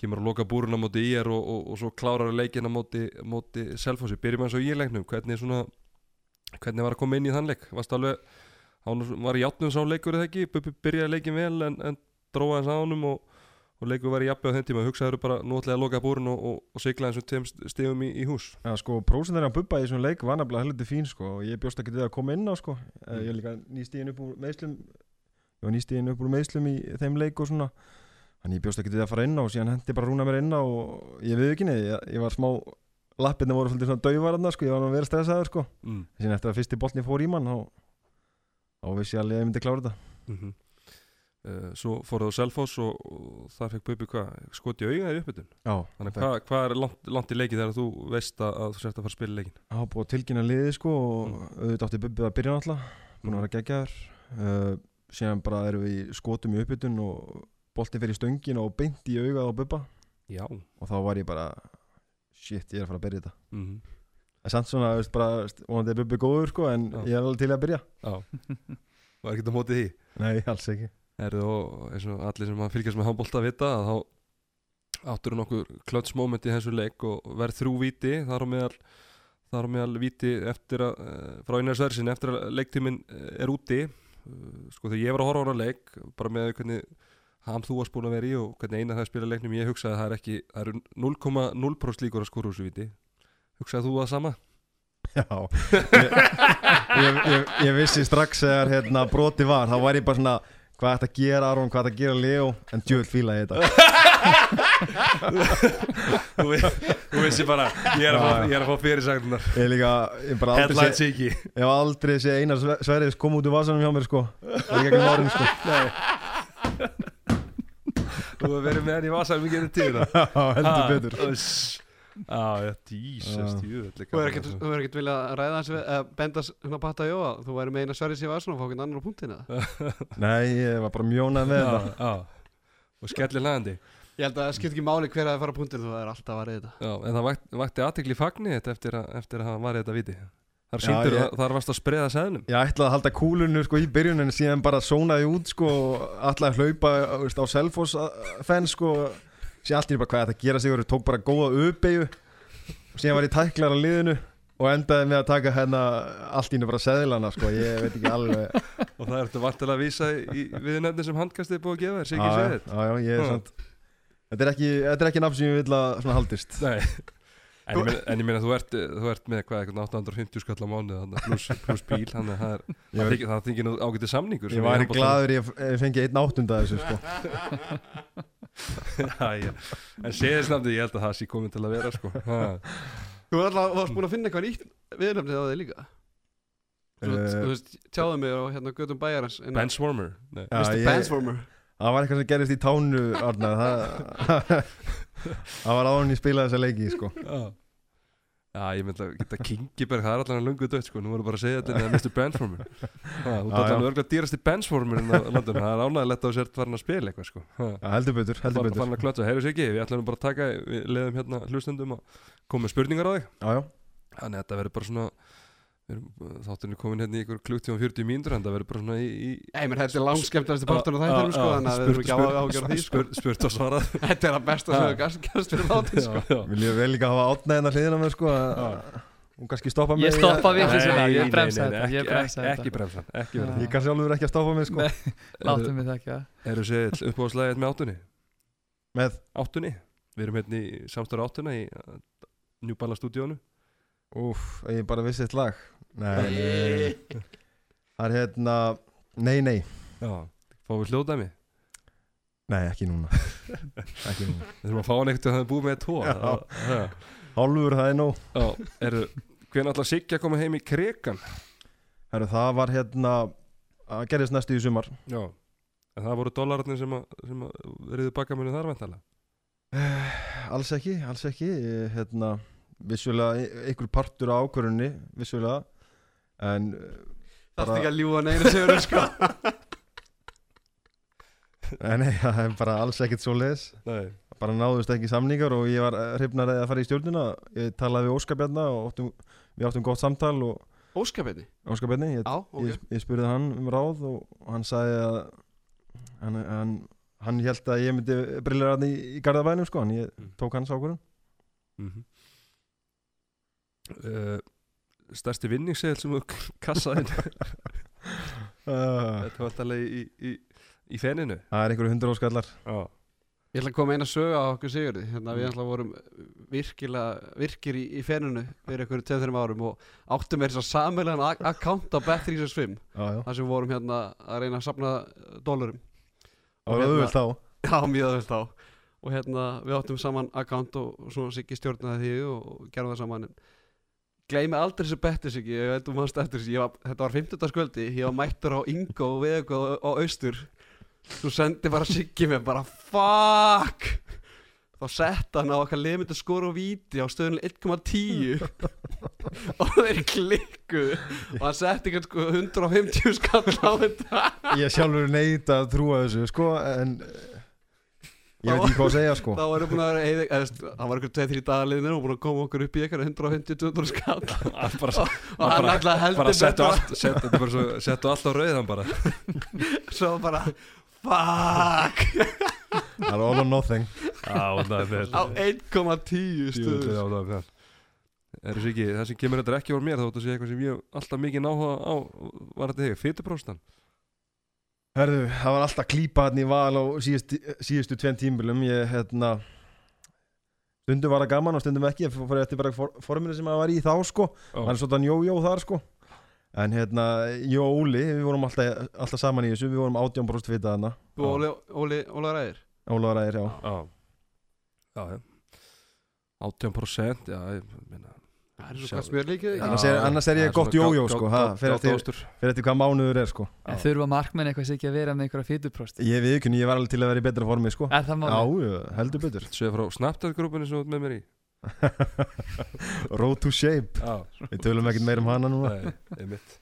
kemur að loka búruna móti IR og, og, og svo klárar leikina móti, móti Selfossi, byrjum að svo í leiknum hvernig svona hvernig var að koma inn í þann leik? Varst alveg, hann var í játnum sá leikur eða ekki, byrjaði leikin vel en, en dróða hans á honum og, og leikur í jafnveg á þeim tíma hugsaður bara ætlaði að loka búrin og, og, og sigla eins og tveim stegum í, í hús Já, sko, prósentarinn á Bubba í þessum leik var nefnilega heldur fín, sko, og ég bjóst ekki til að koma inn á, sko. Mm. Ég er líka nýstíðin upp úr meðslum, ég var nýstíðin upp úr meðslum í þeim leik og svona. Þannig ég bjóst ekki til að fara inn á og síðan hendi bara rúna mér inn á og ég við ekki neði, ég, ég var smá, lappirna voru svolítið svona dauvararna, sko, ég var að vera stressaður, sko. mm. Síðan eftir að fyrsti boltni fór í mann, þá, þá vissi ég alveg að ég myndi klára þetta. Mm uh, svo fóruð á Selfoss og, og þar fekk Bubi skoti auga í uppbytun? Já, þannig hvað hva er langt, langt í leiki þegar þú veist að, að þú sért að fara að spila leikin Það var búið tilkynna liði sko og Mm. auðvitað átti Bubbi að byrja náttúrulega búin að vera geggjaður. Uh, síðan bara erum við skotum í uppbytun og boltin fyrir stöngin og beint í augað á Bubba. Já. Og þá var ég bara shit, ég er að fara að byrja þetta. Mm en samt svona, veist, bara, vonandi er Bubbi góður sko en Já. ég er alveg til að byrja. Já. Var ekki á móti því? Nei, alls ekki er og eins og allir sem að fylgjast með handbólta vita að þá áttur nokkur klötsmoment í þessu leik og verð þrjú víti þar á meðal þar á meðal víti eftir að eh, frá einar sversin eftir að leiktíminn eh, er úti. Eh, sko þegar ég var að horfa á hana leik bara með hvernig ham þú varst búin að vera í og hvernig eina það spila leiknum ég hugsaði að það er ekki það eru 0,0% líkur að skóra úr þessu víti. Hugsaði þú það sama? Já, ég, ég, ég, ég vissi strax þegar hérna, broti var, þá var ég bara svona hvað ætti að gera Aron, hvað ætti að gera Leo? En djöld fíla ég þetta. Þú, vi- þú vissi bara ég er að fá, ég að fá fyrirsagnar Ég líka, ég bara aldrei sé, ég hef aldrei sé einar Sve- Sverris koma út úr vasanum hjá mér sko. Árin sko. Þú verið með henni í vasan mikið til það Já, heldur betur Já, Já. jú Þú er ekkert, er ekkert að ræða hans við, að benda svona patta jóa, þú væri með eina sverri sér vasun og fá ekki annar á punktina. Nei, ég var bara mjónað með já Og skellir hlæðandi Ég held að það skipt ekki máli hver að fara á punktinu, þú er alltaf að ræða þetta. Já, en það vakti, vakti aðtekli fagni þetta eftir að, eftir að hann var þetta viti. Þar Já, síndur, ég- þar varst að spreða seðnum Ég ætlaði að halda kúlunu sko í byrjun en síðan bara sónaði út sko að hlaupa á Selfoss fenn sko síðan allt í bara hvað þetta gera sig og tók bara góða uppeyju. Og síðan var ég tæklar á liðinu og endaði með að taka hérna allt í einu bara seðlana sko ég veit ekki alveg. Og það ertu vantilega að vísa í, við nefnir sem handkastið er búið að gefa þér, Siggi Já, Sveðið já, já, ég er sant Þetta er ekki, ekki nafn sem ég vil að svona haldist. Nei En ég, meina, en ég meina þú ert, þú ert með hvað, eitthvað 850 skall á mánu pluss plus bíl, þannig að það er nú ágætið samningur Ég væri gladur ég ef ég fengi einn áttunda af þessu sko Já, já. En séðisnafni, ég held að það sé komin til að vera sko. Ha. Þú alltaf varst búin að finna eitthvað nýtt viðnefnið á þig líka. Þú veist- Eh, þú veist, tjáðu mig á hérna gödum bæjarans. Benchwarmer Mr. Transformer. Það var eitthvað sem gerist í tánu Arnar það, það var en ég spilaði þessa leiki sko. Já. Já, ég myndi að geta Kingiberg, það er allan lungu dött sko. Nú voru bara að segja þetta með Mr. Benchwarmer ha, Þú já. alveg örgulega dýrasti Benchwarmer en á landinu, það er ánægilegt að sért farin að spila eitthvað sko. Já, heldur betur, heldur betur farin að klötsa, heyrðu sér ekki, við ætlum bara að taka við leðum hérna hlustendum að koma með spurningar á þig Já, já, Þannig að þetta verður bara svona Þátturinn er komin hérna í ykkur klukktjum 40 mínútur en það verður bara svona í, í Nei, menn þetta er langskemmtast partur á Já, þættinum, sko, þannig að við erum spurt- ekki á ágjöra því, sko. spurt, spurt og svarað. Þetta er að besta sem við gæst gæst fyrir þáttin, sko. vil ég vel líka hafa átnæðina hliðina með sko að- Hún kannski stoppa mig Ég stoppa við þessu Nei, ég bremsa þetta, ekki- bremsa ekki- Ekki þetta. bremsa, ekki verða ég kann sjálfur ekki að stoppa mig sko. Láttum við það ekki að Eru séð uppáðslæðið með áttunni? Með, Áttunni? Við erum hérna í samstöru áttuna í New Balance stúdíónu úff, ég bara vissi eitt lag Nei, Það er hérna, nei, nei. Já Fáum við hljóðdæmi? Nei, ekki núna. Ekki núna. Við þurfum að fá hann ekkert að það er búið með tvo. Já. Já. Hálfur, það er nóg. Já, eru Hvernig ætla Siggi að koma heim í krekan? Herru, það var hérna að gerðist næstu í sumar. Já. En það voru dólararnir sem að, sem að riðu bakamunni þar væntalega Alls ekki, alls ekki. Ég, hérna, vissulega e- einhver partur á ákvörunni vissulega en eh, Það er Bara- ekki að ljúa neina segur, sko. nei, nei, það er bara alls ekkert svo leis Nei bara náðust ekki samningar og ég var hrifnar að fara í stjórnuna ég talaði við Óskar Bjarna og áttum, við áttum gott samtal og Óskapinni. Óskar Bjarni, ég, Já, ok. ég, ég spurði hann um ráð og hann sagði að hann, hann, hann held að ég myndi brillera hann í, í Garðabænum sko, en ég Mm. tók hans ákvörðum mm uh, Stærsti vinningsegil sem þú kassaði uh, Þetta var alltaf í, í, í feninu. Það er einhverju hundur óskallar. Já. Ég ætla að koma eina sögu á okkur Sigurði. Hérna við ætla vorum virkilega virkir í, í fenunu fyrir einhverju 2-3 árum og áttum með þess að sammelega account á Bet365 Já, já, þar sem við vorum hérna að reyna að sapna dólarum. Það var auðvöld þá. Já, mjög aðeins þá. Og hérna við áttum saman account og, svona Siggi stjórnaði því og, og gerðum það saman. en gleymi aldrei þessu betti Siggi ég veit um hans eftir þessu, var- þetta var 15. skvöldi ég var mættur á Ingo og við eitthvað á Austur. Svo sendi bara Siggi mér bara fuck! Þá sett hann á okkar að skora og víti á stöðunum 1,10 og þeir klikkuðu. Og hann setti ekki sko 150 skall á þetta. Ég sjálfur neita að trúa þessu sko en ég veit ekki hvað að segja sko. Þá varum búin að vera eða, eða, veist, það var ykkur 2-3 dagaliðinir og búin að koma okkur upp í eitthvað 150-200 skall. Og hann alltaf heldur bara settu allt settu, þetta bara svo, settu allt á rauðan bara. Svo bara fuck. Það er all or nothing. Á 1,10 stuður Er það sem kemur þetta ekki voru mér þá þú sé eitthvað sem ég alltaf mikið náhuga á var þetta þig, fytupróstan Herðu, það var alltaf klípa hann í val á síðustu, síðustu tveim tímbilum. Ég, hérna stundum var það gaman og stundum ekki. Ég fór eftir bara for, forminu sem það var í þá sko. Hann er svona jó-jó þar sko. En hérna, ég og Óli við vorum alltaf, alltaf saman í þessu. Við vorum 18% vita þarna. Og Óli, Óli, Óli Ræðir? Ólaður ægir, já. Já. Já, já. 18% Já, ég meina Annars er- annars er ég gott jójó, sko, fyrir eftir hvað mánuður er sko. En þurfa markmenn eitthvað sér ekki að vera með einhverja fytuprost ég við ekki, ég var alveg til að vera í betra formi sko. Er það já, heldur betur. Svo frá Snapchat-grúpunni sem þú ert með mér í? Road to shape. Já, við tölum ekkert meir um hana núna. Nei, einmitt.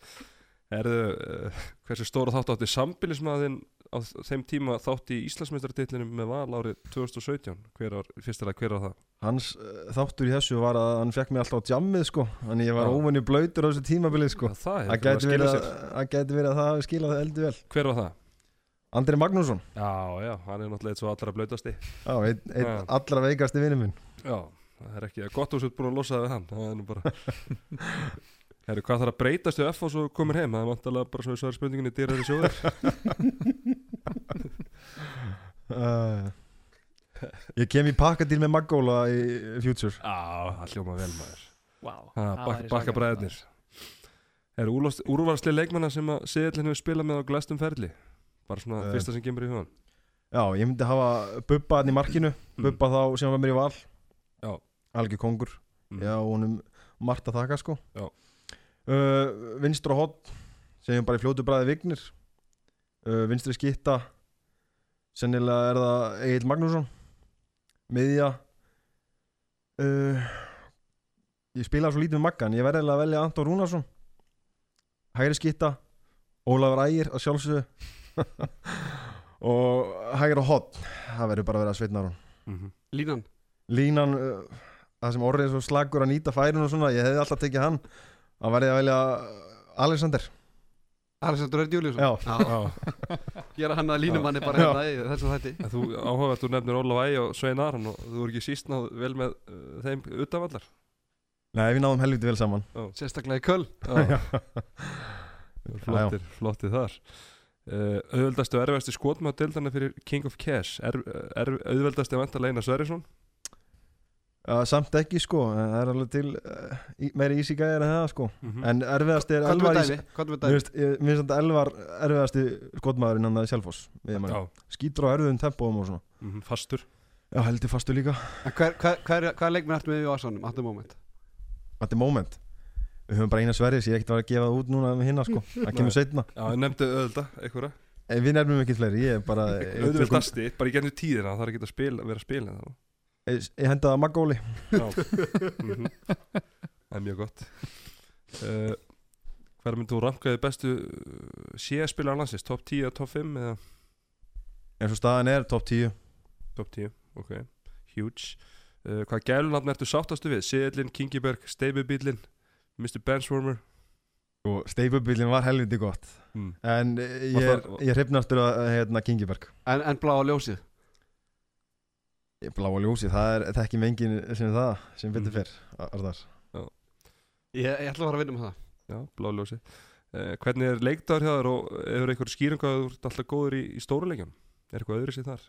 Erðu, uh, hversu stóra þátt átti sambilismæðin á þeim tíma þátt í Íslandsmeistartitlinum með val árið 2017 Hver var, fyrstilega hver var það? hans uh, þáttur í þessu var að hann fekk mig alltaf á jammið sko. Þannig ég var Já. óvenni blöytur á þessu tímabilið sko. Það það hefur gæti verið, að- sér. það gæti verið að það hafi skilað eldi vel. Hver var það? Andri Magnússon, Já, já, hann er náttúrulega eitt svo allra blöytasti já, einn ein allra veikasti vinnu minn. Já, það er ekki gott að þú sér búin að losa það við hann. Það er nú bara Herru, hvað þarf að breytast við F og svo komur heim? Það er vantalega bara svo í sværi spurninginni dýrar í sjóður uh, ég kem í pakkadíl með Maggóla í Future. Já, það hljóma vel maður. Það bak, væri Bakka svakalegt, bræðirnir Er úrvarsli leikmanna sem að Seðlinn hefur spilað með á glæstum ferli? Bara svona Eh. fyrsta sem kemur í hugan. Já, ég myndi hafa Bubba hann í markinu. Bubba þá sem var mér í val. Mm. Já. algjör kongur. Mm. já, honum margt að þakka sko. Já. uh, vinstra hot segjum bara í fljótu bræði Vignir. Uh, vinstri skitta sennilega er það Egil Magnússon miðja. Uh, ég spilaði svo lítið með Maggan ég verði að velja Anton Rúnarsson. Hægri skitta Ólafur Ægir að sjálfsögðu. Og hægri hot það verður bara að vera Sveitnar mm -hmm. línan? Línan uh, það sem orðið er svo slagur að nýta færin og svona ég hefði alltaf tekið hann. Að verði að velja Alexander. Alexander Örd Júliusson? Já. ég er að hann að línumanni bara Já. hérna í þessum þætti. Þú áhuga að þú nefnir Ólaf Ægi og Svein Aron og þú er ekki síst náð vel með uh, þeim utanvallar? Nei við náðum helviti vel saman. Sérstaklega í köll Já, flottir, flottir þar. Uh, Auðveldastu og erfiðasti skotmaður deildana fyrir King of Cash. Er, er, Auðveldastu vantar Leina Sverrisson Já, samt ekki sko, en það er alveg til uh, í- meiri easy gæðir en það sko. Mm En erfiðast er Elvar er Mér finnst- Elvar erfiðasti skotmaðurinn hann að Selfoss Já, Skýtur á erfiðum tempóum og svona. Mm fastur. Já, heldur fastu líka. En hver, hver, hver, hver leikmenn ertu með í Ásánum at the moment? At the moment? Við höfum bara eina sverðis, ég er ekkert að vera að gefa það út núna með hinna sko. Það kemur setna Já, ég nefndi auðvelda, einhverja. En við nefnum ekki fleiri, ég er bara Auðveldasti, bara í gennum tíðina það er ekki að spila, vera að spila þá Ég, ég henda það Magóli Já. Mm Það er mjög gott. Uh, Hver myndi þú rankaði bestu CS-spilar landsins, top 10 eða top 5 eða? En svo staðan er top 10 top 10, ok, huge. Uh, Hvað gælunafn ertu sáttastu við? Seðlin, Kingiberg, Steifubílin Mr. Benswarmer Og steifubílinn var helviti gott. Mm. En eh, ég, er, ég hrifnastur að hérna, Kingiberg. En, en blá á ljósið Bláa ljósi, það er ekki mengin sem það sem betur Mhm. fyrr Arðar Ég, ég ætla að fara að vinna með það Já, bláljósi uh, Hvernig er leikdagur hjá þér og hefur einhver skýring að þú ert alltaf góður í, í stóruleikjum? Er eitthvað öðru sér þar?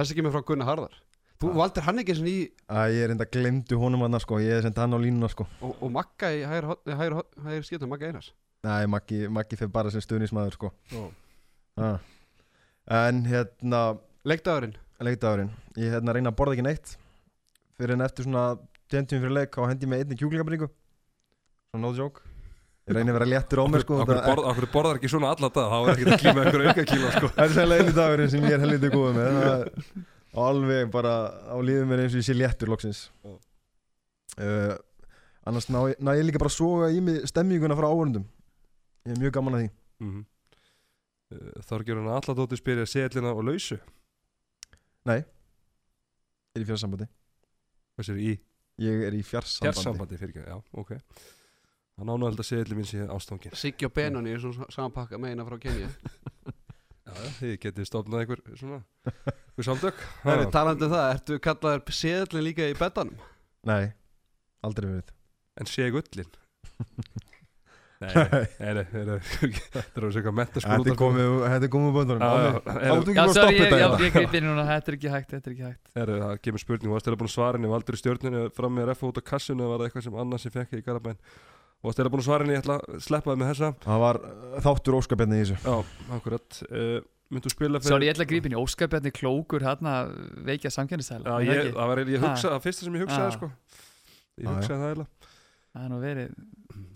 Þessi kemur frá Gunnar Harðar Þú Já. valdir hann ekki svona í Æ, ég er enda glemdu honum hann sko, ég sendi hann á línuna sko og, og Magga í hægir, hægir, hægir skiptum, Magga Einars Nei, Maggi, Maggi fyrir bara sem stuðnismæður sko Já. ah. En hérna, Leikdagurinn leikdagurinn. Ég hérna reyna að borða ekki neitt. Fyrir en eftir svona tentum fyrir leik og hendi með einni kjúklingabringu. Svona no joke. Ég reyni að vera léttur á mér sko Akkur borðar ekki svona alla dag, þá er ekki að klíma einhver auka kíló sko. Það er sérlega einu dagurinn sem ég er helviti góð með. Er alveg bara á lífið mér eins og ég sé léttur loksins. Uh, Annars ná, ég- ná ég líka bara að soga í mig stemminguna frá áhörundum Ég er mjög gaman að því. Mm -hmm. Þorgjur hann alladóttir spyrja setlina og lausu Nei, ég er í fjarsambandi. Hvað sér í? Ég er í fjarsambandi. Fjarsambandi fyrir ekki, já, ok. Hann ánægði að setli mín sé ástangin Siggi og Benoni er svona saman pakka með eina frá Kenya Já, þið getið stofnað einhver svona einhver samtök. Það er talandi um það, ertu kallaður seðlinn líka í betanum? Nei, aldrei verið. En sé gullin Nei, nei, nei, Þetta er svona mentaskóla Þetta er komið, já, Áttu ekki bara að stoppa ég, þetta hérna? ég þetta er ekki hægt, þetta er ekki hægt. Heyrðu, Það kemur spurning, varst þeirra búin að svara henni? Valdur í stjórninu fram með refa út á kassinu? Eða var það eitthvað sem annars sem fekk í Garabæn varst þeirra búin að svara henni, ég ætla að sleppa það með þessa. Það var uh, þáttur óskapjarni í þessu. Já, akkurat. Fyrir Sorry, ég ætla að grípa inn í óskapjarni klókur hérna veikja ég, það er nú verið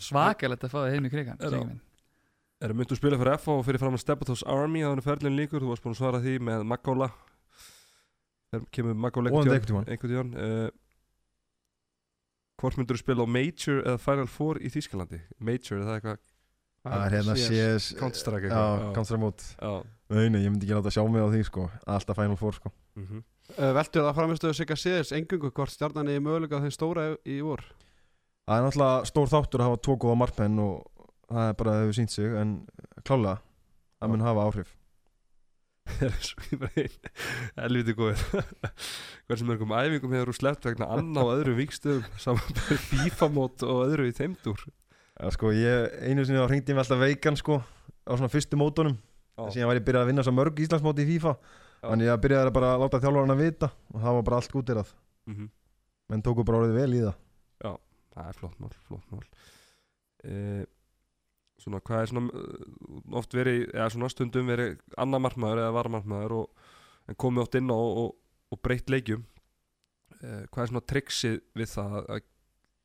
svakalegt að fá það heim í krigan Er það? Erum myndu spila fyrir FH og fyrir fram að Stepatos Army á þannig ferlinn líkur, þú varst búin að svara því með Magóla kemur Magóla einhvern einhvern tíðan uh, Hvort myndur spila á Major eða Final Four í Þýskalandi? Major, er það eitthvað? Það er hérna CS Counter-Strike Já, eitthvað? Counter mót Já. Nei, nei, ég myndi ekki láta sjá mig á því sko. Alltaf Final Four sko. Mm Uh, Veltu það framistuðu Sigga Seðils engungu hvort stjarnan er mögulega þeim stóra í, í vor Það er náttúrulega stór þáttur að hafa tvo góða markmenn og það er bara að hefur sínt sig en klálega það mun hafa áhrif. Það er svo ég bara einn Helviti góður. Hversu mörgum æfingum hefur þú sleppt vegna anna á öðrum vikstöðum saman með FIFA-mót og öðru í þeimdur ja, sko, ég, Einu sinni ég mig alltaf veikan sko á svona fyrstu mótunum. Síðan var ég byrjað að vinna svo mörg Íslandsmóti í FIFA. Já. Þannig ég byrjaði bara að láta þjálfarana vita og það var bara allt gútirað mm -hmm. menn tóku bara orðið vel í það Það er flott mál, flott mál. E, Svona hvað er svona uh, oft verið, eða svona stundum verið annar markmaður eða varmarkmaður og, en komið oft inn á og, og, og breytt leikjum. E, Hvað er svona trixið við það að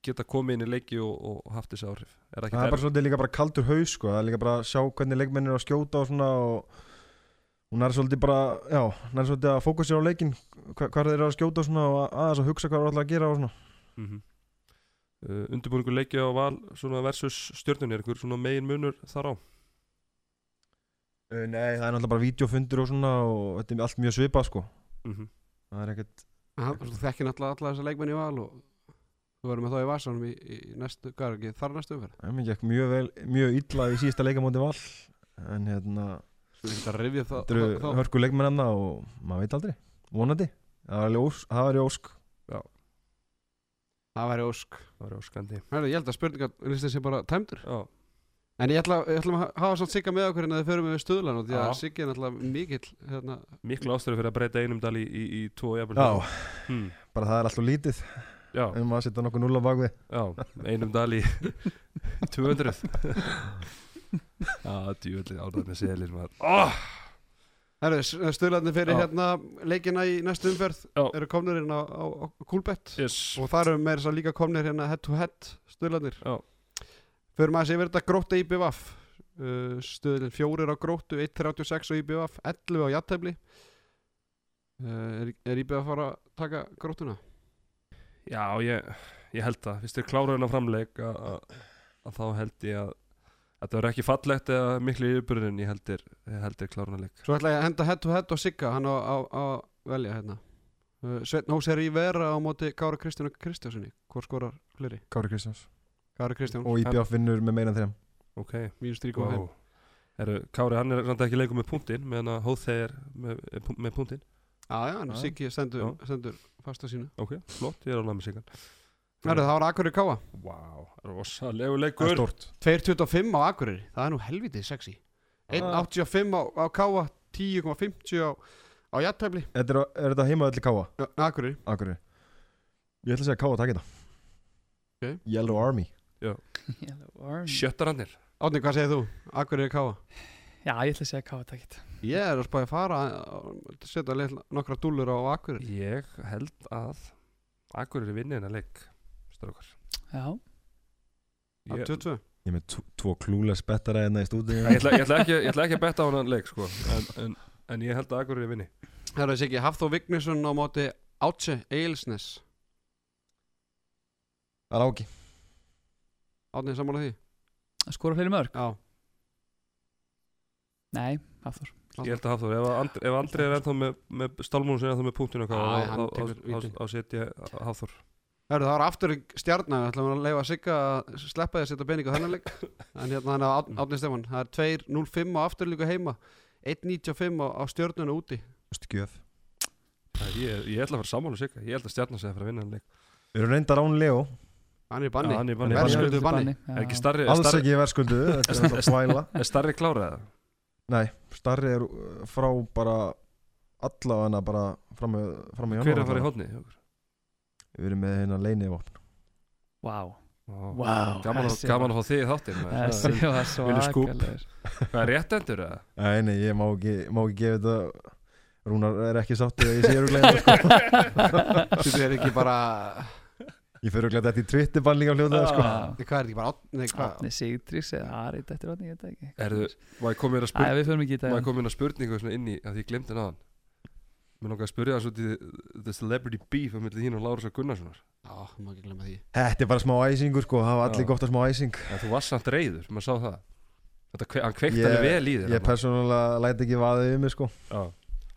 geta komið inn í leiki og, og haft þessi áhrif? Er það Það er bara svolítið líka bara kaldur haus sko. Það er líka bara að sjá hvernig leikmenn er að skjóta og svona og hún er svolítið bara, já, hún er svolítið að fókusera á leikin hva, hvað þeir eru að skjóta og svona og aðeins að hugsa hvað það er alltaf að gera og svona. Mm -hmm. Uh, Undirbúningur leiki á val svona versus stjörnunni, er einhver svona megin munur þar á? uh, Nei, það er náttúrulega bara vídeofundir og svona og þetta er allt mjög svipað sko. Mm -hmm. það er ekkert, Þú þekkir náttúrulega alla þessa leikmenn í val og þú verður með þá í vasanum í, í næstu, hvað er ekki, þar næstu umferð? Það er mikið mjög vel mjög illa í síðasta leikamóti val en hérna, það, þetta eru það, hörku leikmenn hann og maður veit aldrei, vonandi. Það er ósk, það er ósk það væri ósk. Það var óskandi. Herðu, Ég held að spurningarlistin sé bara tæmdur. Já, En ég ætla, ég ætla að hafa svona Sigga með okkur en að þið förum við stuðlan og því að Já. Siggi er náttúrulega mikill hérna, miklu ástöru fyrir að breyta einum dal í, í, í tvo jafnvel Já, hmm. bara það er alltaf lítið. Já, um að setja nokkuð null á bakvið já, einum dal í 200 Já, djúvöldi ánægð með selir maður. Oh! Herðu, stuðlarnir fyrir Já. hérna leikina í næstu umferð Já. eru komnir hérna á, á, á Coolbet yes. og það eru meira þess að líka komnir hérna head to head stuðlarnir Já. Förum að sé verið þetta gróta IBVF uh, stuðlinn fjórir á gróttu 1.36 á IBVF 11 á jattæfli uh, er, er IBVF að fara að taka grótuna? Já, ég, ég held það Fyrst þér klára hennar framleik að þá held ég að Þetta verður ekki fallegt eða miklu yfirbyrðin ég held þér, ég held þér klára hennar leik Svo ætla ég að henda head to head og Sigga hann á að velja hérna. Uh, Sveitn Hós er í vera á móti Kára Kristján og Kristjánssoni Hvor skorar fleiri? Kári Kristjáns. Kára Kristján og IBF vinnur með meira en þeim Ok, Mínus 3.5 wow. Heru, Kári, hann er samt ekki leikur með punktinn meðan að Hóþeg er með, með punktinn. Já, já, en Já. Siggi stendur, Já. stendur fast á sínu. Ok, flott, ég er alveg með sigan Herðu, það var Akureyri Káa Vá, rosalegu Það er leikur. stórt. 2.25 á Akureyri, það er nú helvitið sexy. 1.85 á, á Káa 10.50 á, á jættæfli Þetta er, er þetta heima öllu káa? Akkurir Akkur Ég ætla að segja káa að taka þetta Ok. Yellow Army. Sjöttarannir Átni, hvað segir þú? Akkurir káa Já, ég ætla að segja hvað það get Ég er að spáði að fara að setja nokkra dúllur á Akkurir Ég held að Akureyri vinni hennar leik strákar Já, Ég, 22 Ég er með tvo- tvo klúles bettara hérna í stúdíu. Ég, ætla, ég, ætla ekki, ég ætla ekki að betta á hennar leik sko. en, en, en ég held að Akureyri vinni. Það er þessi ekki Hafþó Vignesson á móti Átse Eilsnes Það er áki. Átni, sammála því? skora fleiri mörg Já. Nei, Hafþór. Ég held að Hafþór, ef, Andri, ef Andri er ennþá með, með stálmúnu sinni ennþá með punktinu Æ, hann tekur á víti. setja Hafþór Hörru, það var aftur stjarnar, við ætlum að leifa Sigga að sleppa því að setja pening á þennan leik. En hérna hann er Átni Stefán. Það er 2.05 á afturlíku heima 1.95 á, á stjörnuna úti. Skjöf ég, ég ætla að fara sammála sig Ég held að stjarnan segja að fara að vinna hennar leik. Við erum reyndar án Leo. Hann er í banni, hann er í banni. verðskuldu banni. Er ekki starri, er Alls ekki verðskuldu Þetta er þetta svæla er starri klárað? Nei, starri er uh, frá bara allavega bara fram með, fram með Hver er að fara í hodni? Við erum með hérna leini vopn Vá, Wow. vá Gaman, að- fá þig í þáttinn maður. Þessi var Vilja skúp? Hvað er rétt endur eða? Nei, nei, ég má ekki, má ekki gefa þetta Rúnar er ekki sáttið að ég sé öruglega sko. þetta er ekki bara Ég fyrir öruglega þetta í Twitterbann líka fljóðlega sko. Já. hvað er þetta ekki bara Átni, hvað Átni Sigdrís eða Ari Þetta er átni, ég veit það ekki Erðu, ég koma inn að spurningu dag koma inn að spurningu svona inn í að því ég glemdi náðan Mér langar að spyrja það svo til The Celebrity Beef á milli þín og Lárus og Gunnarssonar. Já, má ekki glemma því. Þetta er bara smá æsingur sko, það var allir Já. gott að smá æsing. En þú varst samt reyður, maður sá það. Þetta, kve- Hann kveikti Ég- alveg vel í þér Ég persónulega læti ekki vaðið um mig sko. Já.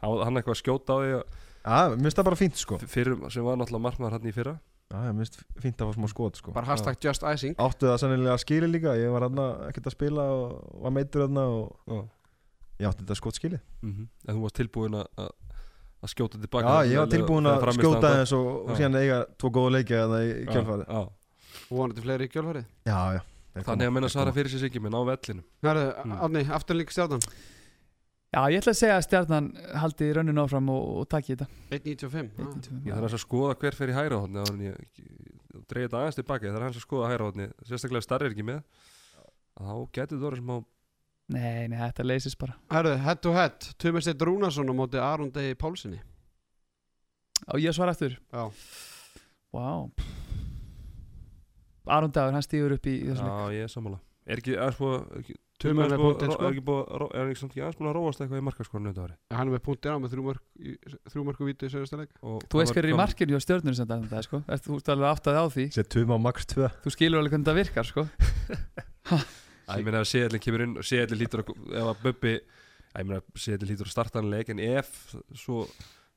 Hann hann eitthvað að skjóta á því að- Já, mér finnst það bara fínt sko. Fyrir, sem var náttúrulega markmaður hann í fyrra. Já, mér finnst fínt að fá smá skot sko. Bara hashtag just icing. Áttu það sannilega að skili að og og skjóta tilbaka Já, ég var tilbúin að skjóta þess og, og síðan eiga tvo góða leikja þannig í Já, kjálfarið já. og vonandi fleiri í kjölfarið. Já, já. Þannig að svara koma. fyrir sér sig minn á vellinum. Hörru, Mm. Átni, afturlík stjarnan. Já, ég ætla að segja að stjarnan haldi rönnun áfram og, og taki þetta. 1.95 ah. 1-2. Ég þarf að skoða hver fer í hæra en ég dreigði þetta aðeins tilbaka ég þarf að skoða hæra hóðni sérstaklega ef starri er ekki með. Þá getur þetta orðið smá Nei, nei, þetta leysist bara. Hörru, head to head Tumi Steinn Rúnarsson á móti Aron Degi Pálsini Og ég svar eftir Já. Vá. Aron Dagur, hann stýður upp í, í þessum leik. Já, ég er sammála. Er ekki aðeins búið ekki- Tumi er búið- punktinn, sko. Er ekki Er ekki samt ekki aðeins búin að róast eitthvað í markaskórinu þetta ári? Hann er með punktir á með þrjú og víti í senasta leik. Og Þú veist hann hver er í markinu hjá stjörnur sem þetta er, sko. Ertu þú ert alveg áttað á því? Settum á max 2 Þú skilur alveg hvernig þetta virkar, sko Ég meina ef Seðlin kemur inn og Seðlin lítur að ef að Bubbi ég meina Seðlin lítur að starta hann leik en ef svo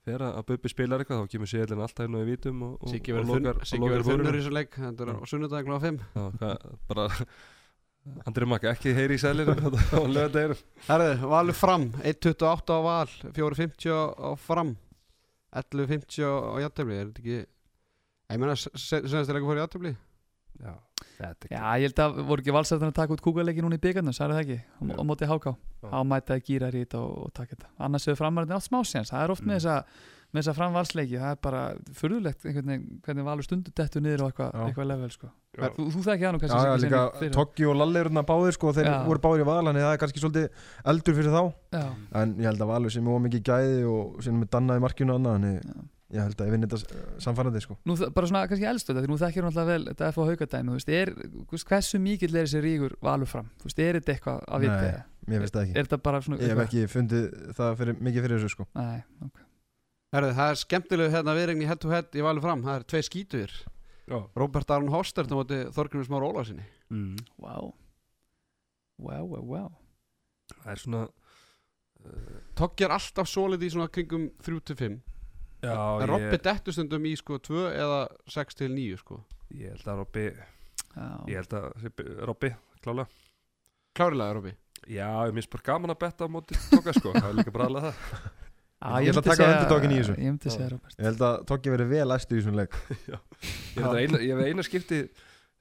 þegar að Bubbi spilar eitthvað þá kemur Seðlin alltaf inn á í vítum og, og, og verður og þunnur í þessu leik er á sunnudagin kláða 5 Já, hvað- bara Andri Makka ekki heyri í á lögadeginu Herðu, Valur fram 1.28 á Val 4.50 á fram 11.50 á jættefli Er þetta ekki Ég meina, senast er ekki fór í jættefli Já, Já, ég held að voru ekki valsættan að taka út kúkuleiki núna í byggarnu, sagði það ekki? Á, á móti háká, á mætaði gýrar í þetta og, og taka þetta, annars hefur framarinn allt smá séns, það er oft Mm. með þessa með þessa framvalsleiki, það er bara veginn, hvernig valur stundu dettur niður og eitthvað, Já. eitthvað level, sko. Já. þú, þú þekki hann og kannski já, líka Toggi og Lalli eru hérna báðir sko Þeir voru báðir í val Þannig að það er kannski svolítið eldur fyrir þá. Já, En ég held að Valur sem er ómikið gæði Og sem er dannað í markinu annað. Ég held að ég vinn þetta samfærandi sko. Nú, bara svona kannski elstu þetta, því nú þekkir hún alltaf vel þetta F á haukadæmi, þú veist, er, þú veist, hversu mikill er þessi ríkur valur fram, þú veist, er þetta eitthvað að vita, Nei. Mér finnst það ekki. Er þetta bara svona Ég hef ekki fundið það fyrir, mikið fyrir þessu sko. Nei, ok, Herðu, það er skemmtilegu hérna viðregn í head to head í Valur fram. Það er tvei skítur Já. Robert Aron Hostert á móti Þorgrymur Már Ólarsinni mm. wow wow, wow, wow Það er svona uh, er alltaf solid í svona kringum 3-5 Já, En ég, Robby dettur stundum í sko 2 eða 6-9 sko. Ég held að Robby já. Ég held að Robby, klálega Klárilega Robby Já, ég minnst bara gaman að betta á móti tóka sko, það er líka bara alveg það. Já, Ég ætla að taka underdoginn í þessu. Ég Ég held að Toggi verið vel æstu í þessum leik. Ég hef eina, eina skipti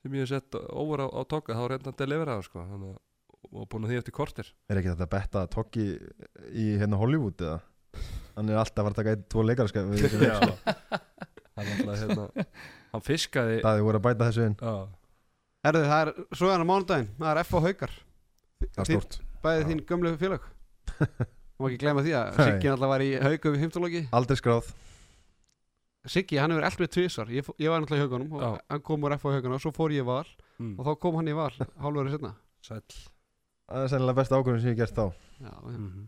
sem ég hef sett over á, á tóka þá er reyndan að delivera það sko og búin að því eftir kortir Er ekki þetta betta Toggi í hérna Hollywood eða? Hann er alltaf að fara að taka einn, tvo leikara sko, við sko. hann, alltaf, hérna, hann fiskaði það er voru að bæta þessu inn. Já, Herðu, það er, svo er hann á mánudaginn. Það er F og Haukar. Það er Þín- stort, Bæði Já. þín gömlu félag Má ekki gleyma því að. Siggi alltaf var í Haukum í heimtologi aldrei skráð. Siggi, hann hefur eld með tvisvar. Ég, ég var náttúrulega í Haukunum og Já. hann kom úr F og Haukuna og svo fór ég í val mm, og þá kom hann í val hálfurinn setna sæll. Það er sennilega besta ákvörðun sem ég hef gert þá. Já, já, Mhm.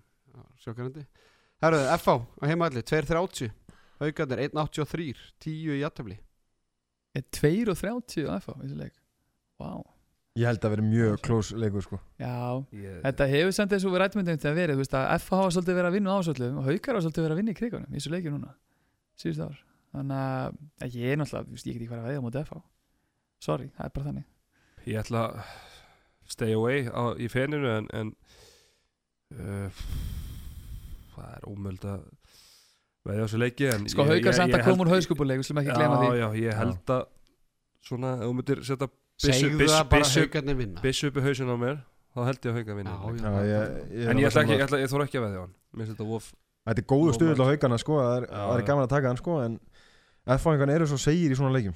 Já sjókærandi Herðu, FH á heimaðli 2.30 Haukarnir 1.83 10 í jættafli Er 2 og 30 á FH í þessu leik? Vá. Ég held að vera mjög close leikur sko. Já, Ég- þetta hefur samt eins og við rættum þetta að verið, þú veist að FH hafa svolítið verið að vinna á ásvöldum og Haukar hafa svolítið verið að vinna í krigunum í þessu leikju núna, síðust ár. Þannig að ég er náttúrulega, ég get ekki farið að veða á móti FH sorry, það er bara þannig. Ég ætla að stay away á, í feninu en, en uh, það er ómöld að veðja á þessu leiki en Sko ég- samt að koma úr hauskupuleik, við slum ekki glema því. Já, já, ég held að svona, ef þú myndir setja það bara byssu upp í hausin á mér þá held ég að Já, já. Já, ég, ég, En ég, ætla ekki, ég, að, ætla, ég þóra ekki að veðja á hann. Mér þetta vof þetta er góðu Nóg stuðull á haugana sko það er, Já, það er já. gaman að taka hann sko en F-fáingarna eru svo segir í svona leikjum.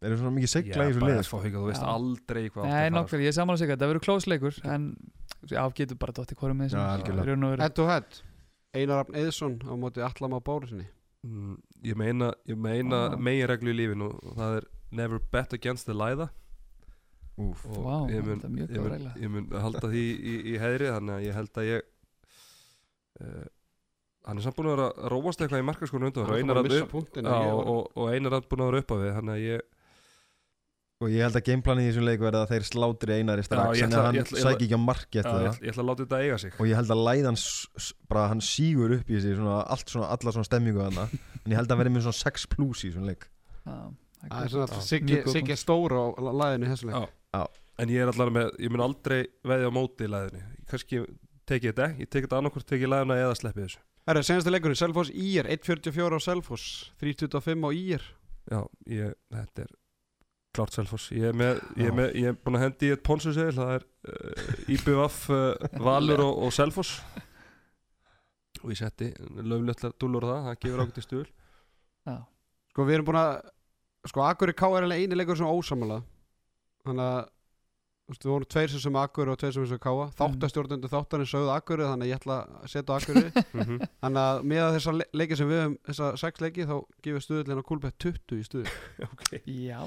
Eru svona mikið segla í þessu bara liði að fá sko. hauka, þú veist Já. aldrei hvað Nei, að fara, nokkvæmlega, ég er samanlega sig það verður close leikur en já, getur bara dótt í hvorum með Já, algjörlega. þessum Head to head Einar Arn Eðsson á móti Allama Bárusinni Mm, Ég meina, ég meina Ah. meginreglu í lífinu og það er never bet against the læða Úf. og Vá, ég, mun, þetta er mjög ég, góð mun, regla. ég mun halda því í, í heiðri þannig að ég held að ég uh, hann er samt búin að vera að róast eitthvað í markaskonu undan og einar að upp punktin Já, og, og, og einar að búin að vera upp á við þannig að ég og ég held að gameplanið í þessum leik verða að þeir slátri einari Já, strax þannig ætla- að hann ég ætla- ég ætla- sæki ekki á marki Já, eftir ég, það. ætla- ég ætla að láta þetta eiga sig. Og ég held að læðan bara hann sígur upp í þessi svona, allt svona, alla svona stemmingu þarna. En ég held að hann verði með svona 6 plus í þessum leik. Það er Já, svona Já. að Siggi Mjög góð Siggi er stór á læðinu í þessu leik. Já. en ég er allar með, ég mun aldrei veðja á móti í læðinni kannski tekið þetta, ég tekið þetta annarkvort tekið læðina eða sleppið þessu. Herra, senasta leikurinn, Selfoss IR 1.44 á Selfoss 3.25 á IR Já, ég, þetta er klárt Selfoss. Ég er, með, ég, er með, ég er búin að hendi í eitt ponsusegil það er uh, IBVF uh, Valur og, og Selfoss. Og ég setti löfléttar dúlur á það, það gefur ákveðt í stuðul. Já, Sko við erum búin að Sko Akkur K er alveg eini leikur sem ósamala Þannig að Við vorum tveir sem sem Akkur og tveir sem sem K Þáttastjórnundu þáttarinn sögðu Akkur Þannig að ég ætla að setja Akkur Mhm. Þannig að með þessa le leiki sem við höfum Þessa sex leiki þá gefur stuðullin á Kúlbett 20 í stuð okay. já,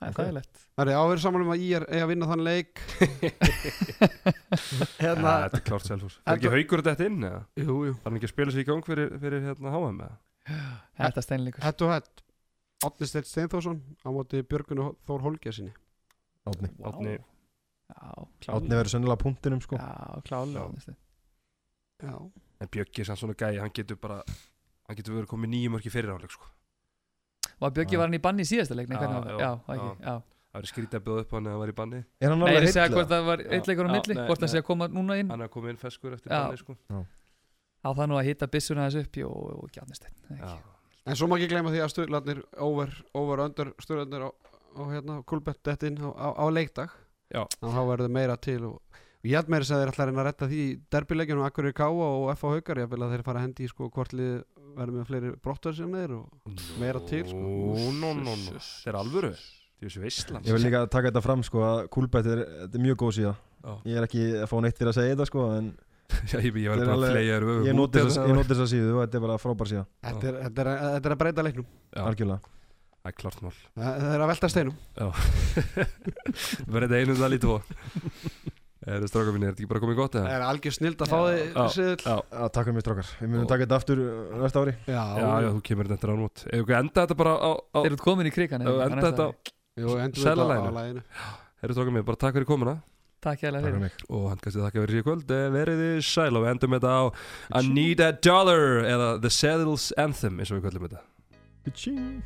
það er þægilegt. Það er áverið saman um að ég er eigi að vinna þann leik. Hérna ja, Þetta er klárt Selfoss. Er ekki haugur þetta inn eða? Jú, jú. Það er ekki að spila sér í gang fyrir, fyrir hérna HM eða? þetta er steinleikur. Hett og hett. Átni Steinn Steinþórsson á móti Björgun og Þór. Árni. já, Átni klálega verður sennilega punktinum sko. Já, klálega Já. Já. En Bjöggi er samt svona gæi, hann getur bara hann getur verið komið nýjum örki fyrir áleik sko. Var Bjöggi var hann í banni í síðasta leik Nei, Já, var það? já, já, það ekki, já. Það verið skrítið að bjóða upp á hann eða hann var í banni Er hann Nei, ég er alveg að segja hvort það var Já. eitt leikur á milli nei, hvort það nei. sé að koma núna inn Hann er komið inn feskur eftir Já. banni sko. á það nú að hitta byssuna þessu upp og, Já. En svo má ekki gleyma því að stöðlarnir over, over under stöðlarnir á, á hérna, Kulbett dettin á, á, á leikdag Já. Þannig að þá verður meira til og ég held meira að þeir ætla að reyna að retta því í derbyleikjunum Akkurir Káa og F.A. Haukar. Ég vil að þeir fara að hendi í sko hvort lið verður með fleiri brottar sem þeir og Meira til, sko. Nú, nú, nú Það er alvöru. Er Ég vil líka taka þetta fram sko að Kúlbætt er, þetta er mjög góð síða. Já. Ég er ekki að fá neitt fyrir að segja þetta sko en Já, ég, ég að alveg- ég noti þess þessa síðu og þetta er bara frábær síða. Þetta er, þetta, er, þetta er að breyta leiknum. Algjörlega. Það er klart mál. Það er að velta steinum. Verði þetta einu það lítið og Er það stráka minni, er þetta ekki bara komið gott Það eða? er algjör snild að fá Já, Já, takk fyrir mig strákar. Við munum taka þetta aftur uh, næsta ári. Já, já, já, þú kemur þetta rán út Ef við enda þetta bara á, á Þeir eru komin í krigan Ef við enda þetta á Jú, endur þetta á Selalaginu. laginu. Herru stráka minni, bara takk fyrir komuna. Takk hérlega Takk fyrir Og hann kannski þakka fyrir í kvöld Eh, Verið þið sæl og við endum þetta á I need a dollar Eða The Saddles Anthem eins og við kvöldum þetta. Ka-ching.